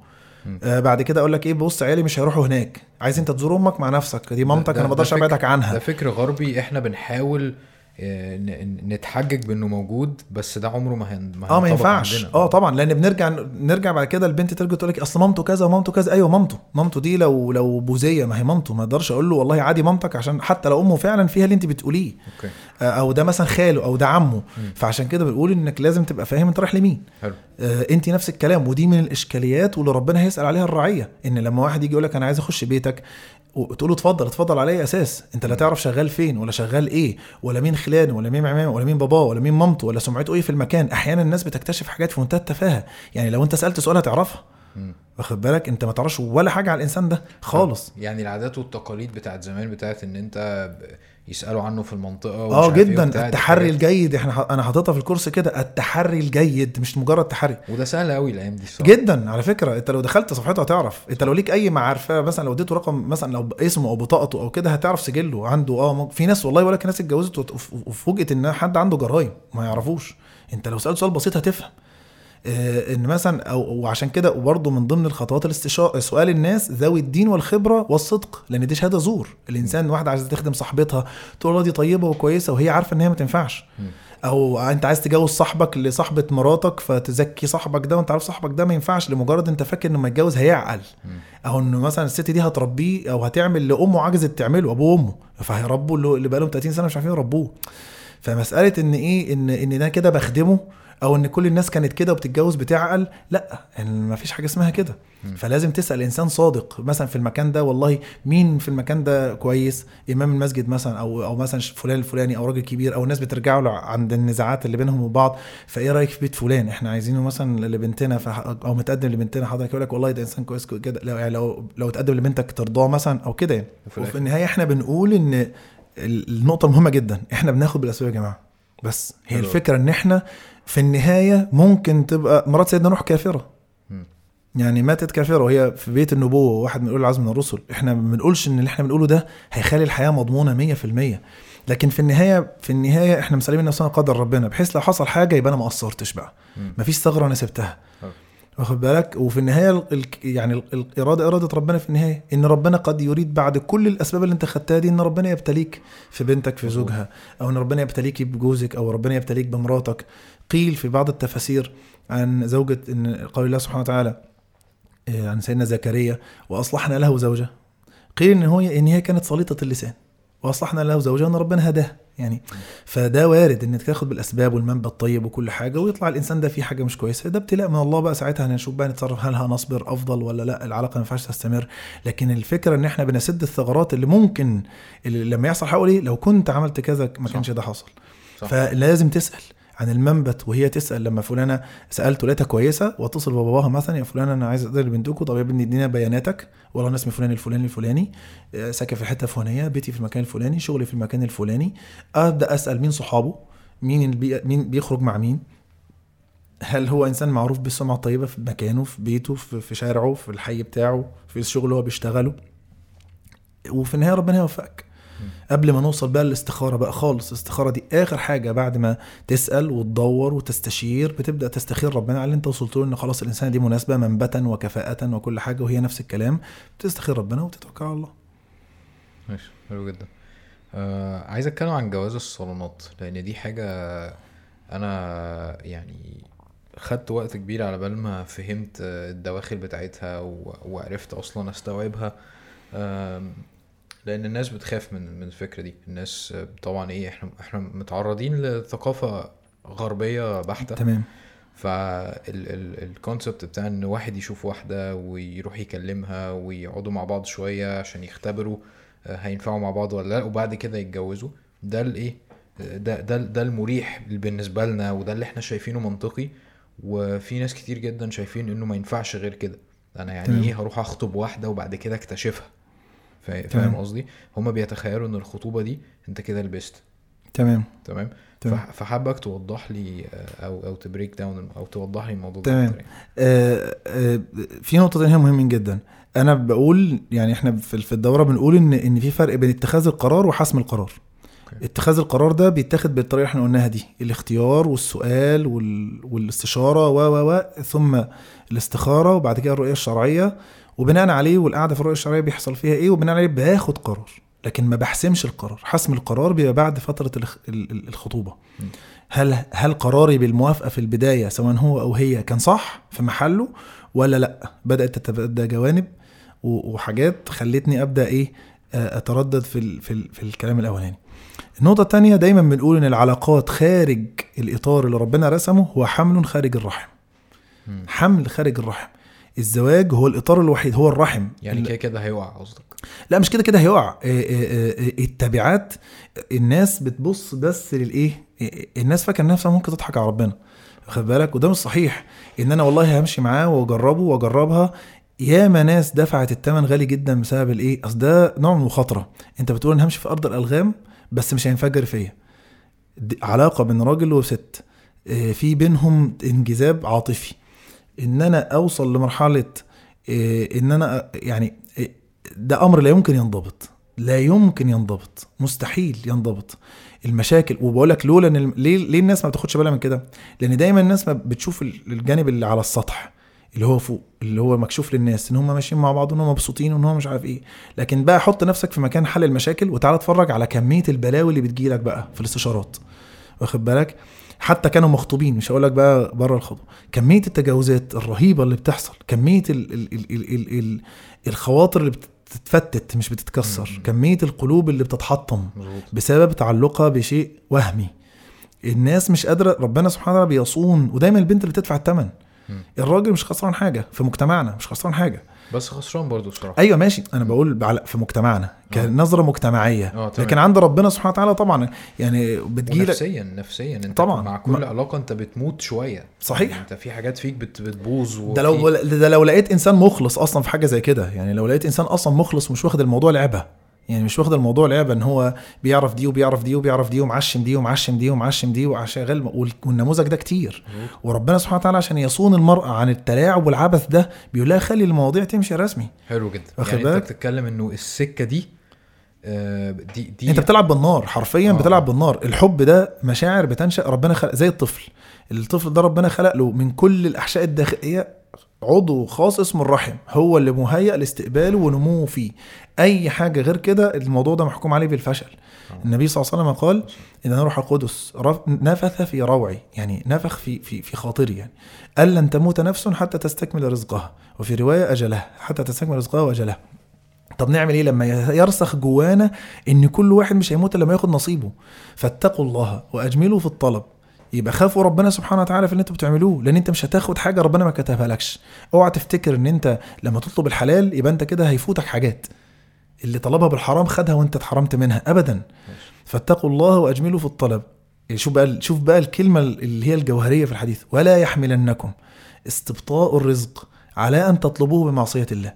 S2: آه بعد كده أقول لك إيه؟ بص عيالي مش هيروحوا هناك. عايز انت تزور أمك مع نفسك. دي مامتك
S1: ده-
S2: أنا ما
S1: ده أقدرش
S2: أبعدك
S1: ده
S2: عنها
S1: فكر غربي. إحنا بنحاول نتحجج بانه موجود بس ده عمره ما هن
S2: آه ما ينفعش. آه طبعا لأن بنرجع نرجع بعد كده البنت ترجع تقول لك أصل مامته كذا ومامته كذا. أيوه مامته. مامته دي لو لو بوذية ما هي مامته. ما أقدرش أقول له والله عادي مامتك عشان حتى لو أمه فعلا فيها اللي أنت بتقوليه.
S1: أوكي.
S2: آه، أو ده مثلا خاله أو ده عمه.
S1: مم.
S2: فعشان كده بنقول إنك لازم تبقى فاهم أنت رايح لمين.
S1: حلو.
S2: آه، أنت نفس الكلام ودي من الإشكاليات واللي ربنا هيسأل عليها الرعيه إن لما واحد يجي يقول لك أنا عايز أخش بيتك وتقول له اتفضل اتفضل على اي أساس. أنت لا تعرف شغال فين ولا شغال إيه ولا مين خلانه ولا مين عمامه ولا مين باباه ولا مين مامته ولا سمعته إيه في المكان. أحيانا الناس بتكتشف حاجات في منتهى التفاهة. يعني لو أنت سألت سؤال هتعرفها. واخد بالك؟ أنت ما تعرفش ولا حاجة على الإنسان ده خالص.
S1: يعني العادات والتقاليد بتاعت زمان بتاعت إن أنت ب- يسألوا عنه في
S2: المنطقة
S1: آه إيه
S2: جدا التحري الجيد. إحنا أنا حاططها في الكورس كده التحري الجيد مش مجرد تحري.
S1: وده سهل قوي الأيام دي الصراحة.
S2: جدا على فكرة. أنت لو دخلت صفحته هتعرف. أنت لو ليك أي معرفة مثلا لو اديته رقم مثلا لو اسمه أو بطاقته أو كده هتعرف سجله. عنده آه في ناس والله لك ناس اتجوزت وفوجئت ان حد عنده جرايم ما يعرفوش. أنت لو سألت سؤال بسيط هتفهم. إن مثلا أو وعشان كده وبرضه من ضمن الخطوات الاستشاره سؤال الناس ذوي الدين والخبرة والصدق لأن دي شهادة زور. الإنسان واحدة عايزة تخدم صاحبتها تقول والله دي طيبة وكويسة وهي عارفة إن هي ما تنفعش. أو أنت عايز تجوز صاحبك لصاحبة مراتك فتزكي صاحبك ده وأنت عارف صاحبك ده ما ينفعش لمجرد أنت فاكر إنه ما يتجوز هيعقل. أو إنه مثلا الست دي هتربيه أو هتعمل لأمه عجزت تعمله أبوه وأمه. فهيربوا اللي اللي بقالهم 30 سنة مش عارفين يربوه. فمسألة إن إيه ان إن ده كده بخدمه أو إن كل الناس كانت كده وبتتجوز بتعقل لأ يعني ما فيش حاجة اسمها كده. فلازم تسأل إنسان صادق. مثلا في المكان ده والله مين في المكان ده كويس؟ إمام المسجد مثلا أو أو مثلا فلان الفلاني أو راجل كبير أو الناس بترجعوا له عند النزاعات اللي بينهم وبعض. فإيه رأيك في بيت فلان؟ إحنا عايزينه مثلا لبنتنا. أو متقدم لبنتنا. حضرتك يقول لك والله ده إنسان كويس كده لو يعني لو لو اتقدم لبنتك ترضاه مثلا أو كده يعني.
S1: وفي.
S2: النهاية إحنا بنقول إن ال- النقطة مهمة جدا. إحنا بناخد بالأسباب يا جماعة. بس هي
S1: حلو.
S2: الفكرة إن إحنا في النهاية ممكن تبقى مرات سيدنا نوح
S1: كافرة.
S2: يعني ماتت كافرة وهي في بيت النبوة واحد من أولي العزم من الرسل إحنا ما بنقولش إن اللي إحنا بنقوله ده هيخلي الحياة مضمونة 100% لكن في النهاية في النهاية إحنا مسلمين نفسنا قدر ربنا بحيث لو حصل حاجة يبقى أنا ما قصرتش بقى. مفيش ثغرة أنا سبتها. واخد بالك؟ وفي النهاية ال- ال- يعني ال- الاراده إرادة ربنا في النهاية إن ربنا قد يريد بعد كل الأسباب اللي أنت خدتها دي إن ربنا يبتليك في بنتك في. زوجها أو إن ربنا يبتليك بجوزك أو ربنا يبتليك بمراتك. قيل في بعض التفاسير عن زوجة إن قول الله سبحانه وتعالى آه، عن سيدنا زكريا وأصلحنا له زوجة. قيل إن هو إن هي كانت سليطة اللسان. وأصلحنا له زوجها ان ربنا هداه. يعني فده وارد إنك تاخد بالأسباب والمنبع الطيب وكل حاجة ويطلع الإنسان ده فيه حاجة مش كويسة. ده ابتلاء من الله بقى ساعتها. هنشوف بقى نتصرف هل هنصبر أفضل ولا لأ. العلاقة ما ينفعش تستمر. لكن الفكرة إن إحنا بنسد الثغرات اللي ممكن اللي لما يحصل حوالي لو كنت عملت كذا ما. كانش ده حصل
S1: صح.
S2: فلازم تسأل. عن المنبت وهي تسأل لما فلانة سالته لقيتها كويسة واتصل بباباها مثلا يا فلانة أنا عايز أقدر بنتكم طب يا ابني ادينا بياناتك. والله أنا اسمي فلان الفلاني الفلاني آه، ساكن في الحته الفلانيه بيتي في المكان الفلاني شغلي في المكان الفلاني. أبدأ أسأل مين صحابه؟ مين. مين بيخرج مع مين؟ هل هو إنسان معروف بالسمعة الطيبة في مكانه في بيته في, في شارعه في الحي بتاعه في الشغل اللي هو بيشتغله؟ وفي النهاية ربنا يوفقك. قبل ما نوصل بقى للاستخارة بقى خالص. الاستخارة دي آخر حاجة بعد ما تسأل وتدور وتستشير بتبدأ تستخير ربنا. على اللي أنت وصلت له إن خلاص الإنسان دي مناسبة منبتا وكفاءة وكل حاجة وهي نفس الكلام. بتستخير ربنا وتتوكل على الله.
S1: ماشي حلو جدا. آه عايز أتكلم عن جواز الصالونات لأن دي حاجة أنا يعني خدت وقت كبير على بال ما فهمت الدواخل بتاعتها وعرفت أصلا أستوعبها. لأن الناس بتخاف من من الفكرة دي. الناس طبعا إيه إحنا إحنا متعرضين لثقافة غربية بحتة.
S2: تمام.
S1: فالكونسبت بتاع إن واحد يشوف واحدة ويروح يكلمها ويقعدوا مع بعض شوية عشان يختبروا آه، هينفعوا مع بعض ولا لأ وبعد كده يتجوزوا. ده الايه ده ده ده المريح بالنسبة لنا وده اللي إحنا شايفينه منطقي. وفي ناس كتير جدا شايفين إنه ما ينفعش غير كده. أنا يعني. إيه هروح أخطب واحدة وبعد كده
S2: أكتشفها.
S1: فاهم قصدي؟ هما بيتخيلوا إن الخطوبة دي أنت كده لبست
S2: تمام.
S1: تمام؟
S2: تمام.
S1: فح- فحابك توضح لي آه، أو أو to break down أو توضح لي الموضوع ده
S2: تمام. آه، آه، في نقطتين هنا مهمين جدا. أنا بقول يعني إحنا في في الدورة بنقول إن إن في فرق بين اتخاذ القرار وحسم القرار.
S1: okay.
S2: اتخاذ القرار ده بيتاخد بالطريقة اللي إحنا قلناها دي الاختيار والسؤال وال... والاستشارة و و و ثم الاستخارة وبعد كده الرؤية الشرعية. وبناء عليه والقعدة في الرؤية الشرعية بيحصل فيها إيه؟ وبناء عليه باخد قرار لكن ما بحسمش القرار. حسم القرار بيبقى بعد فترة الخ- ال- ال-
S1: الخطوبة.
S2: هل هل قراري بالموافقة في البداية سواء هو أو هي كان صح في محله ولا لأ؟ بدأت تتبدى جوانب وحاجات خلتني أبدأ إيه؟ أتردد في ال في, ال في الكلام الأولاني. النقطة التانية دايما بنقول إن العلاقات خارج الإطار اللي ربنا رسمه هو حمل خارج الرحم. حمل خارج الرحم. الزواج هو الإطار الوحيد هو الرحم.
S1: يعني كده كده هيقع قصدك.
S2: لا مش كده كده هيقع. إيه إيه إيه التبعات الناس بتبص بس للإيه؟ الناس فاكرة نفسها ممكن تضحك على ربنا. واخد بالك؟ وده مش صحيح. إن أنا والله همشي معاه وأجربه وأجربها ياما ناس دفعت الثمن غالي جدا بسبب الإيه؟ أصل ده نوع من المخاطرة. أنت بتقول أنا همشي في أرض الألغام بس مش هينفجر فيا. علاقة بين راجل وست. في بينهم انجذاب عاطفي. إن أنا أوصل لمرحلة إيه، إن أنا يعني ده أمر لا يمكن ينضبط. لا يمكن ينضبط. مستحيل ينضبط. المشاكل وبقول لك لولا إن ليه ليه الناس ما بتاخدش بالها من كده؟ لأن دايما الناس ما بتشوف ال- الجانب اللي على السطح اللي هو فوق اللي هو مكشوف للناس إن هم ماشيين مع بعض وان هم مبسوطين وان هم مش عارف إيه. لكن بقى حط نفسك في مكان حل المشاكل وتعالى اتفرج على كمية البلاوي اللي بتجيلك بقى في الاستشارات. واخد بالك؟ حتى كانوا مخطوبين مش هقول لك بقى بره الخطوه كمية التجاوزات الرهيبة اللي بتحصل كمية ال ال ال ال ال ال الخواطر اللي بتتفتت مش بتتكسر.
S1: مم.
S2: كمية القلوب اللي بتتحطم
S1: مظبوط.
S2: بسبب تعلقها بشيء وهمي. الناس مش قادرة ربنا سبحانه وتعالى بيصون ودايما البنت اللي بتدفع الثمن. الراجل مش خسران حاجة في مجتمعنا مش خسران حاجة.
S1: بس خسران برضو بصراحة.
S2: أيوه ماشي. أنا بقول في مجتمعنا كنظرة
S1: مجتمعية. تمام.
S2: لكن عند ربنا سبحانه وتعالى طبعا يعني بتجيلك
S1: ونفسيا نفسيا. أنت
S2: طبعاً.
S1: مع كل
S2: ما-
S1: علاقة أنت بتموت شوية.
S2: صحيح.
S1: يعني أنت في حاجات فيك بت بتبوظ
S2: ده لو
S1: وفي-
S2: ده لو لقيت إنسان مخلص أصلا في حاجة زي كده يعني لو لقيت إنسان أصلا مخلص مش واخد الموضوع لعبة. يعني مش واخد الموضوع لعبة إن هو بيعرف دي وبيعرف دي وبيعرف دي ومعشم دي ومعشم دي ومعشم دي وشغال وال- والنموذج ده كتير. وربنا سبحانه وتعالى عشان يصون المرأة عن التلاعب والعبث ده بيقول لها خلي المواضيع تمشي رسمي
S1: حلو جدا
S2: واخد
S1: يعني؟ أنت بتتكلم إنه السكة دي آه، دي دي
S2: أنت بتلعب بالنار حرفيا
S1: آه.
S2: بتلعب بالنار الحب ده مشاعر بتنشأ ربنا خلق زي الطفل الطفل ده ربنا خلق له من كل الأحشاء الداخلية عضو خاص اسمه الرحم هو اللي مهيأ لاستقباله ونموه فيه أي حاجة غير كده الموضوع ده محكوم عليه بالفشل. النبي صلى الله عليه وسلم قال إن روح القدس نفث في روعي يعني نفخ في في في خاطري يعني. قال لن تموت نفس حتى تستكمل رزقها. وفي رواية اجلها حتى تستكمل رزقها واجلها طب نعمل إيه لما يرسخ جوانا إن كل واحد مش هيموت إلا لما ياخد نصيبه؟ فاتقوا الله وأجملوا في الطلب. يبقى خافوا ربنا سبحانه وتعالى في اللي أنتوا بتعملوه لأن أنت مش هتاخد حاجة ربنا ما كتبها لكش اوعى تفتكر إن أنت لما تطلب الحلال يبقى أنت كده هيفوتك حاجات. اللي طلبها بالحرام خدها وانت اتحرمت منها ابدا. فاتقوا الله وأجملوا في الطلب. شوف بقى شوف بقى الكلمة اللي هي الجوهرية في الحديث. ولا يحملنكم استبطاء الرزق على أن تطلبوه بمعصية الله.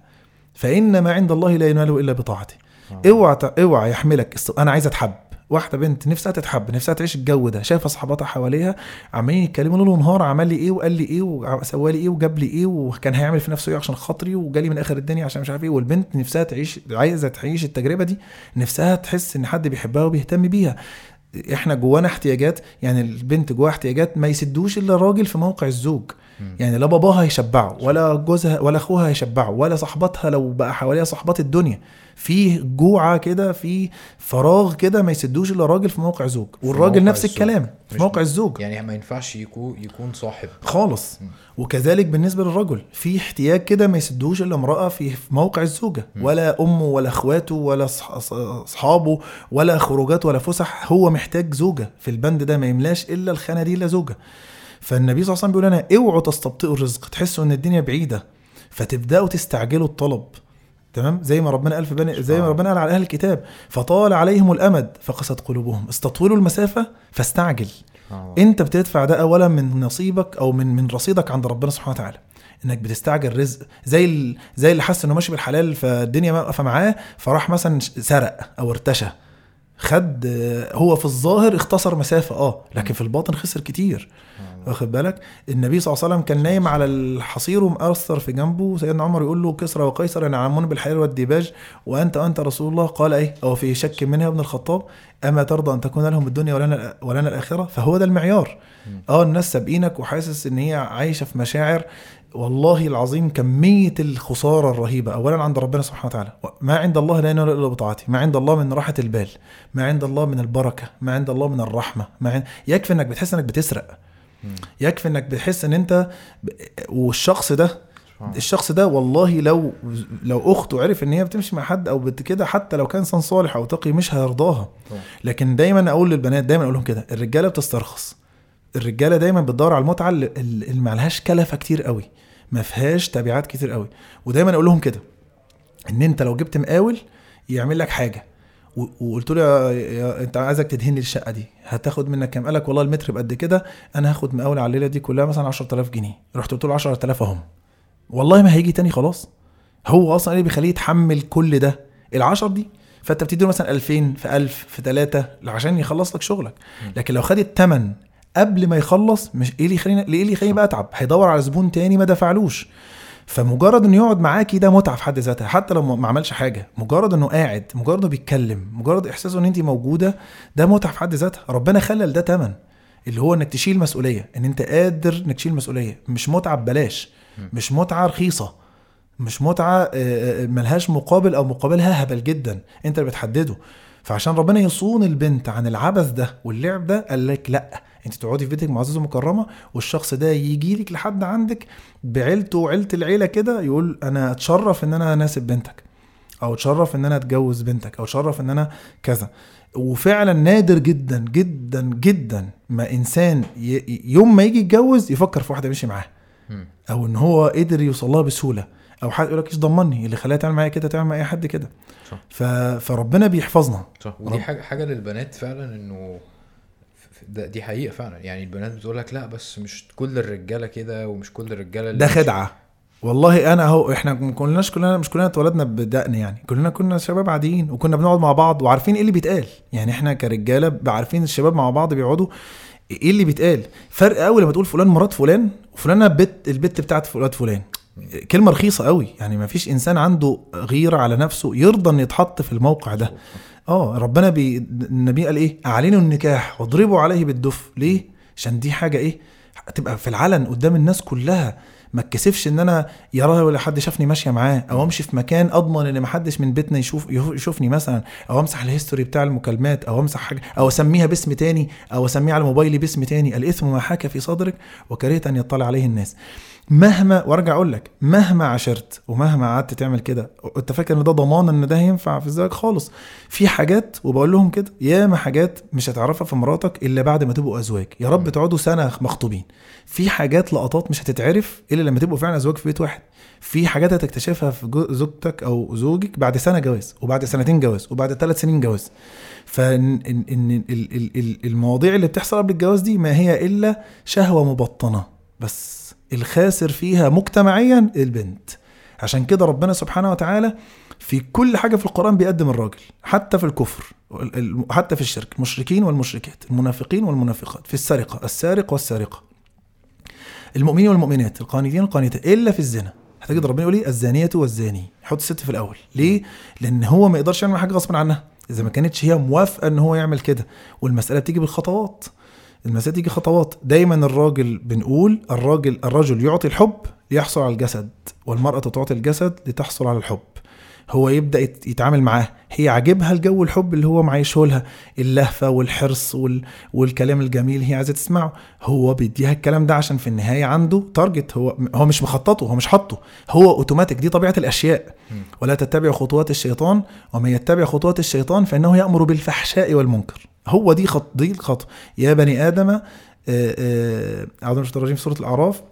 S2: فان ما عند الله لا ينال إلا بطاعته.
S1: آه.
S2: اوعى اوعى يحملك أنا عايز أتحب. واحدة بنت نفسها تتحب نفسها تعيش الجو ده شايفة صحباتها حواليها عمالين يتكلموا ليل ونهار عمل لي إيه وقال لي إيه وسوى لي إيه وجاب لي إيه وكان هيعمل في نفسه إيه عشان خاطري وجالي من آخر الدنيا عشان مش عارف إيه. والبنت نفسها تعيش عايزة تعيش التجربة دي نفسها تحس إن حد بيحبها وبيهتم بيها. إحنا جوانا احتياجات يعني البنت جواها احتياجات ما يسدوش إلا الراجل في موقع الزوج. يعني لا باباها يشبعه ولا جوزها ولا أخوها يشبعه ولا صاحباتها لو بقى حواليها صحبات الدنيا. في جوعة كده في فراغ كده ما يسدوش إلا راجل في موقع زوج. والراجل نفس
S1: الزوج.
S2: الكلام في موقع الزوج.
S1: يعني ما ينفعش يكون يكون صاحب.
S2: خالص.
S1: مم.
S2: وكذلك بالنسبة للرجل في احتياج كده ما يسدوش إلا امرأة في موقع الزوجة.
S1: مم.
S2: ولا أمه ولا أخواته ولا أصحابه ولا خروجات ولا فسح. هو محتاج زوجة. في البند ده ما يملاش إلا الخانة دي إلا زوجة. فالنبي صلى الله عليه وسلم بيقول لنا اوعوا تستبطئوا الرزق. تحسوا إن الدنيا بعيدة. فتبدأوا تستعجلوا الطلب. تمام؟ زي ما ربنا قال في بني زي ما ربنا قال على أهل الكتاب فطال عليهم الأمد فقست قلوبهم. استطولوا المسافة فاستعجل.
S1: آه.
S2: أنت بتدفع ده اولا من نصيبك أو من من رصيدك عند ربنا سبحانه وتعالى. إنك بتستعجل رزق. زي. زي اللي حس إنه ماشي بالحلال فالدنيا واقفة معاه فراح مثلا سرق أو ارتشى. خد هو في الظاهر اختصر مسافة آه لكن في الباطن خسر كتير. واخد بالك؟ النبي صلى الله عليه وسلم كان نايم على الحصير ومأثر في جنبه سيدنا عمر يقول له كسرى وقيصر ينعمون بالحرير والديباج وأنت أنت رسول الله. قال إيه؟ أو في شك منها ابن الخطاب؟ أما ترضى أن تكون لهم الدنيا ولنا ولنا الآخرة؟ فهو ده المعيار. آه الناس سابقينك وحاسس إن هي عايشة في مشاعر والله العظيم كمية الخسارة الرهيبة. أولا عند ربنا سبحانه وتعالى ما عند الله لا ينال إلا بطاعته ما عند الله من راحة البال. ما عند الله من البركة. ما عند الله من الرحمة. ما عند... يكفي أنك بتحس أنك بتسرق. يكفي أنك بتحس أن أنت ب... والشخص ده الشخص ده والله لو لو أخته عرف إن هي بتمشي مع حد أو بت كده حتى لو كان إنسان صالح أو تقي مش هيرضاها. لكن دايما أقول للبنات دايما أقول لهم كده الرجالة بتسترخص. الرجالة دايما بتدور على المتعة اللي, ما لهاش كلفة كتير قوي ما فيهاش تبعات كتير قوي. ودايما أقول لهم كده إن أنت لو جبت مقاول يعمل لك حاجة. وقلت له يا, يا أنت عايزك تدهن الشقة دي هتاخد منك كام؟ قال لك والله المتر بقد كده أنا هاخد مقاول على الليلة دي كلها مثلا 10000 جنيه. رحت قلت له 10000 أهم. والله ما هيجي تاني خلاص. هو أصلا إيه اللي بيخليه يتحمل كل ده. العشر دي فأنت بتدي له مثلا 2000 في 1000 في 3 عشان يخلص لك شغلك. لكن لو خد الثمن قبل ما يخلص مش إيه اللي يخليني إيه اللي يخليني بقى أتعب؟ هيدور على زبون تاني ما دفعلوش. فمجرد إنه يقعد معاكي ده متعة في حد ذاتها. حتى لو ما عملش حاجة مجرد إنه قاعد مجرد إنه بيتكلم مجرد إحساسه إن انت موجودة ده متعة في حد ذاتها. ربنا خلل ده تمن. اللي هو إنك تشيل مسؤولية إن أنت قادر إنك تشيل مسؤولية. مش متعة ببلاش. مش متعة رخيصة. مش متعة آه، آه، ملهاش مقابل أو مقابلها هبل جدا. أنت اللي بتحدده. فعشان ربنا يصون البنت عن العبث ده واللعب ده قال لك لا أنت تقعدي في بيتك معززه مكرمة والشخص ده يجي لك لحد عندك بعيلته وعيلة العيلة كده يقول أنا أتشرف إن أنا أناسب بنتك أو أتشرف إن أنا أتجوز بنتك أو أتشرف إن أنا كذا. وفعلا نادر جدا جدا جدا ما إنسان يوم ما يجي يتجوز يفكر في واحدة يمشي معاها. أو إن هو قدر يوصل لها بسهولة. أو حد يقول لك إيش ضمني؟ اللي خلاها تعمل معايا كده تعمل مع اي حد كده. ف... فربنا بيحفظنا.
S1: صح. ودي حاجة حاجة للبنات فعلا إنه ده دي حقيقة فعلا. يعني البنات بتقول لك لا بس مش كل الرجالة كده ومش كل الرجالة
S2: ده خدعة. والله أنا أهو إحنا ما كناش كلنا مش كلنا اتولدنا بدقن يعني. كلنا كنا شباب عاديين وكنا بنقعد مع بعض وعارفين إيه اللي بيتقال. يعني إحنا كرجالة عارفين الشباب مع بعض بيقعدوا إيه اللي بيتقال؟ فرق قوي لما تقول فلان مرات فلان وفلانة بت البت بتاعت فلان فلان. كلمة رخيصة قوي يعني ما فيش إنسان عنده غيرة على نفسه يرضى إن يتحط في الموقع ده. آه ربنا بي النبي قال إيه؟ أعلنوا النكاح واضربوا عليه بالدف. ليه؟ عشان دي حاجة إيه؟ تبقى في العلن قدام الناس كلها. ما اتكسفش إن أنا يراها ولا حد شافني ماشية معاه أو أمشي في مكان أضمن إن ما حدش من بيتنا يشوف يشوفني مثلا أو أمسح ال history بتاع المكالمات أو أمسح حاجة أو أسميها باسم تاني أو أسميها على موبايلي باسم تاني الاثم ما حاك في صدرك وكرهت أن يطلع عليه الناس. مهما وارجع أقول لك مهما عشرت ومهما قعدت تعمل كده انت فاكر ان ده ضمان ان ده هينفع في الزواج خالص. في حاجات وبقول لهم كده ياما حاجات مش هتعرفها في مراتك إلا بعد ما تبقوا أزواج. يا رب تقعدوا سنة مخطوبين. في حاجات لقطات مش هتتعرف إلا لما تبقوا فعلا أزواج في بيت واحد. في حاجات هتكتشفها في زوجتك أو زوجك بعد سنة جواز وبعد سنتين جواز وبعد ثلاث سنين جواز. فان إن إن ال- ال- ال- المواضيع اللي بتحصل قبل الجواز دي ما هي إلا شهوة مبطنة. بس الخاسر فيها مجتمعيا البنت. عشان كده ربنا سبحانه وتعالى في كل حاجة في القرآن بيقدم الراجل حتى في الكفر ال- ال- حتى في الشرك المشركين والمشركات المنافقين والمنافقات في السرقة السارق والسارقة. المؤمنين والمؤمنات القانتين والقانتات إلا في الزنا. هتجد ربنا يقول إيه؟ الزانية والزاني. يحط الست في الأول. ليه؟ لأن هو ما يقدرش يعمل حاجة غصب عنها. إذا ما كانتش هي موافقة إن هو يعمل كده والمسألة بتيجي بالخطوات. المساله تيجي خطوات. دايما الراجل بنقول الراجل الرجل يعطي الحب ليحصل على الجسد والمرأة تعطي الجسد لتحصل على الحب. هو يبدأ يت- يتعامل معاه. هي عاجبها الجو الحب اللي هو معيشه لها. اللهفة والحرص وال... والكلام الجميل هي عايزة تسمعه. هو بيديها الكلام ده عشان في النهاية عنده target هو هو مش مخططه هو مش حاطه. هو اوتوماتيك دي طبيعة الأشياء. ولا تتبع خطوات الشيطان ومن يتبع خطوات الشيطان فإنه يأمر بالفحشاء والمنكر. هو دي خط دي الخطوه يا بني آدم آه، آه، أعوذ بالله الرجيم في سورة الأعراف.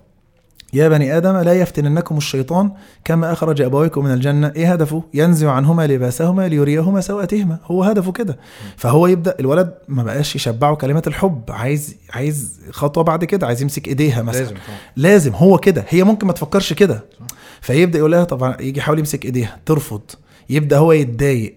S2: يا بني آدم لا يفتننكم الشيطان كما أخرج أبويكم من الجنة. إيه هدفه؟ ينزع عنهما لباسهما ليريهما سواتهما. هو هدفه كده. فهو يبدأ الولد ما بقاش يشبعه كلمات الحب. عايز عايز خطوة بعد كده عايز يمسك إيديها مثلا.
S1: لازم
S2: لازم هو كده. هي ممكن ما تفكرش كده.
S1: صح.
S2: فيبدأ يقول لها طبعا يجي يحاول يمسك إيديها ترفض. يبدأ هو يتضايق.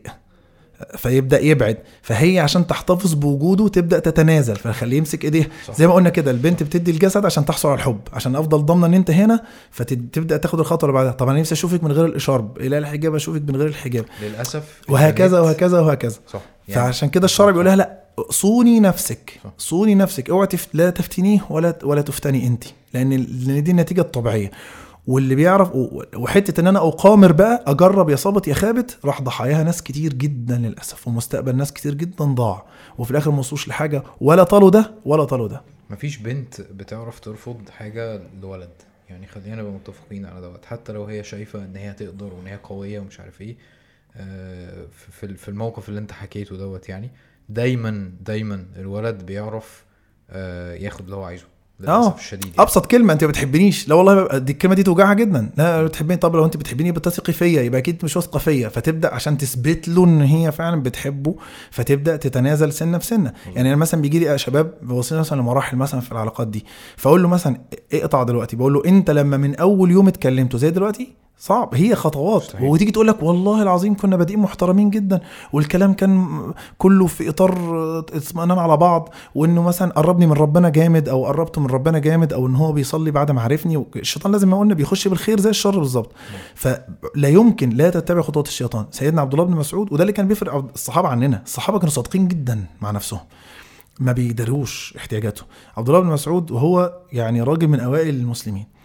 S2: فيبدأ يبعد. فهي عشان تحتفظ بوجوده تبدأ تتنازل. فخليه يمسك ايديها. زي ما قلنا كده البنت بتدي الجسد عشان تحصل على الحب عشان أفضل ضامنة إن أنت هنا فتبدأ تاخد الخطوة اللي بعدها. طبعا نفسي أشوفك من غير الإشارب. إلى الحجاب أشوفك من غير الحجاب.
S1: للأسف
S2: وهكذا وهكذا وهكذا.
S1: صح.
S2: فعشان كده الشرع بيقول لها لا صوني نفسك.
S1: صح.
S2: صوني نفسك. اوعى تف... لا تفتنيه ولا ولا تفتني أنت لأن دي النتيجة الطبيعية. واللي بيعرف وحتة إن أنا أقامر بقى أجرب يا صابت يا خابت راح ضحاياها ناس كتير جدا للأسف ومستقبل ناس كتير جدا ضاع. وفي الآخر ما وصلوش لحاجة ولا طالوا ده ولا طالوا ده.
S1: مفيش بنت بتعرف ترفض حاجة لولد. يعني خلينا نبقى متفقين على دوت. حتى لو هي شايفة إن هي تقدر وإن هي قوية ومش عارف إيه آه، في- في في الموقف اللي أنت حكيته دوت يعني دايما دايما الولد بيعرف آه، ياخد اللي هو عايزه. للأسف الشديد يعني.
S2: أبسط كلمة أنت ما بتحبنيش. لا والله دي الكلمة دي توجعها جدا. لا بتحبني. طب لو أنت بتحبيني بتثقي فيا يبقى أكيد مش واثقة فيا. فتبدأ عشان تثبت له إن هي فعلا بتحبه فتبدأ تتنازل سنة في سنة. يعني أنا مثلا بيجي لي شباب بيوصلني مثلا لمراحل مثلا في العلاقات دي فأقول له مثلا اقطع دلوقتي. بقول له أنت لما من أول يوم اتكلمتوا زي دلوقتي صعب. هي خطوات.
S1: مستحيل.
S2: وتيجي تقول لك والله العظيم كنا بادئين محترمين جدا والكلام كان كله في إطار اطمئنان على بعض وإنه مثلا قربني من ربنا جامد أو قربته من ربنا جامد أو إن هو بيصلي بعد ما عرفني الشيطان لازم ما قلنا بيخش بالخير زي الشر بالظبط. فلا يمكن لا تتبع خطوات الشيطان. سيدنا عبد الله بن مسعود وده اللي كان بيفرق الصحابة عننا. الصحابة كانوا صادقين جدا مع نفسهم ما بيدروش احتياجاتهم عبد الله بن مسعود وهو يعني راجل من أوائل المسلمين.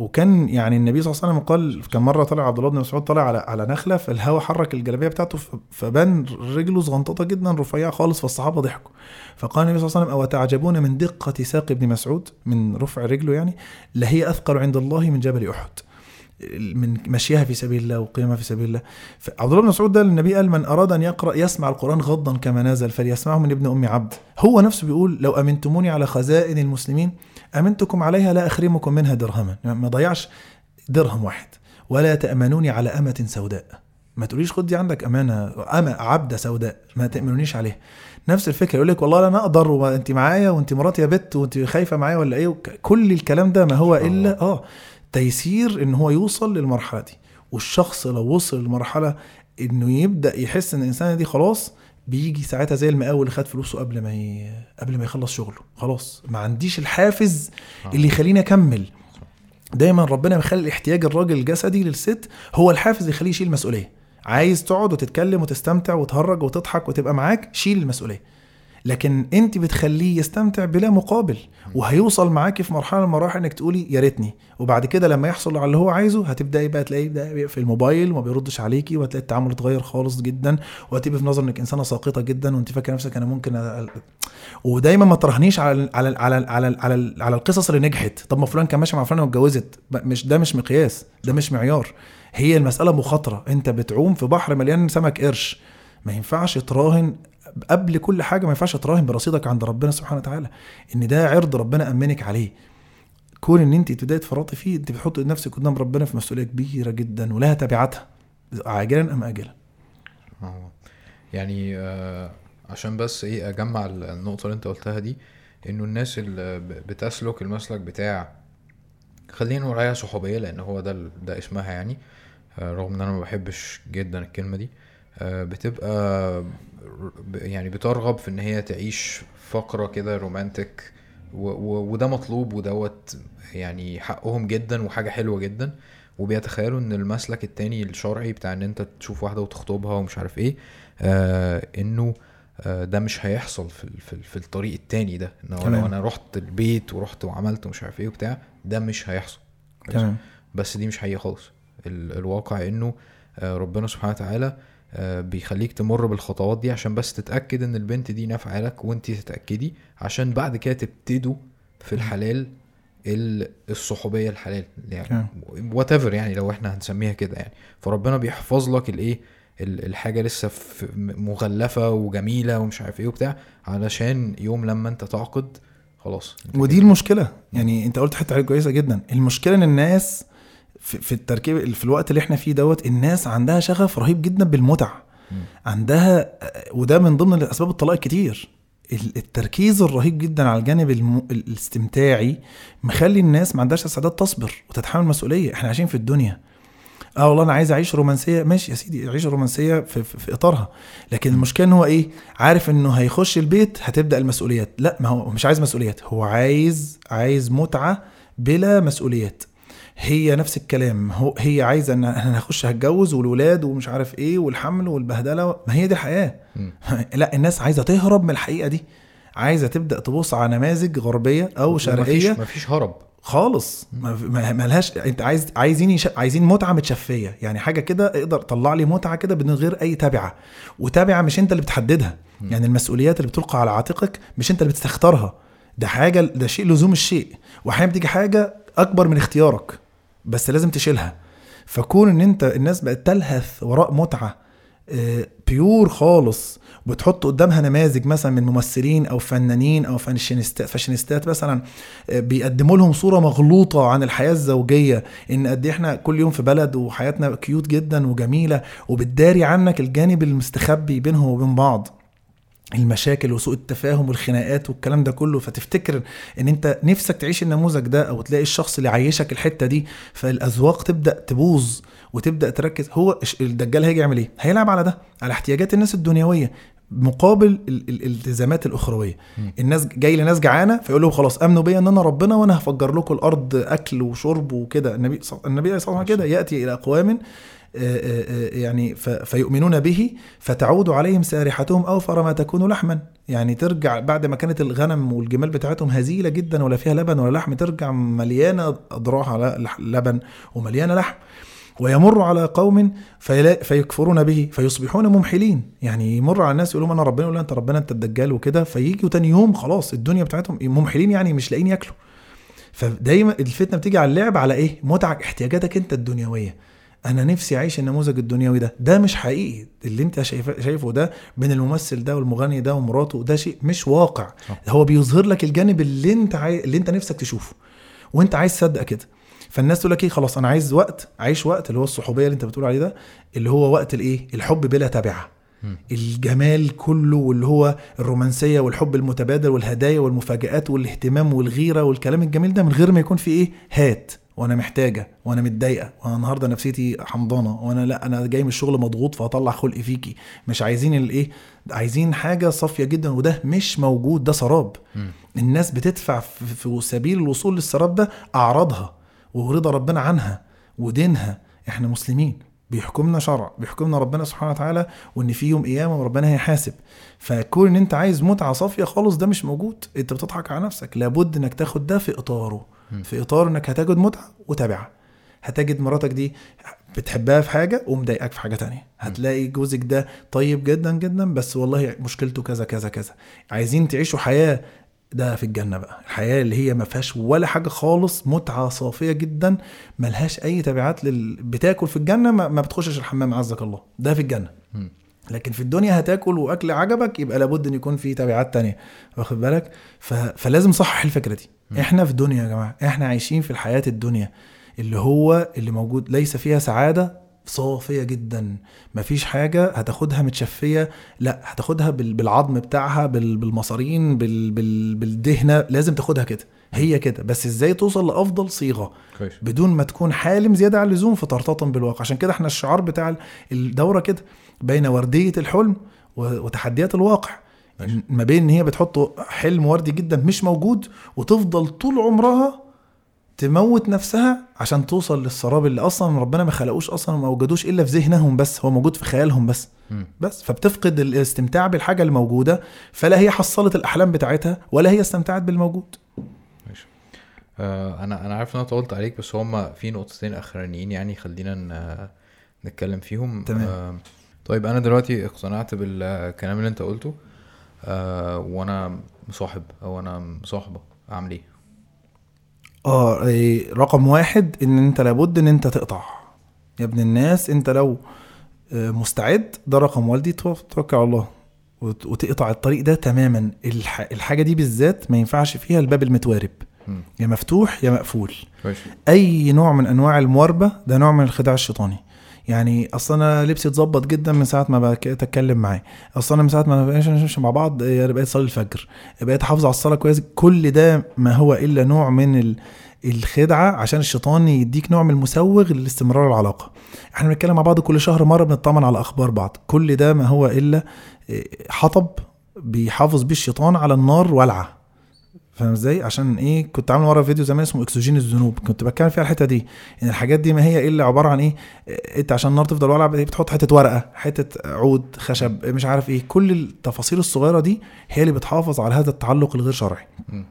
S2: وكان يعني النبي صلى الله عليه وسلم قال كان مرة طلع عبد الله بن مسعود طلع على على نخلة فالهواء حرك الجلابية بتاعته فبان رجله صغنططه جدا رفيعة خالص فالصحابة ضحكوا. فقال النبي صلى الله عليه وسلم أو تعجبون من دقة ساق ابن مسعود من رفع رجله يعني لهي أثقل عند الله من جبل أحد. من مشيها في سبيل الله وقيامها في سبيل الله. فعبد الله بن مسعود ده النبي قال من أراد أن يقرأ يسمع القرآن غضا كما نزل فليسمعه من ابن أم عبد. هو نفسه بيقول لو أمنتموني على خزائن المسلمين أمنتكم عليها لا أخرمكم منها درهما. ما ضيعش درهم واحد. ولا تأمنوني على أمة سوداء. ما تقوليش خد دي عندك أمانة أما عبدة سوداء. ما تأمنونيش عليها. نفس الفكرة يقول لك والله أنا أقدر وأنت معايا وأنت مراتي يا بت وأنت خايفة معايا ولا إيه؟ كل الكلام ده ما هو
S1: إلا.
S2: آه. تيسير إن هو يوصل للمرحلة دي. والشخص لو وصل للمرحلة إنه يبدأ يحس إن الانسانه دي خلاص بيجي ساعتها زي المقاول اللي خد فلوسه قبل ما ي... قبل ما يخلص شغله. خلاص ما عنديش الحافز
S1: آه.
S2: اللي يخليني أكمل. دايما ربنا بيخلي احتياج الراجل الجسدي للست هو الحافز اللي يخليه يشيل المسؤولية. عايز تقعد وتتكلم وتستمتع وتهرج وتضحك وتبقى معاك شيل المسؤولية. لكن انت بتخليه يستمتع بلا مقابل وهيوصل معاكي في مرحلة من المراحل انك تقولي يا ريتني. وبعد كده لما يحصل على اللي هو عايزه هتبدأي بقى تلاقيه بقى في الموبايل وما بيردش عليكي وهتلاقي التعامل اتغير خالص جدا وهتبقى في نظر انك إنسانة ساقطة جدا وانت فاكرة نفسك أنا ممكن أ... ودايما ما تراهنيش على على على على على, على القصص اللي نجحت. طب ما فلان كان ماشي مع فلان واتجوزت. مش ده مش مقياس ده مش معيار. هي المسألة مخاطرة. انت بتعوم في بحر مليان سمك قرش. ما ينفعش تراهن قبل كل حاجة ما ينفعش تراهن برصيدك عند ربنا سبحانه وتعالى. إن ده عرض ربنا أمنك عليه. كون إن أنت تبداي تفرطي فيه أنت بتحط نفسك قدام ربنا في مسؤولية كبيرة جدا ولها تبعاتها عاجلا أم اجلا.
S1: آه. يعني آه عشان بس إيه أجمع ال- النقطة اللي أنت قلتها دي إنه الناس اللي بتسلك المسلك بتاع خلينا نقول عليها صحوبية لأن هو ده ده اسمها يعني آه رغم إن أنا ما بحبش جدا الكلمة دي بتبقى يعني بترغب في إن هي تعيش فقرة كده رومانتك وده مطلوب ودوت يعني حقهم جدا وحاجة حلوة جدا وبيتخيلوا إن المسلك التاني الشرعي بتاع إن أنت تشوف واحدة وتخطبها ومش عارف إيه آه إنه آه ده مش هيحصل في في, ال- في الطريق التاني ده إن هو. لو أنا رحت البيت ورحت وعملت ومش عارف إيه وبتاع ده مش هيحصل؟
S2: تمام
S1: بس دي مش حقيقة خالص ال- الواقع إنه آه، ربنا سبحانه وتعالى بيخليك تمر بالخطوات دي عشان بس تتأكد إن البنت دي نافعة لك وانت تتأكدي عشان بعد كده تبتدوا في الحلال ال- الصحوبية الحلال. يعني whatever يعني لو إحنا هنسميها كده يعني. فربنا بيحفظ لك الايه ال- الحاجة لسه في م- مغلفة وجميلة ومش عارف إيه وبتاع علشان يوم لما أنت تعقد خلاص.
S2: ودي المشكلة. يعني أنت قلت حتة حاجة كويسة جدا. المشكلة إن الناس في, في التركيب في الوقت اللي إحنا فيه دوت الناس عندها شغف رهيب جدا بالمتع. عندها وده من ضمن اسباب الطلاق كتير. ال- التركيز الرهيب جدا على الجانب الم... الاستمتاعي مخلي الناس ما عندهاش استعداد تصبر وتتحمل مسؤولية. إحنا عايشين في الدنيا. آه والله أنا عايز أعيش رومانسية. ماشي يا سيدي عيش رومانسية في, في, في إطارها. لكن المشكلة إن هو إيه؟ عارف إنه هيخش البيت هتبدأ المسؤوليات. لا ما هو مش عايز مسؤوليات. هو عايز عايز متعة بلا مسؤوليات. هي نفس الكلام. هو هي عايزة إن أنا هخش هتجوز والولاد ومش عارف إيه والحمل والبهدلة ما هي دي
S1: الحياة.
S2: لا الناس عايزة تهرب من الحقيقة دي. عايزة تبدأ تبص على نماذج غربية أو شرقية.
S1: مفيش, مفيش هرب.
S2: خالص. ما ما- ما لهاش أنت عايز عايزين يش... عايزين متعة متشفية. يعني حاجة كده أقدر طلع لي متعة كده من غير أي تبعة. وتبعة مش أنت اللي بتحددها. يعني المسؤوليات اللي بتلقى على عاتقك مش أنت اللي بتختارها ده حاجة ده شيء لزوم الشيء. واحيانا بتيجي حاجة أكبر من اختيارك بس لازم تشيلها. فكون إن أنت الناس بقت تلهث وراء متعة آه، pure خالص وبتحط قدامها نماذج مثلا من ممثلين أو فنانين أو فاشينيستات فاشينيستات مثلا آه، بيقدموا لهم صورة مغلوطة عن الحياة الزوجية إن قد إيه إحنا كل يوم في بلد وحياتنا cute جدا وجميلة وبتداري عنك الجانب المستخبي بينهم وبين بعض. المشاكل وسوء التفاهم والخناقات والكلام ده كله فتفتكر إن أنت نفسك تعيش النموذج ده أو تلاقي الشخص اللي عايشك الحتة دي فالأذواق تبدأ تبوظ وتبدأ تركز هو الدجال هيجي يعمل إيه؟ هيلعب على ده على احتياجات الناس الدنيوية مقابل ال- ال- الالتزامات الأخروية
S1: مم.
S2: الناس جاي لناس جعانة فيقول لهم خلاص آمنوا بيا ان انا ربنا وأنا هفجر لكم الأرض أكل وشرب وكده النبي النبي صلى الله عليه وسلم كده يأتي إلى أقوام يعني ف- فيؤمنون به فتعود عليهم سارحتهم اوفر ما تكون لحما. يعني ترجع بعد ما كانت الغنم والجمال بتاعتهم هزيلة جدا ولا فيها لبن ولا لحم ترجع مليانة اضراع على لبن ومليانة لحم. ويمر على قوم فيكفرون به فيصبحون ممحلين. يعني يمر على الناس يقول لهم أنا ربنا يقول أنت ربنا أنت الدجال وكده. فييجوا تاني يوم خلاص الدنيا بتاعتهم ممحلين يعني مش لاقيين ياكلوا. فدايما الفتنة بتيجي على اللعب على إيه؟ متعك احتياجاتك أنت الدنيوية. أنا نفسي أعيش النموذج الدنيوي ده. ده مش حقيقي. اللي أنت شايفه شايفه ده بين الممثل ده والمغني ده ومراته ده شيء مش واقع. هو بيظهر لك الجانب اللي أنت عاي... اللي أنت نفسك تشوفه. وأنت عايز تصدق كده. فالناس تقول لك إيه؟ خلاص أنا عايز وقت عايش وقت اللي هو الصحوبية اللي أنت بتقول عليه ده اللي هو وقت الإيه؟ الحب بلا تبعه. الجمال كله واللي هو الرومانسية والحب المتبادل والهدايا والمفاجآت والاهتمام والغيرة والكلام الجميل ده من غير ما يكون في إيه؟ هات. وأنا محتاجة وأنا متضايقة وأنا النهارده نفسيتي حمضانة وأنا لأ أنا جاي من الشغل مضغوط فهطلع خلقي فيكي. مش عايزين الايه عايزين حاجة صافية جدا وده مش موجود ده سراب.
S1: مم.
S2: الناس بتدفع في سبيل الوصول للسراب ده أعراضها ورضا ربنا عنها ودينها. إحنا مسلمين. بيحكمنا شرع بيحكمنا ربنا سبحانه وتعالى وإن في يوم قيامة وربنا هيحاسب. فكون إن أنت عايز متعة صافية خالص ده مش موجود. أنت بتضحك على نفسك. لابد إنك تاخد ده في
S1: إطاره.
S2: في إطار إنك هتجد متعة وتابعه هتجد مراتك دي بتحبها في حاجة ومضايقاك في حاجة تانية. هتلاقي جوزك ده طيب جدا جدا بس والله مشكلته كذا كذا كذا. عايزين تعيشوا حياة ده في الجنة بقى. الحياة اللي هي ما فيهاش ولا حاجة خالص متعة صافية جدا ملهاش أي تبعات لل... بتاكل في الجنة ما, ما بتخشش الحمام عزك الله. ده في
S1: الجنة.
S2: لكن في الدنيا هتاكل وأكل عجبك يبقى لابد إن يكون في تبعات تانية. واخد بالك؟ ف... فلازم صحح الفكرة دي. إحنا في دنيا يا جماعة إحنا عايشين في الحياة الدنيا. اللي هو اللي موجود ليس فيها سعادة صافية جدا. مفيش حاجة هتاخدها متشفية لا هتاخدها بال- بالعظم بتاعها بال- بالمصارين بال- بال- بالدهنة لازم تاخدها كده هي كده. بس إزاي توصل لأفضل صيغة
S1: كويس.
S2: بدون ما تكون حالم زيادة عن اللزوم فترتطم بالواقع؟ عشان كده إحنا الشعار بتاع الدورة كده بين وردية الحلم وتحديات الواقع.
S1: ماشي.
S2: ما بين إن هي بتحط حلم وردي جدا مش موجود وتفضل طول عمرها تموت نفسها عشان توصل للسراب اللي أصلا ربنا ما خلقوش أصلا وما وجدوش إلا في ذهنهم بس هو موجود في خيالهم بس
S1: مم.
S2: بس فبتفقد الاستمتاع بالحاجة الموجودة فلا هي حصلت الأحلام بتاعتها ولا هي استمتعت بالموجود
S1: ماشي آه أنا أنا عارف إن أنا طولت عليك بس هما في نقطتين أخرانيين يعني خلينا نتكلم فيهم
S2: تمام.
S1: آه طيب أنا دلوقتي اقتنعت بالكلام اللي أنت قلته آه وأنا مصاحب أو أنا مصاحبه اعمل إيه؟
S2: آه إيه، رقم واحد إن أنت لابد إن أنت تقطع. يا ابن الناس أنت لو آه، مستعد ده رقم والدي تو- توكل على الله وت- وتقطع الطريق ده تماما. الح... الحاجة دي بالذات ما ينفعش فيها الباب المتوارب. يا مفتوح يا مقفول.
S1: كويس
S2: أي نوع من أنواع المواربة ده نوع من الخداع الشيطاني. يعني أصل أنا لبسي اتظبط جدا من ساعة ما بقيت اتكلم معاه. أصل أنا من ساعة ما بقينا نمشي مع بعض آه، بقيت اصلي الفجر. بقيت أحافظ على الصلاة كويس. كل ده ما هو إلا نوع من ال... الخدعة عشان الشيطان يديك نوع من المسوغ لاستمرار العلاقة. إحنا بنتكلم مع بعض كل شهر مرة بنطمن على أخبار بعض. كل ده ما هو إلا آه، حطب بيحافظ بيه الشيطان على النار والعه فاهم إزاي؟ عشان إيه؟ كنت عامل مره فيديو زمان اسمه اكسجين الذنوب كنت بتكلم فيها الحتة دي إن الحاجات دي ما هي إلا عبارة عن إيه؟ إيه، إنت عشان النار تفضل والعه بتحط حتة ورقة حتة عود خشب مش عارف إيه. كل التفاصيل الصغيرة دي هي اللي بتحافظ على هذا التعلق الغير شرعي.
S1: مم.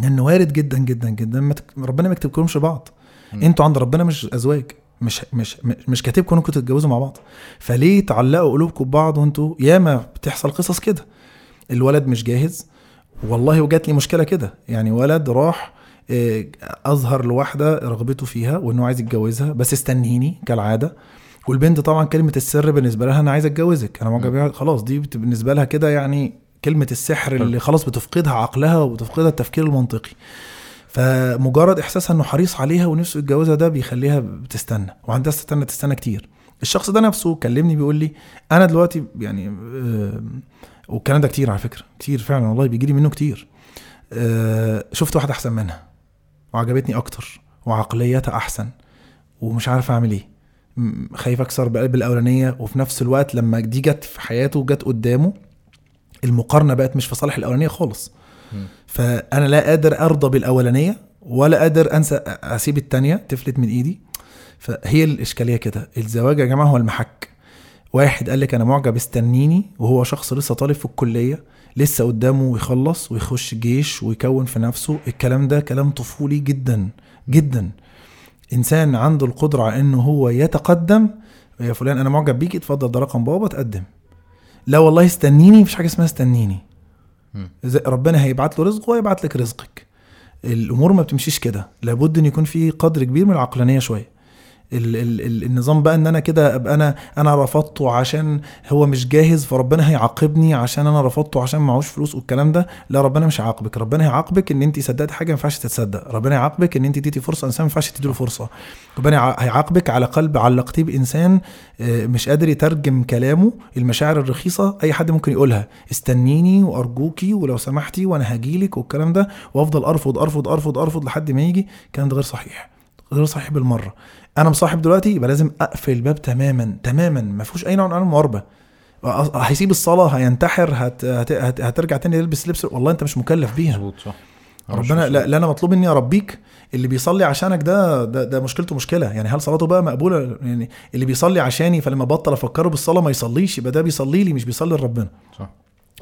S2: لأن وارد جدا جدا جدا. ما تك... ربنا ما يكتبكمش بعض. أنتوا عند ربنا مش أزواج مش مش- مش كاتبكم إنكم تتجوزوا مع بعض. فليه تعلقوا قلوبكم ببعض وأنتوا؟ ياما بتحصل قصص كده. الولد مش جاهز والله وجات لي مشكلة كده. يعني ولد راح آه، أظهر لواحدة رغبته فيها وإنه عايز يتجوزها بس استنيني كالعادة. والبنت طبعا كلمة السر بالنسبة لها أنا عايز أتجوزك. أنا معجب خلاص دي بالنسبة لها كده يعني كلمة السحر اللي خلاص بتفقدها عقلها وبتفقدها التفكير المنطقي. فمجرد إحساسها إنه حريص عليها ونفسه يتجوزها ده بيخليها بتستنى. وعندها تستنى تستنى كتير. الشخص ده نفسه كلمني بيقول لي أنا دلوقتي يعني آه، والكلام ده كتير على فكرة كتير فعلا والله بيجي لي منه كتير. آه، شفت واحدة أحسن منها وعجبتني أكتر وعقليتها أحسن ومش عارف أعمل إيه. خايف أكسر بقلب الأولانية وفي نفس الوقت لما دي جت في حياته وجت قدامه المقارنة بقت مش في صالح الأولانية خالص. فأنا لا قادر أرضى بالأولانية ولا قادر أنسى أسيب التانية تفلت من إيدي. فهي الإشكالية كده الزواج يا جماعة هو المحك. واحد قال لك أنا معجب استنيني وهو شخص لسه طالب في الكلية لسه قدامه يخلص ويخش جيش ويكون في نفسه الكلام ده كلام طفولي جدا جدا. إنسان عنده القدرة على انه هو يتقدم يا فلان أنا معجب بيك اتفضل ده رقم بابا تقدم. لا والله استنيني مفيش حاجة اسمها استنيني. ربنا هيبعت له رزق وهيبعت لك رزقك. الأمور ما بتمشيش كده. لابد إن يكون في قدر كبير من العقلانية شوية. ال ال ال النظام بقى ان أنا كده ابقى أنا أنا رفضته عشان هو مش جاهز فربنا هيعاقبني عشان أنا رفضته عشان معهوش فلوس والكلام ده. لا ربنا مش هيعاقبك. ربنا هيعاقبك ان انت صدقت حاجة ما ينفعش تتصدق. ربنا هيعاقبك ان انت اديتي فرصة انسان ما ينفعش تديله فرصة. ربنا يع- هيعاقبك على قلب علقتيه بإنسان آه، مش قادر يترجم كلامه المشاعر الرخيصة أي حد ممكن يقولها. استنيني وأرجوكي ولو سمحتي وأنا هجيلك والكلام ده وأفضل أرفض أرفض أرفض أرفض لحد ما يجي. الكلام ده غير صحيح. غير صحيح بالمرة. أنا مصاحب دلوقتي يبقى لازم أقفل الباب تماما تماما ما فيهوش أي نوع من أنواع المواربه هيسيب الصلاة هينتحر هت... هت... هت... هترجع تاني تلبس لبس والله أنت مش مكلف بيها.
S1: مظبوط صح.
S2: ربنا لا أنا مطلوب مني اربيك اللي بيصلي عشانك ده ده, ده مشكلته مشكلة. يعني هل صلاته بقى مقبولة؟ يعني اللي بيصلي عشاني فلما بطل أفكره بالصلاة ما يصليش يبقى ده بيصلي لي مش بيصلي لربنا.
S1: صح.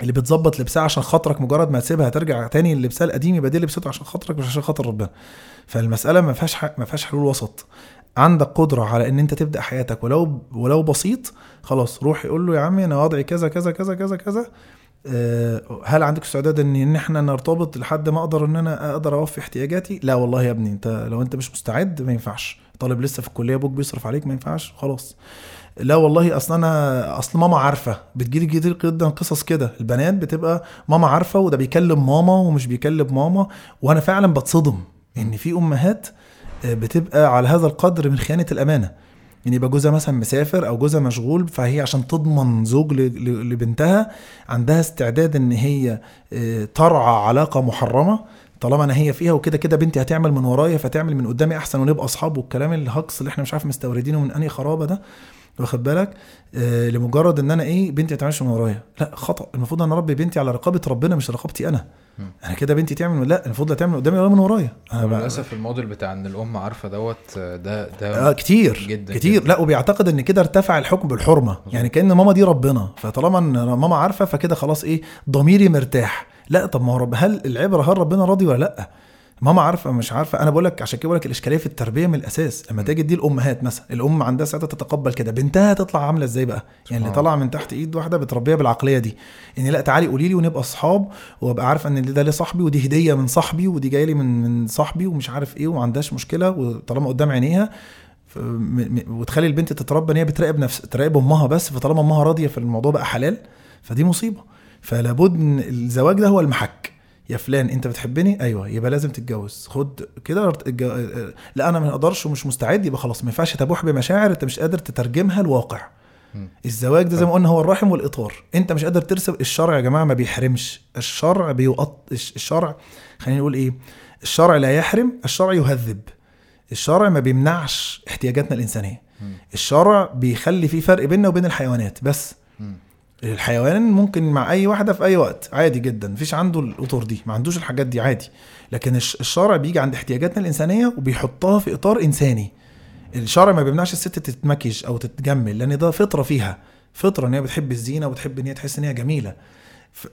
S2: اللي بتظبط لبسها عشان خاطرك مجرد ما تسيبها ترجع تاني للبسها القديم يبقى دي لبسته عشان خاطرك مش عشان خاطر ربنا. فالمسألة ما فيهاش ما فيهاش حلول وسط. عندك قدرة على إن أنت تبدأ حياتك ولو ولو بسيط خلاص روح يقول له يا عمي أنا وضعي كذا كذا كذا كذا كذا. آه، هل عندك استعداد ان إن إحنا نرتبط لحد ما أقدر إن أنا أقدر أوفي احتياجاتي؟ لا والله يا ابني أنت لو أنت مش مستعد ما ينفعش. طالب لسه في الكلية أبوك بيصرف عليك ما ينفعش خلاص. لا والله أصل أنا أصل ماما عارفة بتجيلي كتير جدا قصص كده. البنات بتبقى ماما عارفة وده بيكلم ماما ومش بيكلم ماما وأنا فعلا بتصدم إن في أمهات آه، بتبقى على هذا القدر من خيانة الأمانة. يعني يبقى جوزها مثلا مسافر أو جوزها مشغول فهي عشان تضمن زوج لبنتها عندها استعداد إن هي آه، ترعى علاقة محرمة طالما أنا هي فيها وكده كده بنتي هتعمل من ورايا فتعمل من قدامي أحسن ونبقى أصحاب والكلام الهجص اللي إحنا مش عارف مستوردينه من أنهي خرابة ده. واخد بالك؟ آه لمجرد إن أنا إيه بنتي ما تعملش من ورايا. لا خطأ. المفروض إن اربي بنتي على رقابة ربنا مش رقابتي
S1: أنا.
S2: أنا كده بنتي تعمل لا المفروض لا تعمل قدامي ولا من ورايا. أنا
S1: للأسف الموديل بتاع إن الأم عارفة دوت آه، ده ده
S2: آه كتير
S1: جدا
S2: كتير.
S1: جدا.
S2: لا وبيعتقد إن كده ارتفع الحكم بالحرمة. يعني كأن ماما دي ربنا. فطالما إن ماما عارفة فكده خلاص إيه ضميري مرتاح. لا طب ما هو رب هل العبرة هل ربنا راضي ولا لأ؟ ماما عارفة مش عارفة. أنا بقول لك عشان كده بقول لك الإشكالية في التربية من الأساس. لما تيجي دي الأمهات مثلا الأم عندها ساعتها تتقبل كده. بنتها تطلع عاملة إزاي بقى؟ يعني اللي طالعه من تحت إيد واحدة بتربيها بالعقلية دي. ان لأ تعالي قولي لي ونبقى أصحاب وأبقى عارفة إن ده لصاحبي ودي هدية من صاحبي ودي جاية لي من من صاحبي ومش عارف إيه وما عندهاش مشكلة وطالما قدام عينيها. وتخلي البنت تتربى إن هي بتراقب نفس تراقب أمها بس. فطالما أمها راضية فالموضوع بقى حلال فدي مصيبة. فلابد إن الزواج ده هو المحك. يا فلان انت بتحبني؟ أيوه يبقى لازم تتجوز. خد كده اتج- لا أنا ما أقدرش ومش مستعد يبقى خلاص ما ينفعش تبوح بمشاعر انت مش قادر تترجمها الواقع.
S1: مم.
S2: الزواج ده زي ما قلنا هو الرحم والإطار. انت مش قادر ترسم الشرع يا جماعة ما بيحرمش. الشرع بيقط الشرع خلينا نقول إيه؟ الشرع لا يحرم الشرع يهذب. الشرع ما بيمنعش احتياجاتنا
S1: الإنسانية.
S2: الشرع بيخلي في فرق بيننا وبين الحيوانات. بس. الحيوان ممكن مع أي واحدة في أي وقت. عادي جدا. مفيش عنده الأطر دي. ما عندوش الحاجات دي. عادي. لكن الش- الشرع بيجي عند احتياجاتنا الإنسانية وبيحطها في إطار إنساني. الشرع ما بيمنعش الست تتمكيج أو تتجمل لأن ده فطرة فيها. فطرة إن هي بتحب الزينة وبتحب إن هي تحس إن هي جميلة.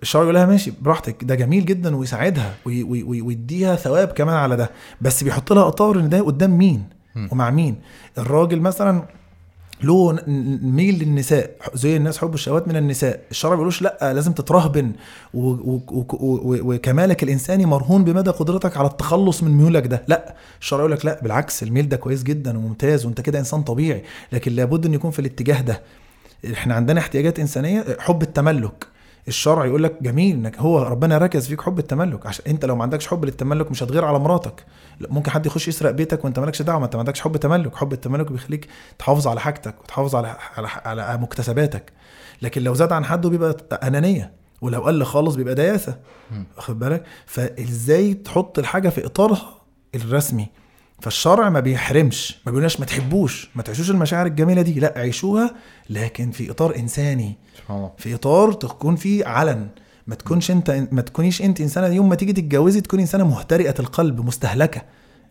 S2: الشرع يقول لها ماشي براحتك. ده جميل جدا ويساعدها وي- وي- وي- ويديها ثواب كمان على ده. بس بيحط لها إطار إن ده قدام مين. ومع مين؟ الراجل مثلا له ميل للنساء زي الناس حب الشهوات من النساء. الشرع بيقولوش لأ لازم تترهبن. وكمالك الإنساني مرهون بمدى قدرتك على التخلص من ميولك ده. لأ الشرع يقول لك لأ بالعكس الميل ده كويس جدا وممتاز وأنت كده إنسان طبيعي. لكن لابد إن يكون في الاتجاه ده. إحنا عندنا احتياجات إنسانية حب التملك. الشرع يقول لك جميل إنك هو ربنا ركز فيك حب التملك. عشان أنت لو ما عندكش حب للتملك مش هتغير على مراتك. ممكن حد يخش يسرق بيتك وأنت مالكش دعوة ما أنت ما عندكش حب تملك. حب التملك بيخليك تحافظ على حاجتك وتحافظ على على, على مكتسباتك. لكن لو زاد عن حده بيبقى أنانية ولو قل خالص بيبقى دياثة.
S1: مم.
S2: واخد بالك؟ فإزاي تحط الحاجة في إطارها الرسمي؟ فالشرع ما بيحرمش ما بيقولناش ما تحبوش ما تعيشوش المشاعر الجميلة دي لا عيشوها لكن في إطار إنساني.
S1: سبحان الله.
S2: في إطار تكون فيه علن. ما تكونش أنت ما تكونيش أنت إنسانة يوم ما تيجي تتجوزي تكوني إنسانة مهترئة القلب مستهلكة.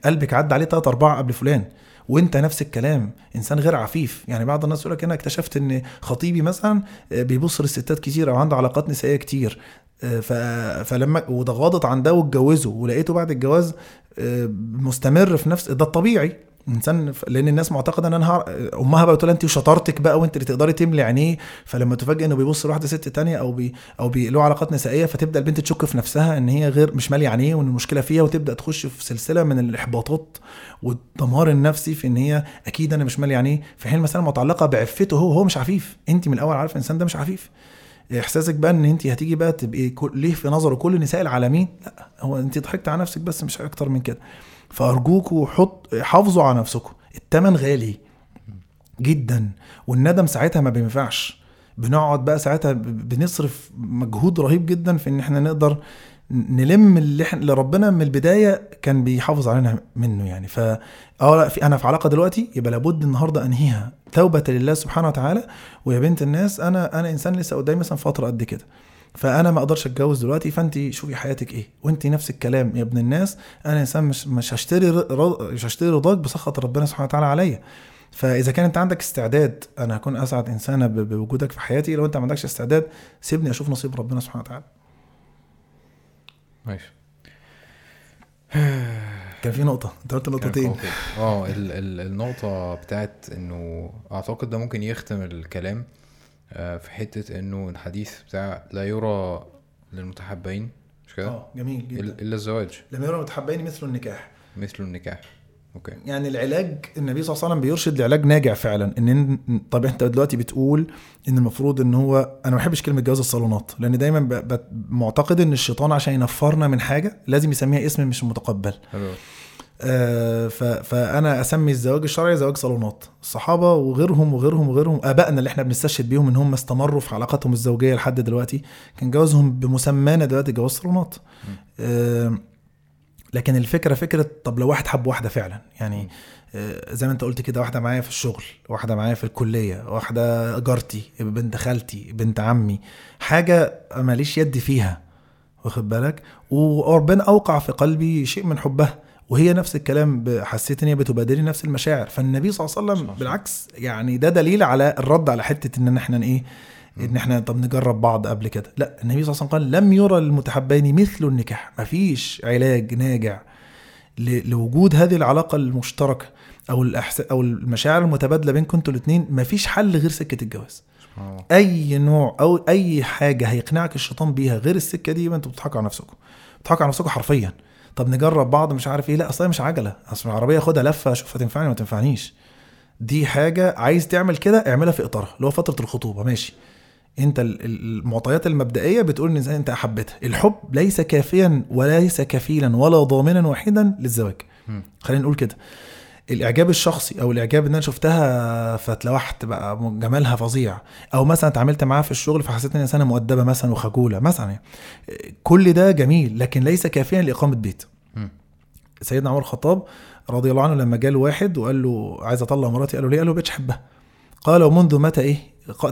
S2: قلبك عدى عليه ثلاثة أربعة قبل فلان وأنت نفس الكلام إنسان غير عفيف. يعني بعض الناس يقول لك أنا اكتشفت إن خطيبي مثلا آه، بيبص للستات كتير أو عنده علاقات نسائية كتير. فلما وتغاضت عن ده واتجوزه ولقيته بعد الجواز آه، مستمر في نفس ده الطبيعي. إنسان لأن الناس معتقدة إن أنا. أمها بقى بتقول انت وشطارتك بقى وأنت اللي تقدري تملي عينيه فلما تفاجئ إنه بيبص لواحدة ست تانية أو بي أو بي له علاقات نسائية فتبدأ البنت تشك في نفسها إن هي غير مش مالية عينيه وإن المشكلة فيها وتبدأ تخش في سلسلة من الإحباطات والدمار النفسي في إن هي أكيد أنا مش مالية عينيه. في حين المساله متعلقة بعفته هو هو مش عفيف. انت من الأول عارفة الانسان ده مش عفيف. إحساسك بقى إن انت هتيجي بقى تبقي ليه في نظره كل نساء العالمين؟ لأ هو انت ضحكت على نفسك بس مش أكتر من كده. فارجوكوا حط حافظوا على نفسكم. التمن غالي جدا والندم ساعتها ما بينفعش. بنقعد بقى ساعتها بنصرف مجهود رهيب جدا في إن إحنا نقدر نلم اللي إحنا اللي ربنا من البداية كان بيحافظ علينا منه يعني. ف آه لا في أنا في علاقة دلوقتي يبقى لابد النهارده أنهيها. توبة لله سبحانه وتعالى. ويا بنت الناس أنا أنا إنسان لسه قدامي مثلا فترة قد كده. فأنا ما أقدرش أتجوز دلوقتي فانت شوفي حياتك إيه. وانت نفس الكلام يا ابن الناس. أنا إنسان مش مش هشتري مش هشتري رضاك بسخط ربنا سبحانه وتعالى عليا. فإذا كان أنت عندك استعداد أنا هكون أسعد إنسانة بوجودك في حياتي. لو أنت ما عندكش استعداد سيبني أشوف نصيب ربنا سبحانه وتعالى.
S1: ماشي.
S2: كان في نقطة. انت قلت نقطتين.
S1: آه ال ال النقطة بتاعت انه اعتقد ده ممكن يختم الكلام آه، في حتة انه الحديث بتاع لا يرى للمتحبين مش كده؟
S2: آه جميل جدا.
S1: إلا إلا الزواج.
S2: لما يرى متحبين مثل النكاح.
S1: مثل النكاح. أوكي.
S2: يعني العلاج النبي صلى الله عليه وسلم بيرشد لعلاج ناجع فعلا إن طب أنت دلوقتي بتقول إن المفروض إن هو أنا ما بحبش كلمة جواز الصالونات لأن دايما ب... ب... معتقد إن الشيطان عشان ينفرنا من حاجة لازم يسميها اسم مش متقبل.
S1: حلو.
S2: آه، ف... فأنا أسمي الزواج الشرعي زواج صالونات. الصحابة وغيرهم وغيرهم وغيرهم آبائنا اللي إحنا بنستشهد بيهم إن هم استمروا في علاقاتهم الزوجية لحد دلوقتي كان جوازهم بمسمانا دلوقتي جواز صالونات. آه، لكن الفكرة فكرة طب لو واحد حب واحدة فعلا يعني آه، زي ما انت قلت كده واحدة معايا في الشغل واحدة معايا في الكلية واحدة جارتي بنت خالتي بنت عمي حاجة ماليش يد فيها واخد بالك؟ وربنا أوقع في قلبي شيء من حبها وهي نفس الكلام حسيت إن هي بتبادلني نفس المشاعر. فالنبي صلى الله عليه وسلم. بالعكس يعني ده دليل على الرد على حتة إن إحنا إيه إن إحنا طب نجرب بعض قبل كده. لا النبي صلى الله عليه وسلم قال لم يرى للمتحبين مثل النكاح. مفيش علاج ناجع لوجود هذه العلاقة المشتركة أو الأحس... أو المشاعر المتبادلة بينكم أنتوا الاثنين مفيش حل غير سكة الجواز. أي نوع أو أي حاجة هيقنعك الشيطان بيها غير السكة دي يبقى أنتوا بتضحكوا على نفسكم. بتضحكوا على نفسكم حرفيا. طب نجرب بعض مش عارف إيه. لا أصلا مش عجلة. أصل العربية خدها لفة اشوفها تنفعني ما تنفعنيش. دي حاجة عايز تعمل كده اعملها في إطارها اللي هو فترة الخطوبة. ماشي. انت ال- ال- المعطيات المبدئية بتقول إن انت أحبتها. الحب ليس كافيا وليس كفيلا ولا ضامنا وحيدا للزواج. خلينا نقول كده. الإعجاب الشخصي أو الإعجاب ان أنا شفتها فاتلوحت بقى جمالها فظيع. أو مثلا اتعاملت معاها في الشغل فحسيت إن إنسانة مؤدبة مثلا وخجولة مثلا. كل ده جميل لكن ليس كافيا لإقامة بيت. سيدنا عمر الخطاب رضي الله عنه لما جاله واحد وقال له عايز أطلق مراتي قال له ليه؟ قال له بقتش أحبها. قال ومنذ متى إيه؟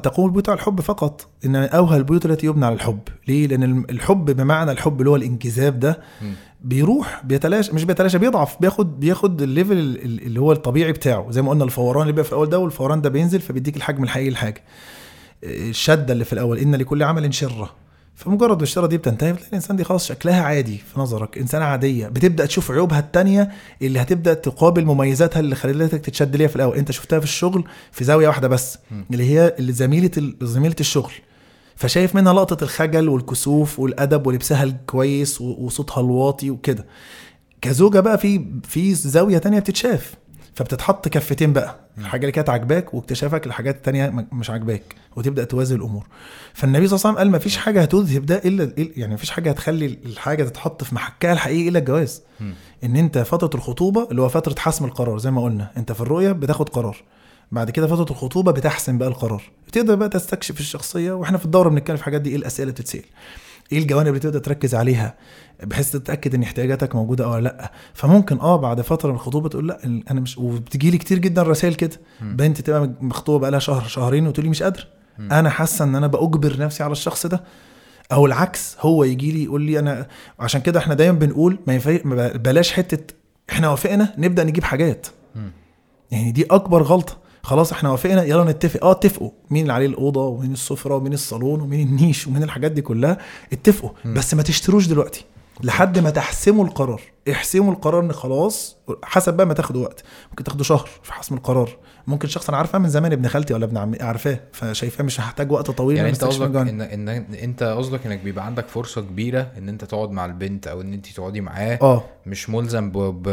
S2: تقوم البيوت على الحب فقط. إن أوهى البيوت التي يبنى على الحب. ليه؟ لأن الحب بمعنى الحب اللي هو الانجذاب ده. بيروح بيتلاشى مش بيتلاشى بيضعف بياخد بياخد ال level ال- ال- اللي هو الطبيعي بتاعه. زي ما قلنا الفوران اللي بيبقى في الأول ده والفوران ده بينزل فبيديك الحجم الحقيقي للحاجة. الشدة اللي في الأول. إن لكل عمل شرة. فمجرد ما الشره دي بتنتهي بتلاقي الإنسان دي خلاص شكلها عادي في نظرك إنسانة عادية. بتبدأ تشوف عيوبها التانية اللي هتبدأ تقابل مميزاتها اللي خلتك تتشد ليها في الأول. أنت شفتها في الشغل في زاوية واحدة بس
S1: م.
S2: اللي هي اللي زميلة ال- زميلة الشغل. فشايف منها لقطة الخجل والكسوف والأدب ولبسها الكويس وصوتها الواطي وكده. كزوجة بقى في في زاوية تانية بتتشاف. فبتتحط كفتين بقى. الحاجة اللي كانت عاجباك واكتشافك الحاجات التانية مش عاجباك وتبدأ توازن الأمور. فالنبي صلى الله عليه وسلم قال ما فيش حاجة هتذهب ده إلا يعني ما فيش حاجة هتخلي الحاجة تتحط في محكها الحقيقي إلا الجواز. إن أنت فترة الخطوبة اللي هو فترة حسم القرار زي ما قلنا أنت في الرؤية بتاخد قرار. بعد كده فترة الخطوبة بتحسم بقى القرار. تقدر بقى تستكشف الشخصية وإحنا في الدورة بنتكلم في الحاجات دي إيه الأسئلة اللي بتتسأل. إيه الجوانب اللي تقدر تركز عليها بحيث تتأكد إن احتياجاتك موجودة أو لأ فممكن آه بعد فترة من الخطوبة تقول لأ أنا مش وبتجي لي كتير جدا رسائل كده. بنت تبقى مخطوبة بقى لها شهر شهرين وتقول لي مش قادره. أنا حاسة إن أنا بأجبر نفسي على الشخص ده أو العكس هو يجي لي يقول لي أنا عشان كده إحنا دايما بنقول ما ينفع بلاش حتة إحنا وافقنا نبدأ نجيب حاجات. يعني دي أكبر غلطة خلاص إحنا وافقنا يلا نتفق. آه اتفقوا. مين اللي عليه الأوضة ومين السفرة ومين الصالون ومين النيش ومين الحاجات دي كلها. اتفقوا.
S1: مم.
S2: بس ما تشتروش دلوقتي. لحد ما تحسموا القرار. احسموا القرار إن خلاص حسب بقى ما تاخدوا وقت. ممكن تاخدوا شهر في حسم القرار. ممكن شخص أنا عارفاه من زمان ابن خالتي ولا ابن عمي عارفاه فشايفاه مش هحتاج وقت طويل
S1: يعني
S2: إن أنت
S1: قصدك. ان ان أنت قصدك إنك بيبقى عندك فرصة كبيرة إن أنت تقعد مع البنت أو إن أنت تقعدي معاه
S2: آه.
S1: مش ملزم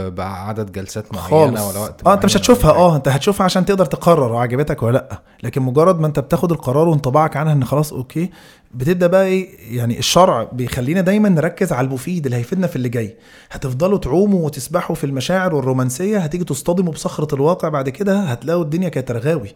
S1: بعدد جلسات معينة
S2: خالص.
S1: ولا وقت
S2: آه أنت مش هتشوفها.
S1: حاجة.
S2: آه أنت هتشوفها عشان تقدر تقرر عجبتك ولا لأ. لكن مجرد ما أنت بتاخد القرار وانطباعك عنها إن خلاص أوكي بتبدأ بقى إيه؟ يعني الشرع بيخلينا دايما نركز على المفيد اللي هيفيدنا في اللي جاي. هتفضلوا تعوموا وتسبحوا في المشاعر والرومانسية هتيجي تصطدموا بصخرة الواقع بعد كده هتلاقوا الدنيا كانت رغاوي.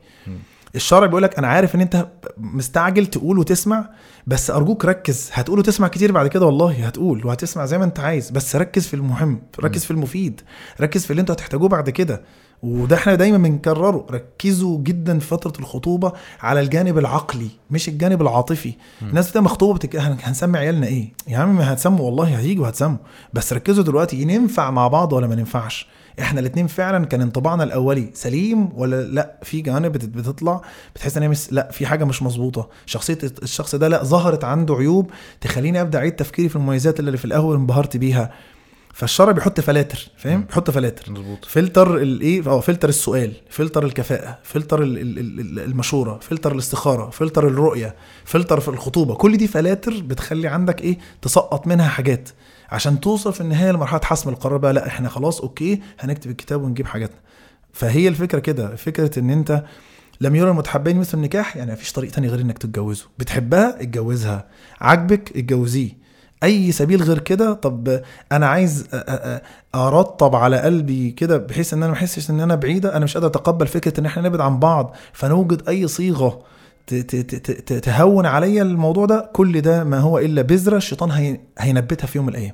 S2: الشرع بيقول لك أنا عارف إن أنت مستعجل تقول وتسمع بس أرجوك ركز. هتقول وتسمع كتير بعد كده؟ والله هتقول وهتسمع زي ما أنت عايز بس ركز في المهم ركز في المفيد ركز في اللي أنتوا هتحتاجوه بعد كده. وده إحنا دايما بنكرره. ركزوا جدا في فترة الخطوبة على الجانب العقلي مش الجانب العاطفي. الناس بتبقى مخطوبة بتك... هن- هنسمي عيالنا إيه؟ يا عم ما هتسموا والله هتيجوا هتسموا. بس ركزوا دلوقتي ننفع مع بعض ولا ما ننفعش إحنا الاثنين فعلا كان انطباعنا الأولي سليم ولا لأ؟ في جوانب بت- بتطلع بتحس إن هي مش لأ في حاجة مش مظبوطة. شخصية الشخص ده لأ ظهرت عنده عيوب تخليني أبدأ أعيد تفكيري في المميزات اللي في الأول انبهرت بيها. فالشرع بيحط فلاتر فاهم؟ بيحط فلاتر.
S1: مظبوط.
S2: فلتر الايه آه فلتر السؤال فلتر الكفاءة فلتر ال- ال- ال- المشورة فلتر الاستخارة فلتر الرؤية فلتر في الخطوبة. كل دي فلاتر بتخلي عندك إيه؟ تسقط منها حاجات. عشان توصل في النهايه لمرحلة حسم القرار بقى لأ إحنا خلاص okay هنكتب الكتاب ونجيب حاجاتنا. فهي الفكرة كده فكرة إن أنت لم يرى المتحبين مثل النكاح يعني مفيش طريق تاني غير إنك تتجوزه. بتحبها؟ اتجوزها. عاجبك؟ اتجوزيه. أي سبيل غير كده طب أنا عايز أرطب على قلبي كده بحيث إن أنا ما أحسش إن أنا بعيدة أنا مش قادر أتقبل فكرة إن إحنا نبعد عن بعض فنوجد أي صيغة تهون عليا الموضوع ده كل ده ما هو إلا بذرة الشيطان هي هينبتها في يوم من
S1: الأيام.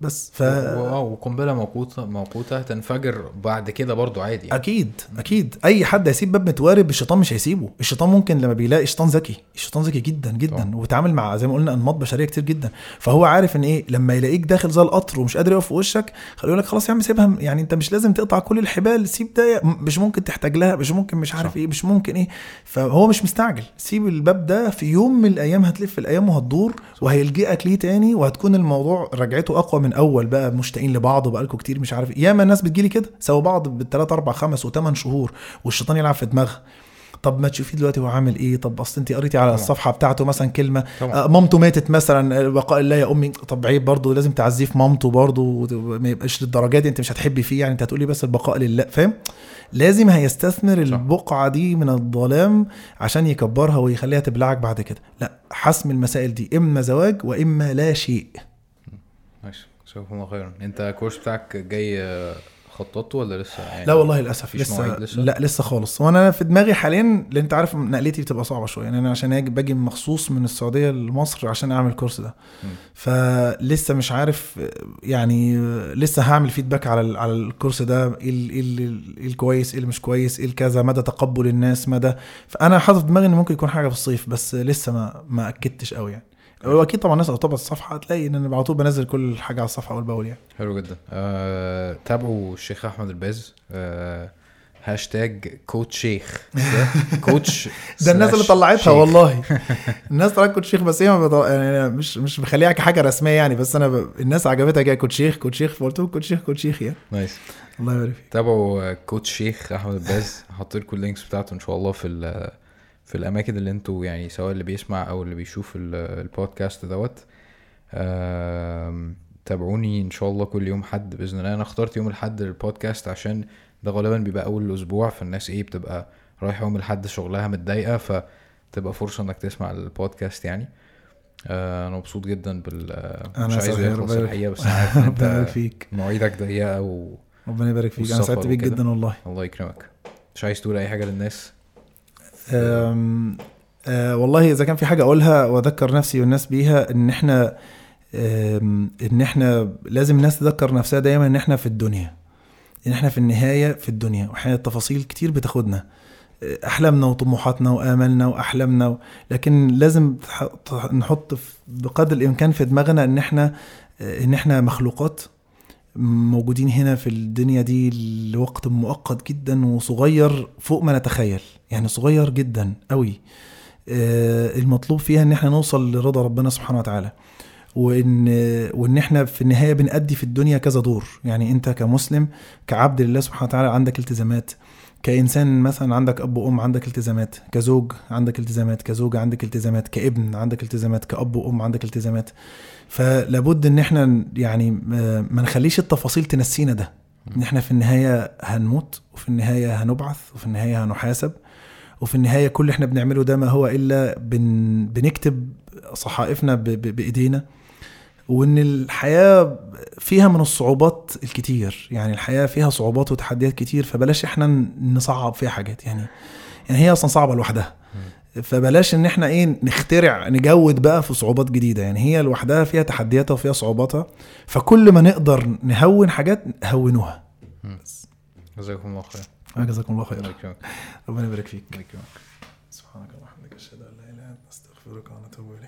S2: بس ف
S1: و- آه وقنبلة موقوته موقوتة تنفجر بعد كده برضو عادي يعني.
S2: أكيد أكيد أي حد هيسيب باب متوارب الشيطان مش هيسيبه الشيطان ممكن لما بيلاقي شيطان ذكي الشيطان ذكي جدا جدا. وبيتعامل مع زي ما قلنا أنماط بشرية كتير جدا فهو عارف إن إيه لما يلاقيك داخل زي القطر ومش قادر يقف في وشك يقول لك خلاص يا عم سيبها يعني أنت مش لازم تقطع كل الحبال سيب ده مش ممكن تحتاج لها مش ممكن مش عارف
S1: صح.
S2: إيه مش ممكن إيه فهو مش مستعجل سيب الباب ده في يوم من الأيام هتلف الأيام وهتدور وهيلجئك ليه تاني وهتكون الموضوع رجعته أقوى من أول بقى مشتاقين لبعض وبقالكم كتير مش عارف إيه. ياما الناس بتجيلي كده سوا بعض بالثلاث أربع خمس وثمان شهور والشيطان يلعب في دماغها. طب ما تشوفي دلوقتي هو عامل إيه؟ طب أصل انت قريتي على
S1: طبعا.
S2: الصفحة بتاعته مثلا كلمة
S1: طبعا.
S2: آه، مامته ماتت مثلا بقاء الله يا أمي. طب عيب برضه لازم تعزيه في مامته برضه ما يبقاش للدرجة دي انت مش هتحبي فيه. يعني أنت هتقولي بس البقاء لله فاهم؟ لازم هيستثمر. البقعة دي من الظلام عشان يكبرها ويخليها تبلعك بعد كده. لا حسم المسائل دي إما زواج وإما لا شيء.
S1: ماشي. جزاكم الله خيرا انت الكورس بتاعك جاي خططته ولا لسه؟ يعني
S2: لا والله
S1: للأسف
S2: لسه,
S1: لسه؟
S2: لا لسه خالص. وأنا في دماغي حاليا لأن أنت عارف نقلتي بتبقى صعبة شوية. يعني أنا عشان أجي باجي مخصوص من السعودية لمصر عشان أعمل الكورس ده. فلسه مش عارف يعني لسه هعمل feedback على على ال course ده إيه ال- إيه ال- إيه الكويس إيه اللي مش كويس إيه الكذا مدى تقبل الناس مدى. فأنا حاطط في دماغي إن ممكن يكون حاجة في الصيف بس لسه ما ما أكدتش قوي يعني. واكيد طبعا الناس لو طبعت الصفحة هتلاقي إن أنا على طول بنزل كل حاجة على الصفحة اول باول يعني.
S1: حلو جدا. آه، تابعوا الشيخ أحمد الباز. آه، hashtag coach شيخ. coach
S2: ده الناس اللي طلعتها
S1: شيخ.
S2: والله. الناس طلعت coach شيخ بس هي بطل... يعني مش مش مخليها كحاجه رسمية يعني بس أنا ب... الناس عجبتها كده coach شيخ coach شيخ فقلت لهم coach شيخ coach شيخ يعني.
S1: nice.
S2: الله يبارك فيك.
S1: تابعوا coach شيخ أحمد الباز. هحط لكم ال links بتاعته إن شاء الله في ال- في الأماكن اللي أنتوا يعني سواء اللي بيسمع أو اللي بيشوف ال- البودكاست دوت تابعوني إن شاء الله كل يوم حد بإذن الله. أنا اخترت يوم الحد للبودكاست عشان ده غالبا بيبقى أول الأسبوع فالناس إيه بتبقى رايحة يوم الحد شغلها متضايقة فتبقى فرصة إنك تسمع البودكاست يعني. آه، أنا مبسوط جدا بال
S2: أنا
S1: مش يخلص
S2: ربنا-
S1: الحقيقة بس أنا عارف أنت
S2: فيك.
S1: مواعيدك ضيقة و...
S2: ربنا يبارك فيك.
S1: أنا
S2: سعدت بيك. جدا والله.
S1: الله يكرمك. مش عايز تقول أي حاجة للناس؟
S2: والله إذا كان في حاجة أقولها وأذكر نفسي والناس بيها إن إحنا. إن إحنا لازم الناس تذكر نفسها دايما إن إحنا في الدنيا. إن إحنا في النهاية في الدنيا. واحيانا التفاصيل كتير بتاخدنا. أه، أحلامنا وطموحاتنا واملنا وأحلامنا. و... لكن لازم نحط بقدر الإمكان في دماغنا إن إحنا أه، إن إحنا مخلوقات. موجودين هنا في الدنيا دي لوقت مؤقت جدا وصغير فوق ما نتخيل. يعني صغير جدا قوي. آه، المطلوب فيها إن إحنا نوصل لرضا ربنا سبحانه وتعالى. وإن وإن إحنا في النهاية بنأدي في الدنيا كذا دور. يعني أنت كمسلم كعبد لله سبحانه وتعالى عندك التزامات. كإنسان مثلا عندك أب وأم عندك التزامات. كزوج عندك التزامات. كزوجة عندك التزامات. كابن عندك التزامات. كأب وأم عندك التزامات. فلابد إن إحنا يعني آه، ما نخليش التفاصيل تنسينا ده. إن إحنا في النهاية هنموت وفي النهاية هنبعث وفي النهاية هنحاسب وفي النهاية كل اللي إحنا بنعمله ده ما هو إلا بن بنكتب صحائفنا بإيدينا. وإن الحياة فيها من الصعوبات الكتير. يعني الحياة فيها صعوبات وتحديات كتير فبلاش إحنا نصعب فيها حاجات. يعني يعني هي أصلا صعبة لوحدها. فبلاش إن إحنا إيه نخترع نجود بقى في صعوبات جديدة. يعني هي لوحدها فيها تحدياتها وفيها صعوباتها. فكل ما نقدر نهون حاجات هونوها.
S1: جزاكم الله خير.
S2: جزاكم الله خير. ربنا يبارك فيك. سبحانك اللهم وبحمدك أشهد أن لا إله إلا أنت أستغفرك ونتوب إليك.